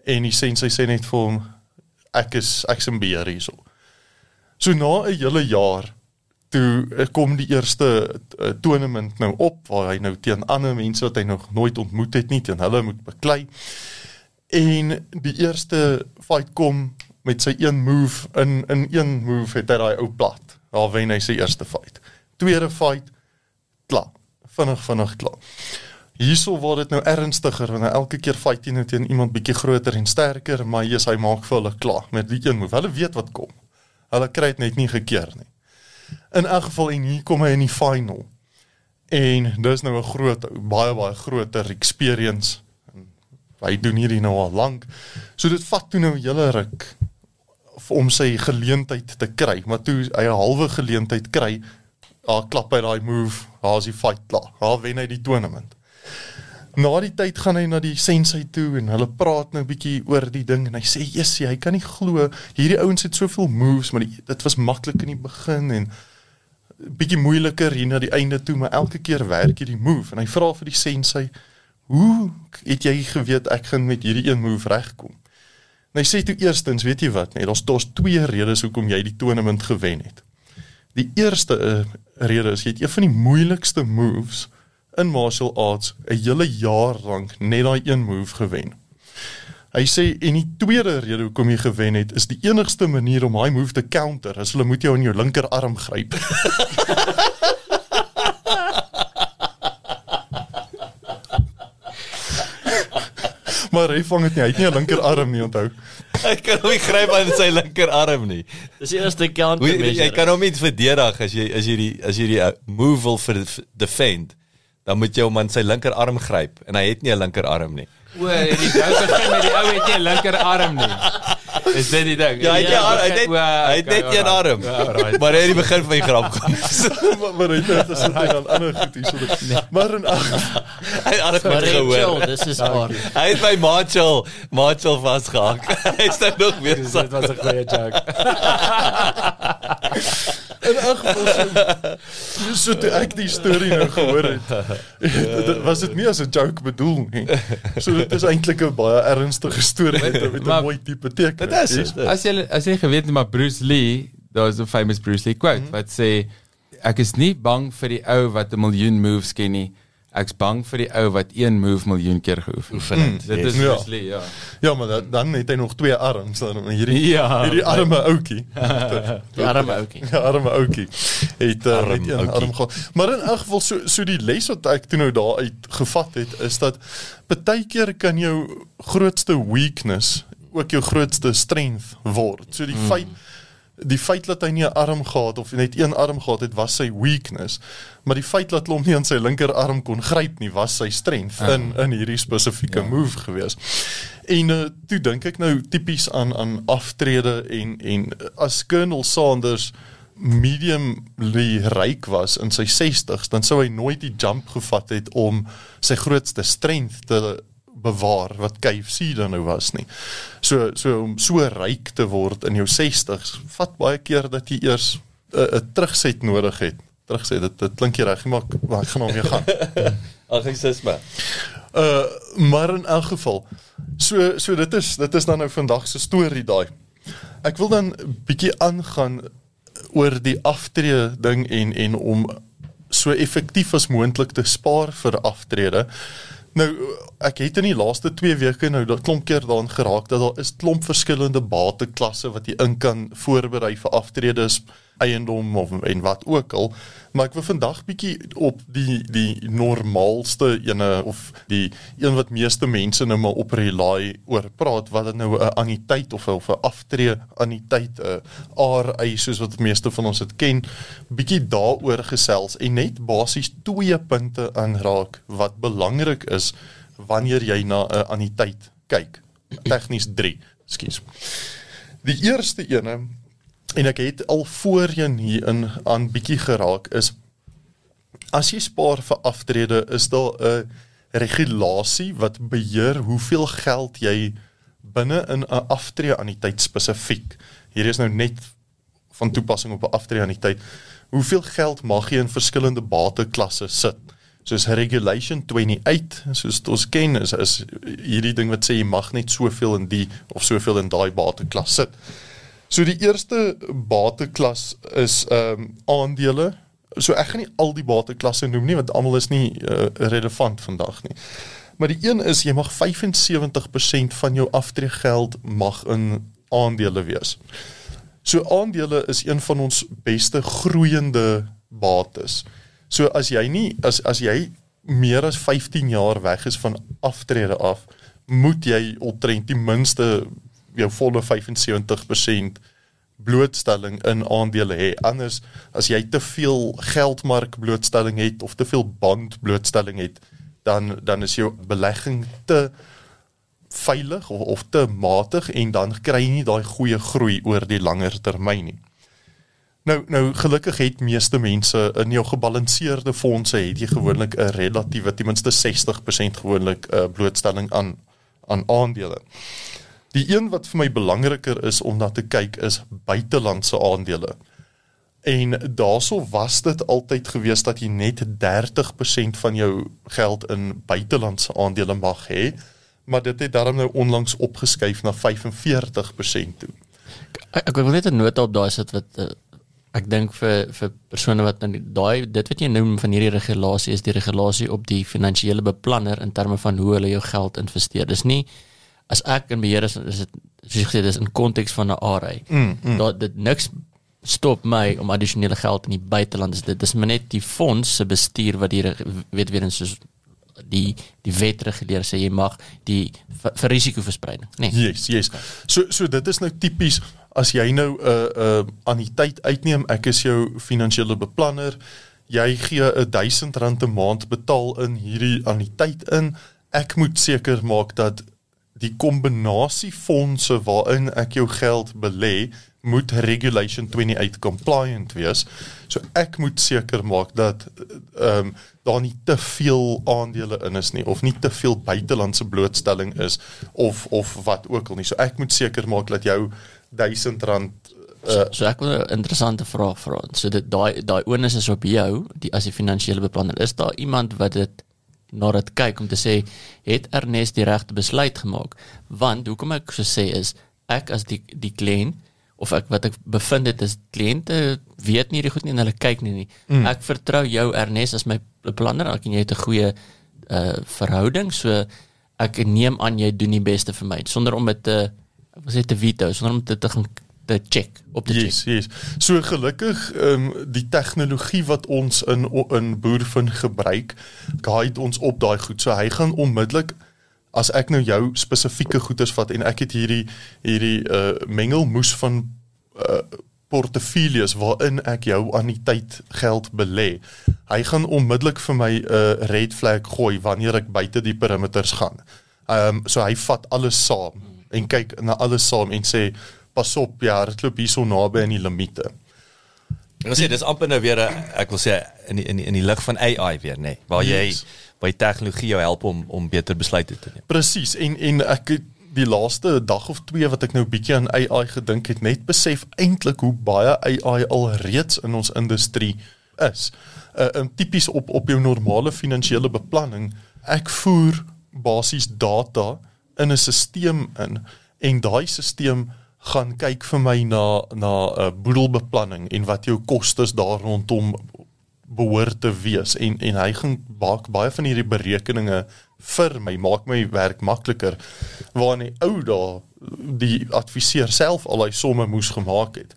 En die sensei sê net vir hom ek is ek's in beheer hierso. So na 'n hele jaar toe eh, kom die eerste uh, tournament nou op waar hy nou teen ander mense wat hy nog nooit ontmoet het nie teen hulle moet beklei. En die eerste fight kom met sy een move in in een move het hy daai ou plat. Daar wen hy sy eerste fight. Tweede fight klaar. Vinnig vinnig klaar. Hierso word dit nou ernstiger want elke keer fight hy nou teen iemand bietjie groter en sterker, maar Jesus hy maak vir hulle klaar met die een move. Hulle weet wat kom. Hulle kry dit net nie gekeer nie. In elk geval en hier kom hy in die final. En dis nou 'n groot baie baie groter experience. En hy doen hierdie nou al lank. So dit vat toe nou 'n hele ruk om sy geleentheid te kry, maar toe hy 'n halwe geleentheid kry, daar klap hy daai move, daar's die fight klaar. Daar wen hy die tournament. Na die tyd gaan hy na die sensei toe en hulle praat nou 'n bietjie oor die ding en hy sê, "Jessie, hy kan nie glo hierdie ouens het soveel moves, maar die, dit was maklik in die begin en bietjie moeiliker hier na die einde toe, maar elke keer werk hierdie move en hy vra vir die sensei, "Hoe het jy geweet ek gaan met hierdie een move regkom?" En hy sê toe eerstens, weet jy wat, nee, daar's daar's twee redes hoekom jy die tournament gewen het. Die eerste uh, rede is jy het een van die moeilikste moves in martial arts 'n hele jaar lank net daai een move gewen. Hy sê en die tweede rede hoekom jy gewen het is die enigste manier om daai move te counter is hulle moet jou in jou linkerarm gryp. maar hy vang dit nie, hy het nie 'n linkerarm nie, onthou. Hy kan hom nie gryp aan sy linkerarm nie. Dis die eerste counter jy, measure. jy kan hom nie verdedig as jy as jy die as jy die uh, move wil vir defend, dan moet jy hom aan sy linkerarm gryp en hy het nie 'n linkerarm nie. O, en die ding begin met die ou het nie 'n linkerarm nie. Is dit die ding? Ja, hy het, Ja, ja, hy het, O, hy het net okay, een alright. arm. Ja, alright. Maar hy het die begin van die grap kom. maar maar hy het dit is dan ander goed hierso. Maar in ag Hy het alles Maar goed Rachel, gehoor. dis is haar. Hy het my Marshall, Marshall vasgehak. Hy staan nog weer Dis- so. Dit was 'n goeie joke. in ag geval so so toe ek die storie nou gehoor het. dit was dit nie as 'n joke bedoel nie. So dit is eintlik 'n baie ernstige storie met 'n- met 'n Maar- mooi tipe teken. Dit is. As jy as jy geweet het maar Bruce Lee, daar's 'n famous Bruce Lee quote Mhm. wat sê ek is nie bang vir die ou wat 'n miljoen moves ken nie. Ek's bang vir die ou wat een move miljoen keer geoefen het. Het. Dit is Ja. Bruce Lee, ja. Ja, maar dan, dan het hy nog twee arms dan hierdie Ja. hierdie arme ouetjie. Die arme ouetjie. Ja, arme ouetjie. Het uh, Arm net een ouetjie. arm gehad. Maar in elk geval so so die les wat ek toe nou daar uit gevat het is dat baie keer kan jou grootste weakness ook jou grootste strength word. So die mm. feit die feit dat hy nie 'n arm gehad of net een arm gehad het was sy weakness, maar die feit dat hom nie aan sy linkerarm kon gryp nie was sy strength in in hierdie spesifieke ja. move gewees. En uh, toe dink ek nou tipies aan aan aftrede en en as Colonel Sanders mediumly ryk was in sy 60s, dan sou hy nooit die jump gevat het om sy grootste strength te bewaar wat KFC dan nou was nie. So so om so ryk te word in jou 60s, vat baie keer dat jy eers 'n uh, 'n terugset nodig het. Terugset, dit dit klink reg, maar ek, maar ek gaan hom weer gaan. Anglicisme. Uh maar in elk geval so so dit is dit is dan nou vandag se storie daai. Ek wil dan bietjie aangaan oor die aftrede ding en en om so effektief as moontlik te spaar vir aftrede. Nou ek het in die laaste 2 weke nou dat klomp keer daaraan geraak dat daar is klomp verskillende bateklasse wat jy in kan voorberei vir aftredes eiendom of en wat ook al maar ek wil vandag bietjie op die die normaalste ene of die een wat meeste mense nou maar op rely oor praat wat dit nou 'n anniteit of 'n aftree anniteit 'n RI soos wat meeste van ons dit ken bietjie daaroor gesels en net basies twee punte aanraak wat belangrik is wanneer jy na 'n anniteit kyk. Tegnies 3 ekskuus die eerste ene en ek het al voorheen hier in aan bietjie geraak is as jy spaar vir aftrede is daar 'n regulasie wat beheer hoeveel geld jy binne in 'n aftrede anniteit spesifiek hier is nou net van toepassing op 'n aftrede anniteit hoeveel geld mag jy in verskillende bateklasse sit? Soos regulation 28 soos ons ken is, is hierdie ding wat sê jy mag net soveel in die of soveel in daai bateklas sit So die eerste bateklas is ehm um, aandele. So ek gaan nie al die bateklasse noem nie want almal is nie uh, relevant vandag nie. Maar die een is jy mag 75% van jou aftreegeld mag in aandele wees. So aandele is een van ons beste groeiende bates. So as jy nie as as jy meer as 15 jaar weg is van aftrede af, moet jy omtrent ten minste jou volle 75% blootstelling in aandele hê. Anders as jy te veel geldmark blootstelling het of te veel band blootstelling het, dan dan is jou belegging te veilig of of te matig en dan kry jy nie daai goeie groei oor die langer termyn nie. Nou nou gelukkig het meeste mense in jou gebalanseerde fondse het jy gewoonlik 'n relatiewe ten minste 60% gewoonlik 'n uh, blootstelling aan aan aandele. Die een wat vir my belangriker is om na te kyk is buitelandse aandele. En daarso was dit altyd gewees dat jy net 30% van jou geld in buitelandse aandele mag hê, maar dit het daarom nou onlangs opgeskuif na 45% toe. Ek, ek wil net 'n nota op daai sit wat uh, ek dink vir vir persone wat nou daai dit wat jy noem van hierdie regulasie is die regulasie op die finansiële beplanner in terme van hoe hulle jou geld investeer. Dis nie as ek in beheer is is dit soos ek sê dis in konteks van 'n RA. Mm, mm. Dat dit niks stop my om addisionele geld in die buiteland is dit dis maar net die fonds se bestuur wat die reg- weet weer eens soos die die wet reguleer sê jy mag die vir, vir risikoverspreiding nee Yes, yes. So so dit is nou tipies as jy nou 'n uh, 'n uh, anniteit uitneem, ek is jou finansiële beplanner, jy gee 'n 1000 rand 'n maand betaal in hierdie anniteit in. Ek moet seker maak dat die kombinasie fondse waarin ek jou geld belê moet regulation 28 compliant wees. So ek moet seker maak dat ehm um, daar nie te veel aandele in is nie of nie te veel buitelandse blootstelling is of of wat ook al nie. So ek moet seker maak dat jou 1000 rand So, so ek wil 'n interessante vraag vra. So dit daai daai onus is op jou, die as die finansiële beplanner. Is daar iemand wat dit na dit kyk om te sê het Ernest die regte besluit gemaak? Want hoekom ek so sê is ek as die die kliënt of ek wat ek bevind het is kliënte weet nie die goed nie en hulle kyk nie nie. Mm. Ek vertrou jou Ernest as my beplanner, ek en jy het 'n goeie uh verhouding, so ek neem aan jy doen die beste vir my sonder om dit te ek wil sê te veto, sonder om dit te gaan te check op te Yes, check. yes. So gelukkig ehm um, die tegnologie wat ons in in Boervin gebruik, guide ons op daai goed. So hy gaan onmiddellik as ek nou jou spesifieke goederes vat en ek het hierdie hierdie uh mengelmoes van uh portefeuilles waarin ek jou anniteit geld belê. Hy gaan onmiddellik vir my 'n uh, red flag gooi wanneer ek buite die perimeters gaan. Ehm um, so hy vat alles saam en kyk na alles saam en sê pas op ja, dit loop hierso naby aan die limite. Ek wil sê dis amper nou weer 'n ek wil sê in die, in die, in die lig van AI weer nê, nee, waar jy Yes. waar die tegnologie jou help om om beter besluite te neem. Presies en en ek die laaste dag of twee wat ek nou bietjie aan AI gedink het, net besef eintlik hoe baie AI al reeds in ons industrie is. 'n uh, um, tipies op op jou normale finansiële beplanning, ek voer basies data in 'n stelsel in en daai stelsel gaan kyk vir my na na 'n uh, boedelbeplanning en wat jou kostes daar rondom behoort te wees. En en hy gaan maak baie van hierdie berekeninge vir my maak my werk makliker waar die ou daar die adviseur self al hy somme moes gemaak het.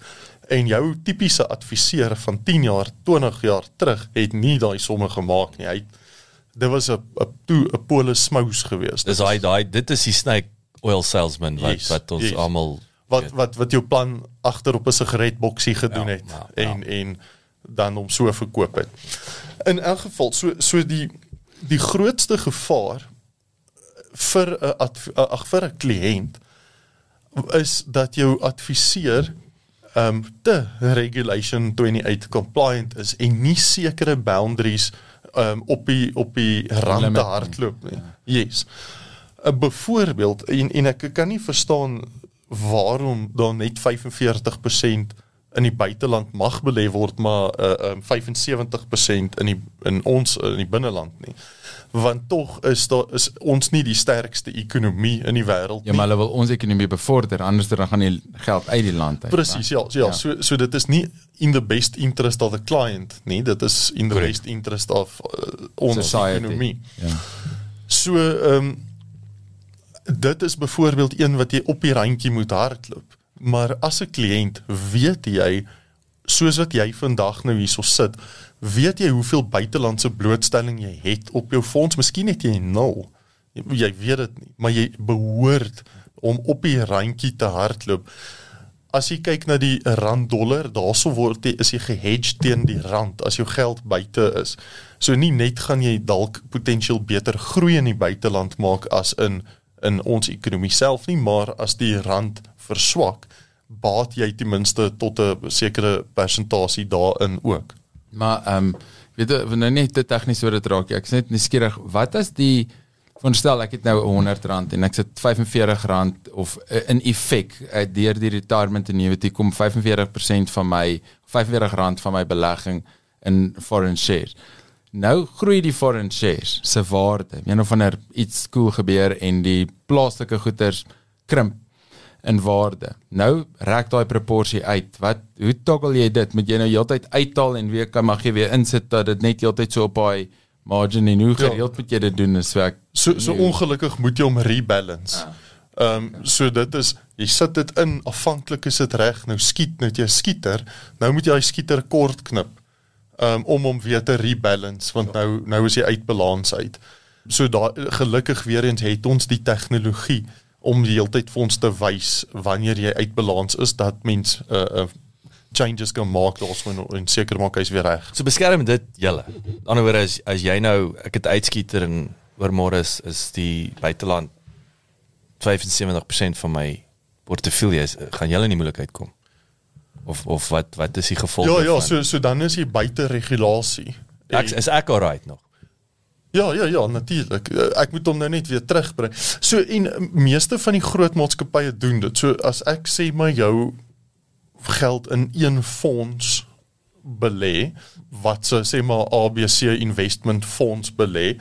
En jou tipiese adviseur van 10 jaar 20 jaar terug het nie daai somme gemaak nie. Hy dit was 'n 'n toe 'n polis smous geweest. Dis daai daai dit is die snake oil salesman wat Yes, wat ons yes. almal wat wat wat jou plan agter op 'n sigaretboksie gedoen Ja, het ja, en en dan hom so verkoop het. In elk geval so so die die grootste gevaar vir 'n ag vir 'n kliënt is dat jou adviseur ehm um, te regulation 28 compliant is en nie sekere boundaries ehm um, op die op die rand te hardloop nie. Yes. 'n Byvoorbeeld en en ek kan nie verstaan waarom daar net 45% in die buiteland mag belê word maar uh, um, 75% in die in ons in die binneland nie. Want tog is daar is ons nie die sterkste ekonomie in die wêreld Ja, maar hulle wil ons ekonomie bevorder, anders dan gaan die geld uit die land uit. Presies, ja, ja, ja. So so dit is nie in the best interest of the client nie, dit is in the Correct. best interest of uh, ons Society. ekonomie. Ja. So ehm um, dit is byvoorbeeld een wat jy op die randjie moet hardloop. Maar as 'n kliënt weet jy soos wat jy vandag nou hierso sit, weet jy hoeveel buitelandse blootstelling jy het op jou fonds? Miskien het jy nul. Jy, jy weet dit nie, maar jy behoort om op die randjie te hardloop. As jy kyk na die rand dollar, daarso word jy is jy gehedged teen die rand as jou geld buite is. So nie net gaan jy dalk potensieel beter groei in die buiteland maak as in in ons ekonomie self nie, maar as die rand verswak, baat jy ten minste tot 'n sekere persentasie daarin ook. Maar ehm um, weet jy, nou net te tegnies oor dit raak. Ek is net nuuskierig, wat as die veronderstel ek het nou R100 en ek sit R45 of uh, in effek uh, deur die retirement annuity kom 45% van my R45 van my belegging in foreign shares. Nou groei die foreign shares se waarde. Een of ander iets cool gebeur en die plaaslike goederes krimp in waarde. Nou rek daai proporsie uit. Wat hoe toggle jy dit? Moet jy nou heeltyd uithaal en weer kan mag jy weer insit dat dit net heeltyd so op daai margin en hoe gereeld moet jy dit doen is werk. So so ongelukkig moet jy hom rebalance. Ehm um, so dit is jy sit dit in afhanklik is dit reg nou skiet net jy skieter nou moet jy daai skieter kort knip um, om hom weer te rebalance want nou nou is hy uit balans uit. So daar gelukkig weer eens het ons die tegnologie om die hele tyd vir ons te wys wanneer jy uit balans is dat mens 'n uh, uh, changes kan maak daar's men en seker maak hy's weer reg. So beskerm dit julle. Aan die ander woorde as as jy nou ek het uitskieter en oormôre is is die buiteland 75% van my portefeulje is gaan julle in die moeilikheid kom. Of of wat wat is die gevolg Ja ja, daarvan? so so dan is jy buite regulasie. ek is ek alright nog. Ja ja ja, natuurlik. Ek moet hom nou net weer terugbring. So en meeste van die groot maatskappye doen dit. So as ek sê maar jou geld in een fonds belê wat so sê maar ABC investment fonds belê.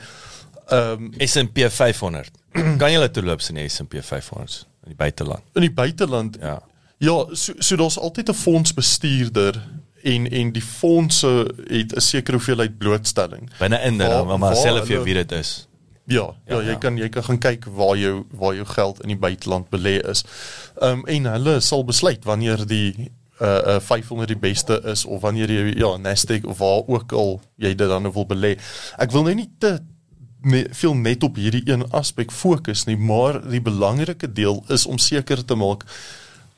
Ehm um, S&P 500. kan julle toeloops in die S&P 500 in die buiteland? in die buiteland Ja. Ja, so so daar's altyd 'n fondsbestuurder en en die fondse het 'n sekere hoeveelheid blootstelling. Binne in dit Waar- dan maar self vir hulle- wie dit is. Ja, ja, Ja, jy ja. kan jy kan gaan kyk waar jou waar jou geld in die buiteland belê is. Ehm um, en hulle sal besluit wanneer die uh, uh 500 die beste is of wanneer jy ja Nasdaq of waar ook al jy dit dan wil belê. Ek wil nou nie te ne, veel net op hierdie een aspek fokus nie, maar die belangrike deel is om seker te maak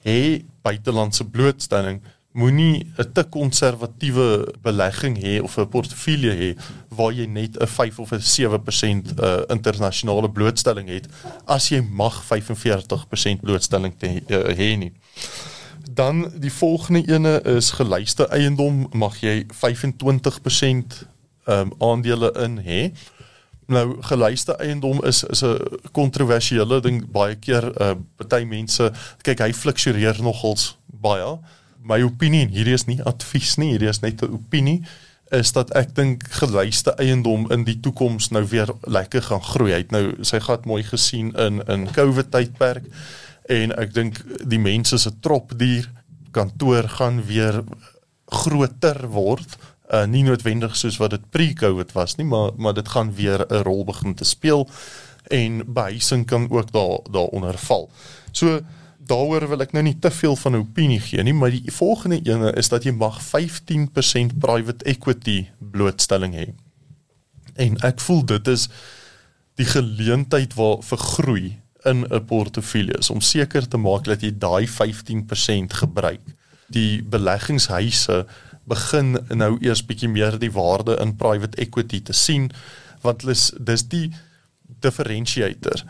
hê buitelandse blootstelling moenie 'n te konservatiewe belegging hê of 'n portefeulje hê waar jy net 'n 5 of 'n 7% uh, internasionale blootstelling het as jy mag 45% blootstelling te uh, hê nie. Dan die volgende ene is gelyste eiendom mag jy 25% um, aandele in hê. Nou gelyste eiendom is is 'n kontroversiële ding baie keer uh party mense kyk hy fluktueer nogals baie. My opinie en hierdie is nie advies nie, hierdie is net 'n opinie is dat ek dink gelyste eiendom in die toekoms nou weer lekker gaan groei. Hy het nou sy gat mooi gesien in in COVID tydperk en ek dink die mense se tropdier kantoor gaan weer groter word uh, nie noodwendig soos wat dit pre-COVID was nie, maar maar dit gaan weer 'n rol begin te speel en behuising kan ook daar daaronder val. So daaroor wil ek nou nie te veel van 'n opinie gee nie, maar die volgende ene is dat jy mag 15% private equity blootstelling hê. En ek voel dit is die geleentheid waar vir groei in 'n portefeulje is om seker te maak dat jy daai 15% gebruik. Die beleggingshuise begin nou eers bietjie meer die waarde in private equity te sien want hulle is dis die differentiator.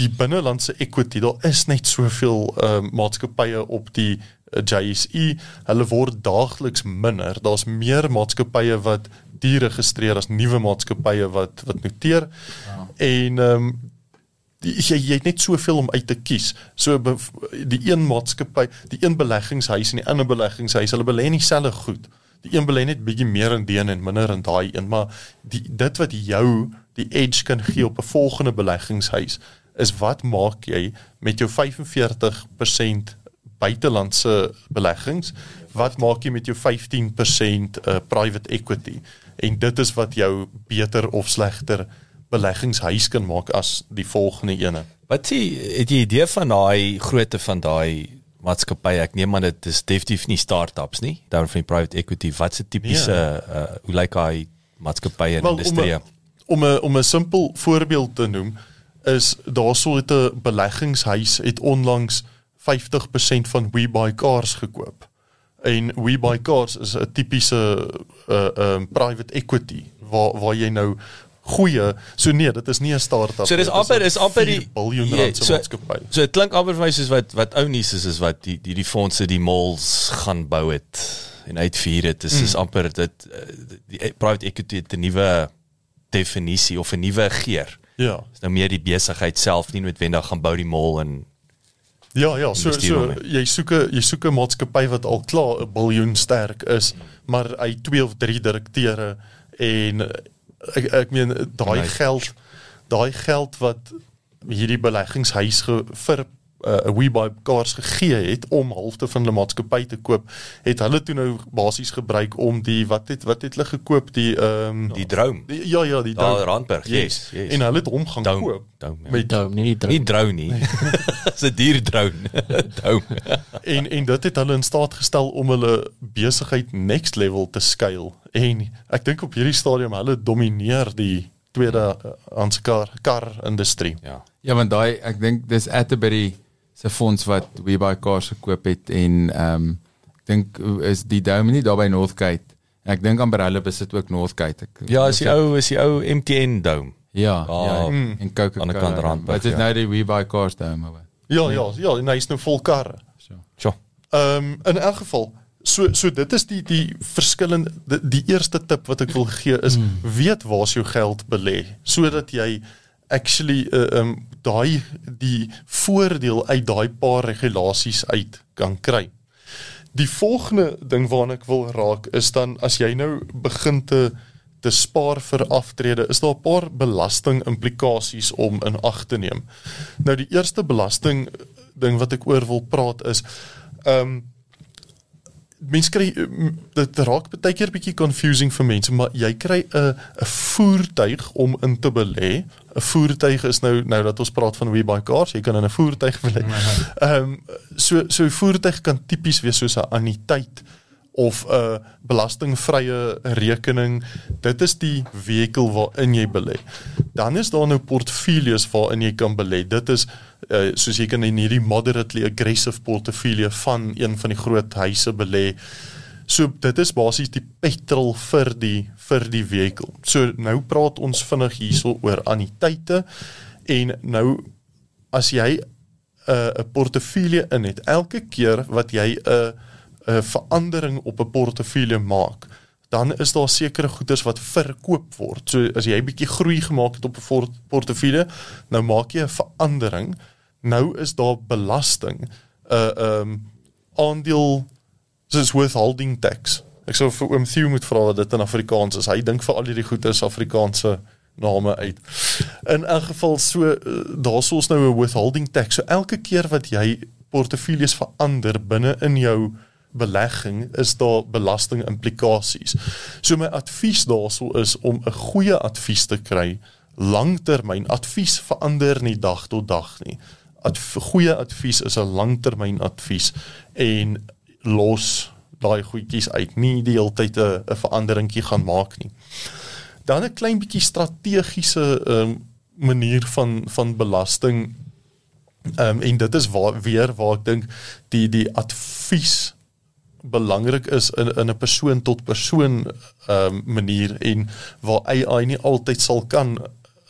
Die binnelandse equity, daar is net soveel uh, maatskappye op die uh, JSE. Hulle word daagliks minder. Daar's meer maatskappye wat die registreer as nuwe maatskappye wat wat noteer. Ja. En ehm um, die, jy jy het net soveel om uit te kies. So die een maatskappy, die een beleggingshuis en die ander beleggingshuis, hulle belê nie dieselfde goed. Die een belê net bietjie meer in die een en minder in daai een, maar die dit wat jou die edge kan gee op 'n volgende beleggingshuis is wat maak jy met jou 45% buitelandse beleggings? Wat maak jy met jou 15% uh, private equity? En dit is wat jou beter of slegter beleggingshuis kan maak as die volgende ene. Wat sê het jy idee van daai grootte van daai maatskappy? Ek neem aan dit is definitief nie start-ups nie. Daar van die private equity. Wat se tipiese Ja. uh, hoe lyk daai maatskappye in Wel, industrie? Om 'n om 'n 'n simpel voorbeeld te noem is daar so 'n beleggingshuis het onlangs 50% van WeBuyCars gekoop. En WeBuyCars is 'n tipiese uh um private equity waar waar jy nou goeie. So nee, dit is nie 'n start-up. So dis amper is amper 4 die biljoen Ja, rand se so- maatskappy. So dit klink amper vir my soos wat wat ou nuus is is wat die die die fondse die malls gaan bou het en uitvier het. Dis is amper dit eh, die private equity het 'n nuwe definisie of 'n nuwe geur. Ja. Dis nou meer die besigheid self nie noodwendig gaan bou die mall en Ja ja, so so jy soek 'n jy soek 'n maatskappy wat al klaar 'n biljoen sterk is, maar hy twee of drie direkteure en ek ek meen daai Nice. geld daai geld wat hierdie beleggingshuis vir 'n uh, WeBuy cars gegee het om halfte van hulle maatskappy te koop, het hulle toe nou basies gebruik om die wat het wat het hulle gekoop die ehm um, die droom. die, ja ja die Daar Dome. Randburg, yes, yes. En hulle het hom gaan Dome, koop. Dome, ja. Met Dome, nie die drone. Nie drone nie. Dis 'n dier drone. Dome. en en dit het hulle in staat gestel om hulle besigheid next level te skuil en ek dink op hierdie stadium hulle domineer die tweede handse kar kar industrie. Ja. Ja, want daai ek dink dis Atterbury se fonds wat WeBuy Cars gekoop het en ehm um, ek dink is die Dome nie daar by Northgate. En ek dink amper hulle besit ook Northgate. Ek, Ja, is die ou is die ou MTN dome. Ja, Ah, ja. mm. En Coca-Cola. Aan die kant Randburg, Wat is ja. nou die WeBuy Cars Dome? maar- Ja ja ja, en hy's nou vol karre. So. Sjoe. Ehm um, in elk geval so so dit is die die verskillende die, die eerste tip wat ek wil gee is mm. weet waar's jou geld belê sodat jy actually uh, um daai die voordeel uit daai paar regulasies uit kan kry. Die volgende ding waarna ek wil raak is dan as jy nou begin te te spaar vir aftrede, is daar 'n paar belasting implikasies om in ag te neem. Nou die eerste belasting ding wat ek oor wil praat is ehm um, mense kry m- dit raak baie keer bietjie confusing vir mense, maar jy kry 'n 'n voertuig om in te belê. 'n Voertuig is nou nou dat ons praat van WeBuy cars, jy kan in 'n voertuig belê. Ehm um, so so 'n voertuig kan tipies wees soos 'n anniteit of 'n belastingvrye rekening. Dit is die vehikel waarin jy belê. Dan is daar nou portefeuilles waarin jy kan belê. Dit is uh, soos jy kan in hierdie moderately aggressive portefeulje van een van die groot huise belê. So dit is basies die petrol vir die vir die vehikel. So nou praat ons vinnig hierso oor anniteite en nou as jy 'n uh, portefeulje in het, elke keer wat jy 'n uh, 'n verandering op 'n portefeulje maak, dan is daar sekere goederes wat verkoop word. So as jy 'n bietjie groei gemaak het op 'n portefeulje, nou maak jy 'n verandering. Nou is daar belasting. 'n uh, ehm um, aandeel soos withholding tax. Ek sou vir oom Theo moet vra wat dit in Afrikaans is. Hy dink vir al hierdie goeie is Afrikaanse name uit. In elk geval so uh, daar's ons nou 'n withholding tax. So elke keer wat jy portefeuilles verander binne in jou belegging is daar belasting implikasies. So my advies daarso is om 'n goeie advies te kry. Langtermyn advies verander nie dag tot dag nie. Adv goeie advies is 'n langtermyn advies en los daai goedjies uit. Nie die hele tyd 'n 'n veranderingkie gaan maak nie. Dan 'n klein bietjie strategiese um, manier van van belasting Ehm um, en dit is waar weer waar ek dink die die advies belangrik is in in 'n persoon tot persoon ehm um, manier en waar AI nie altyd sal kan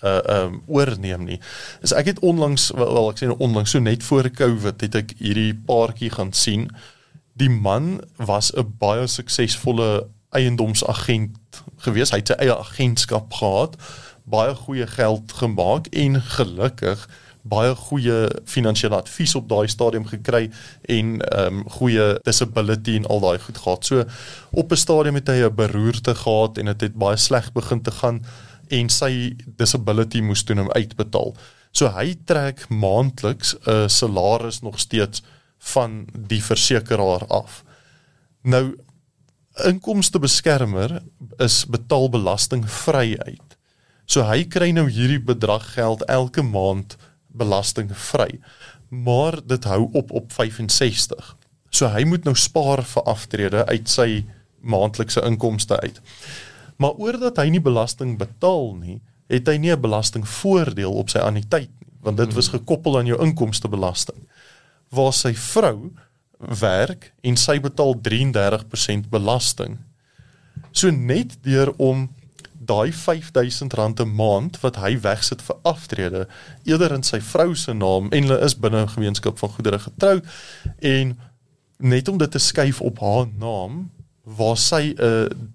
uh ehm um, oorneem nie. Is ek het onlangs wel, wel ek sê nou onlangs so net voor Covid het ek hierdie paartjie gaan sien. Die man was 'n baie suksesvolle eiendomsagent gewees. Hy het sy eie agentskap gehad, baie goeie geld gemaak en gelukkig baie goeie finansiële advies op daai stadium gekry en ehm um, goeie disability en al daai goed gehad. So op 'n stadium het hy 'n beroerte gehad en dit het, het baie sleg begin te gaan en sy disability moes toe hom uitbetaal. So hy trek maandeliks 'n salaris nog steeds van die versekeraar af. Nou inkomstebeskermer is betaal belasting vry uit. So hy kry nou hierdie bedrag geld elke maand belastingvry. Maar dit hou op op 65. So hy moet nou spaar vir aftrede uit sy maandelikse inkomste uit. Maar oordat hy nie belasting betaal nie, het hy nie 'n belastingvoordeel op sy anniteit nie, want dit was gekoppel aan jou inkomstebelasting. Waar sy vrou werk en sy betaal 33% belasting. So net deur om daai R5000 'n maand wat hy wegsit vir aftrede eerder in sy vrou se naam en hulle is binne 'n gemeenskap van goedere getroud en net om dit te skuif op haar naam waar sy 'n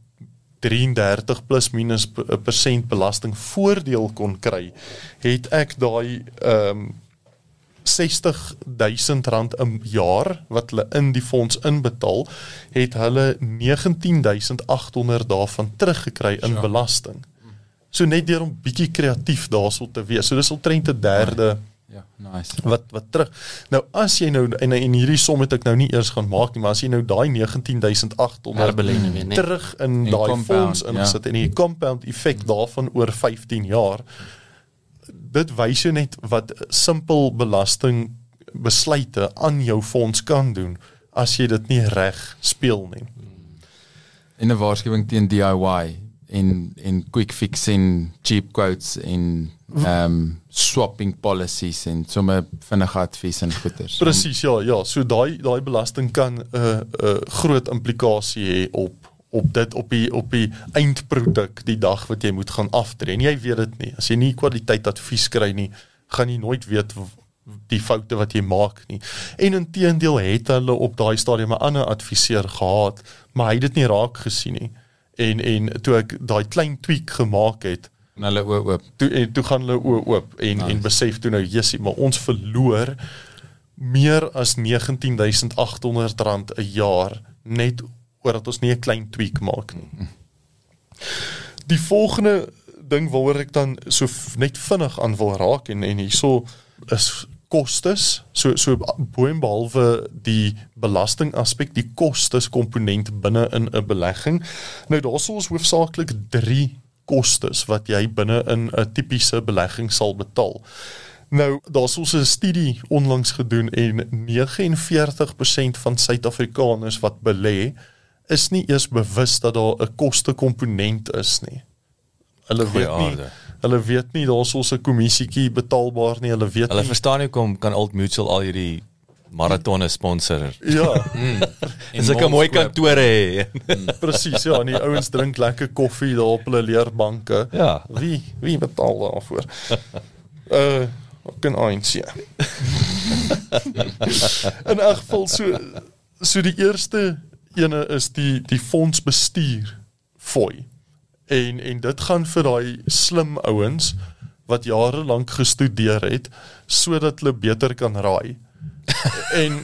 33 plus minus 'n persent belasting voordeel kon kry, het ek daai ehm um, 60000 rand 'n jaar wat hulle in die fonds inbetaal, het hulle 19800 daarvan teruggekry in ja. belasting. So net deur om bietjie kreatief daarso te wees. So dis omtrent 'n derde Ja, nice. wat wat terug. Nou as jy nou en en hierdie som het ek nou nie eers gaan maak nie, maar as jy nou daai 19800 Herbelene weer, nee. terug in daai fonds ja. ingesit en die compound effek daarvan oor 15 jaar dit wys jou net wat simpel belasting besluite aan jou fonds kan doen as jy dit nie reg speel nie. En 'n waarskuwing teen DIY en en quick fix en cheap quotes en ehm um, swapping policies en sommer vinnige advies en goeders. Presies ja, ja, so daai daai belasting kan 'n uh, 'n uh, groot implikasie hê op op dit op die op die eindproduk die dag wat jy moet gaan aftree. En jy weet dit nie. As jy nie kwaliteit advies kry nie, gaan jy nooit weet die foute wat jy maak nie. En intedeel het hulle op daai stadium 'n ander adviseur gehad, maar hy het dit nie raak gesien nie. En en toe ek daai klein tweak gemaak het, en hulle oop oop. toe en toe gaan hulle oë oop en nice. en besef toe nou jessie maar ons verloor meer as 19800 rand 'n jaar net omdat ons nie 'n klein tweak maak nie. Die volgende ding waaroor ek dan so net vinnig aan wil raak en en hierso is kostes. So so bo en behalwe die belasting aspek die kostes komponent binne in 'n belegging. Nou daar's ons hoofsaaklik 3 kostes wat jy binne in 'n tipiese belegging sal betaal. Nou daar's ons 'n studie onlangs gedoen en 49% van Suid-Afrikaners wat belê is nie eers bewus dat daar 'n kostekomponent is nie. Hulle Goeie weet nie aarde. hulle weet nie daar's ons 'n kommissietjie betaalbaar nie. Hulle weet Hulle nie verstaan nie hoekom kan Old Mutual al hierdie maratonne sponsor. ja. Dis 'n mooi kantore hê. presies ja en die ouens drink lekker koffie daar op hulle leerbanke. Ja. wie wie betaal daarvoor? Uh kan eins ja in elk geval so so die eerste ene is die die fondsbestuur fooi en en dit gaan vir daai slim ouens wat jare lank gestudeer het sodat hulle beter kan raai en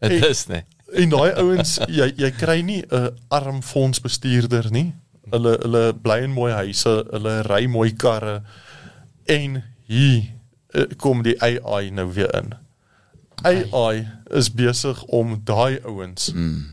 Dit is nee. En daai ouens, jy jy kry nie 'n arm fondsbestuurder nie. Hulle hulle bly in mooi huise, hulle ry mooi karre en hier eh, kom die AI nou weer in. AI is besig om daai ouens mm.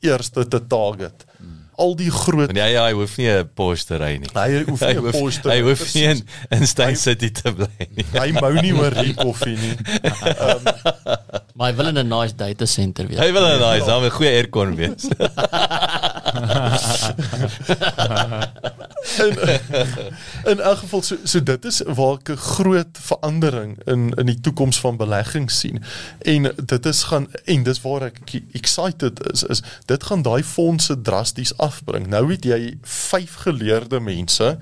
eerste te target. Mm. Al die groot Want jy hy hoef nie 'n Porsche te ry nie. hy hoef nie 'n Porsche te hy ry, hoef nie in, in Stein City te bly nie. hy mou nie oor die koffie nie. Maar hy wil in 'n nice data center wees. Hy wil in daai saam 'n goeie aircon wees. In elk geval so so dit is waar ek 'n groot verandering in in die toekoms van belegging sien. En dit is gaan en dis waar ek excited is is dit gaan daai fondse drasties afbring. Nou het jy vyf geleerde mense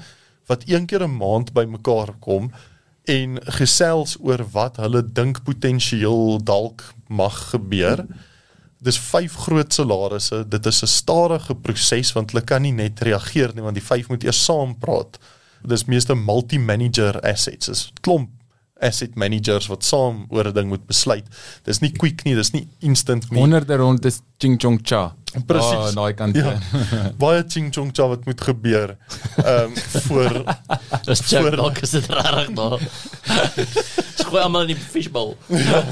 wat een keer 'n maand bymekaar kom en gesels oor wat hulle dink potensieel dalk mag gebeur. Dis vyf groot salarisse. Dit is 'n stadige proses want hulle kan nie net reageer nie want die vyf moet eers saam praat. Dis meeste multi-manager assets. Dis klomp asset managers wat saam oor 'n ding moet besluit. Dis nie quick nie, dis nie instant nie. Honderde rond is ching chong cha. Presies. Oh, daai kant. Ja. Baie ching chong cha wat moet gebeur. Ehm um, voor Dis check voor- dalk is dit regtig daar. Gooi almal in die fishbowl.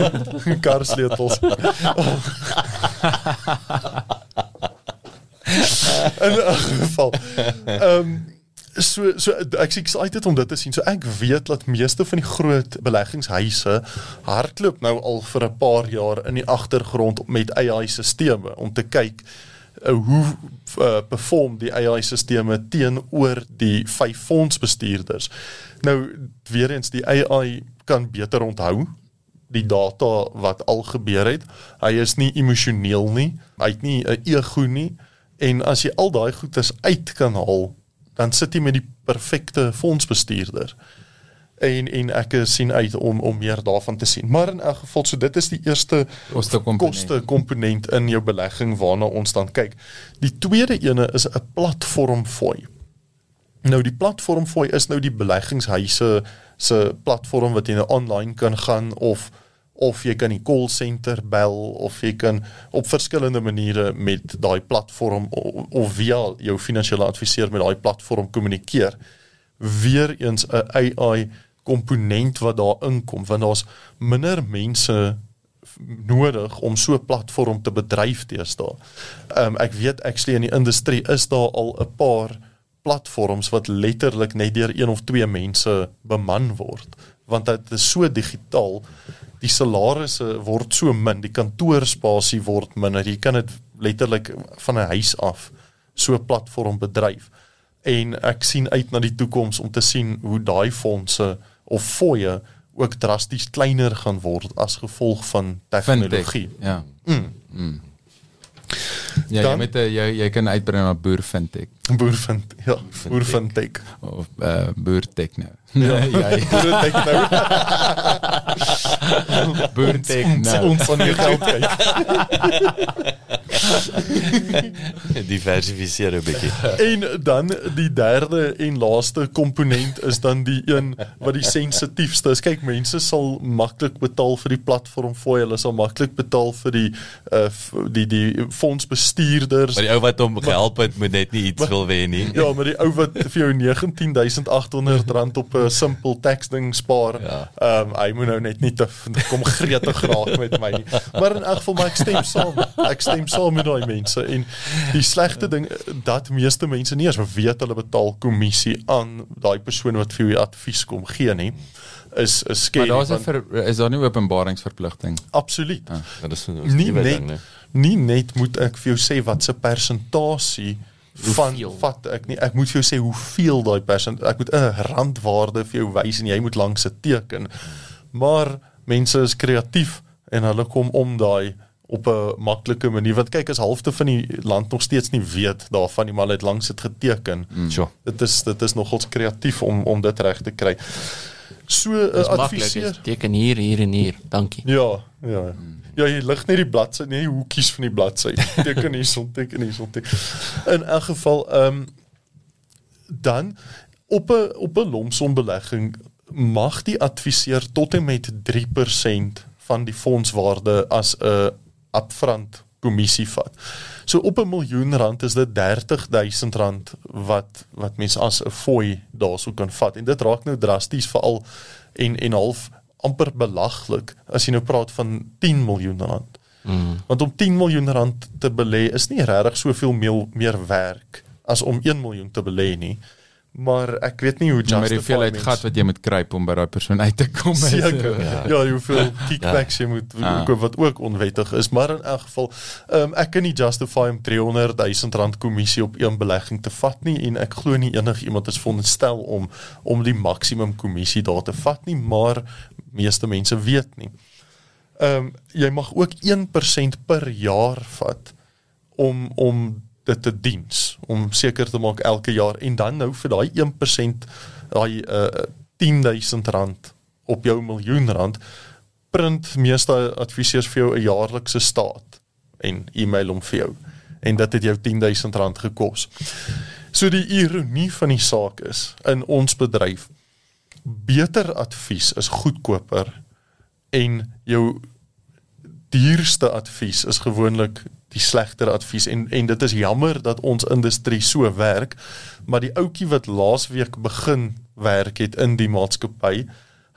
karsleutels. In 'n geval. Ehm um, so so ek is excited om dit te sien. So ek weet dat meeste van die groot beleggingshuise hardloop nou al vir 'n paar jaar in die agtergrond met AI-sisteme om te kyk uh, hoe uh, perform die AI-sisteme teenoor die vyf fondsbestuurders. Nou weer eens die AI kan beter onthou die data wat al gebeur het. Hy is nie emosioneel nie. Hy het nie 'n ego nie. En as jy al daai goeders uit kan haal, dan sit jy met die perfekte fondsbestuurder. En en ek sien uit om om meer daarvan te sien. Maar in elk geval, so dit is die eerste Kostekomponent. koste komponent in jou belegging waarna ons dan kyk. Die tweede ene is 'n platformfooi. Nou die platformfooi is nou die beleggingshuise se platform wat jy nou online kan gaan of of jy kan die call center bel of jy kan op verskillende maniere met daai platform of, of via jou finansiële adviseur met daai platform kommunikeer. Weereens 'n AI komponent wat daar inkom want daar's minder mense nodig om so 'n platform te bedryf deesdae. Ehm um, ek weet actually in die industrie is daar al 'n paar platforms wat letterlik net deur een of twee mense beman word want dit is so digitaal die salarisse word so min die kantoorspasie word minder jy kan dit letterlik van 'n huis af so 'n platform bedryf en ek sien uit na die toekoms om te sien hoe daai fondse of fooie ook drasties kleiner gaan word as gevolg van tegnologie. Ja. Mm. Mm. Ja, Dan- jy met 'n jy jy kan uitbrei na boer fintech Boer vind ja, boer tek. of uh boer tek nou boer techno. ons van die geld kyk. Diversifiseer 'n bietjie. En dan die derde en laaste komponent is dan die een wat die sensitiefste is. Kyk, mense sal maklik betaal vir die platform fooi, hulle sal maklik betaal vir die uh die die fondsbestuurders. Maar die ou wat hom gehelp het, moet net nie iets wil wen nie. Ja, maar die ou wat vir jou 19800 rand op 'n simpel tax ding spaar, Ja. ehm um, hy moet nou net nie te kom gretig raak met my nie. Maar in elk geval maar ek stem saam. Ek stem saam met daai mense en die slegte ding dat meeste mense nie eens weet hulle betaal kommissie aan daai persoon wat vir jou advies kom gee nie. Is is Maar scary. daar's 'n is daar nie openbaringsverpligting? Absoluut. Dit is nie net nie net moet ek vir jou sê wat se persentasie van Hoeveel? vat ek nie ek moet vir jou sê hoeveel daai persent ek moet 'n randwaarde vir jou wys en jy moet langs 'n teken. Maar mense is kreatief en hulle kom om daai op 'n maklike manier want kyk as halfte van die land nog steeds nie weet daarvan nie maar hulle het langs dit geteken. Mm. Sure. Dit is dit is nogals kreatief om om dit reg te kry. So 'n uh, dis Teken hier, hier en hier. Dankie. Ja, ja. Ja, jy lig net die bladsy, nie die hoekies van die bladsy. Teken hierson, teken hierson. Teken. In elk geval, ehm um, dan op 'n op 'n lomsombelegging mag die adviseur tot en met 3% van die fondswaarde as 'n upfront kommissie vat. So op 'n miljoen rand is dit 30000 rand wat wat mense as 'n fooi daarso kan vat. En dit raak nou drasties veral en en half amper belaglik as jy nou praat van 10 miljoen rand. Mm. Want om 10 miljoen rand te belê is nie regtig soveel meer, meer werk as om 1 miljoen te belê nie. Maar ek weet nie hoe Ja, maar die justify hoeveelheid gat wat jy moet kruip om by daai persoon uit te kom. Seker. Ja. Ja, ja hoeveel kickbacks jy moet Ah. koop wat ook onwettig is, maar in elk geval, um, ek kan nie justify om 300 000 rand kommissie op een belegging te vat nie en ek glo nie enigiemand is veronderstel om om die maksimum kommissie daar te vat nie, maar meeste mense weet nie. Ehm um, jy mag ook 1% per jaar vat om om dit te diens om seker te maak elke jaar en dan nou vir daai 1% daai uh, 10000 rand op jou miljoen rand print meeste adviseurs vir jou 'n jaarlikse staat en e-mail hom vir jou en dit het jou 10000 rand gekos. So die ironie van die saak is in ons bedryf beter advies is goedkoper en jou duurste advies is gewoonlik die slegter advies en en dit is jammer dat ons industrie so werk maar die ouetjie wat laasweek begin werk het in die maatskappy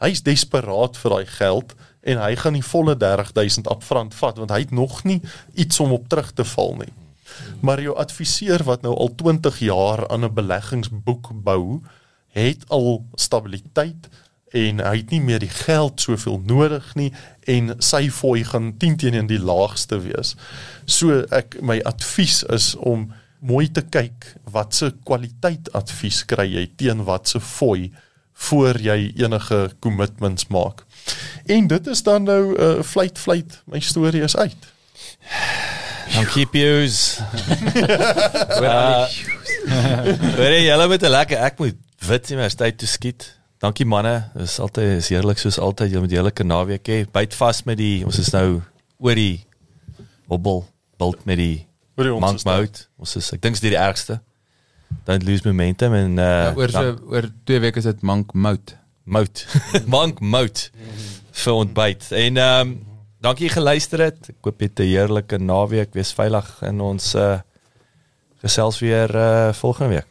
hy's desperaat vir daai geld en hy gaan die volle 30000 upfront vat want hy het nog nie iets om op terug te val nie. Maar jou adviseur wat nou al 20 jaar aan 'n beleggingsboek bou het al stabiliteit en hy het nie meer die geld soveel nodig nie en sy fooi gaan 10 teenoor die laagste wees. So ek my advies is om mooi te kyk wat se kwaliteit advies kry jy teen wat se fooi voor jy enige commitments maak. En dit is dan nou 'n uh, fluit fluit my storie is uit. Dankie Pius. uh, Hoor jy julle met 'n lekker ek moet wit universiteit toe skiet. Dankie manne. Dis altyd is heerlik soos altyd. Julle moet heerlike naweek hê. Byt vas met die ons is nou oor die hobbel bult met die Oor die ons monk is mode. Ons is ek dink dis die ergste. Don't lose momentum en uh Ja, oor so oor 2 weke is dit Monk Mout. mout. monk mout vir ontbyt. En ehm um, dankie geluister het. Ek hoop jy het 'n heerlike naweek. Wees veilig in ons uh gesels weer uh volgende week.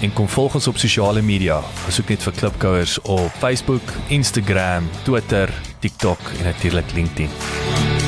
En kom volg ons op sosiale media. Besoek net vir Klipkouers op Facebook, Instagram, Twitter, TikTok en natuurlik LinkedIn.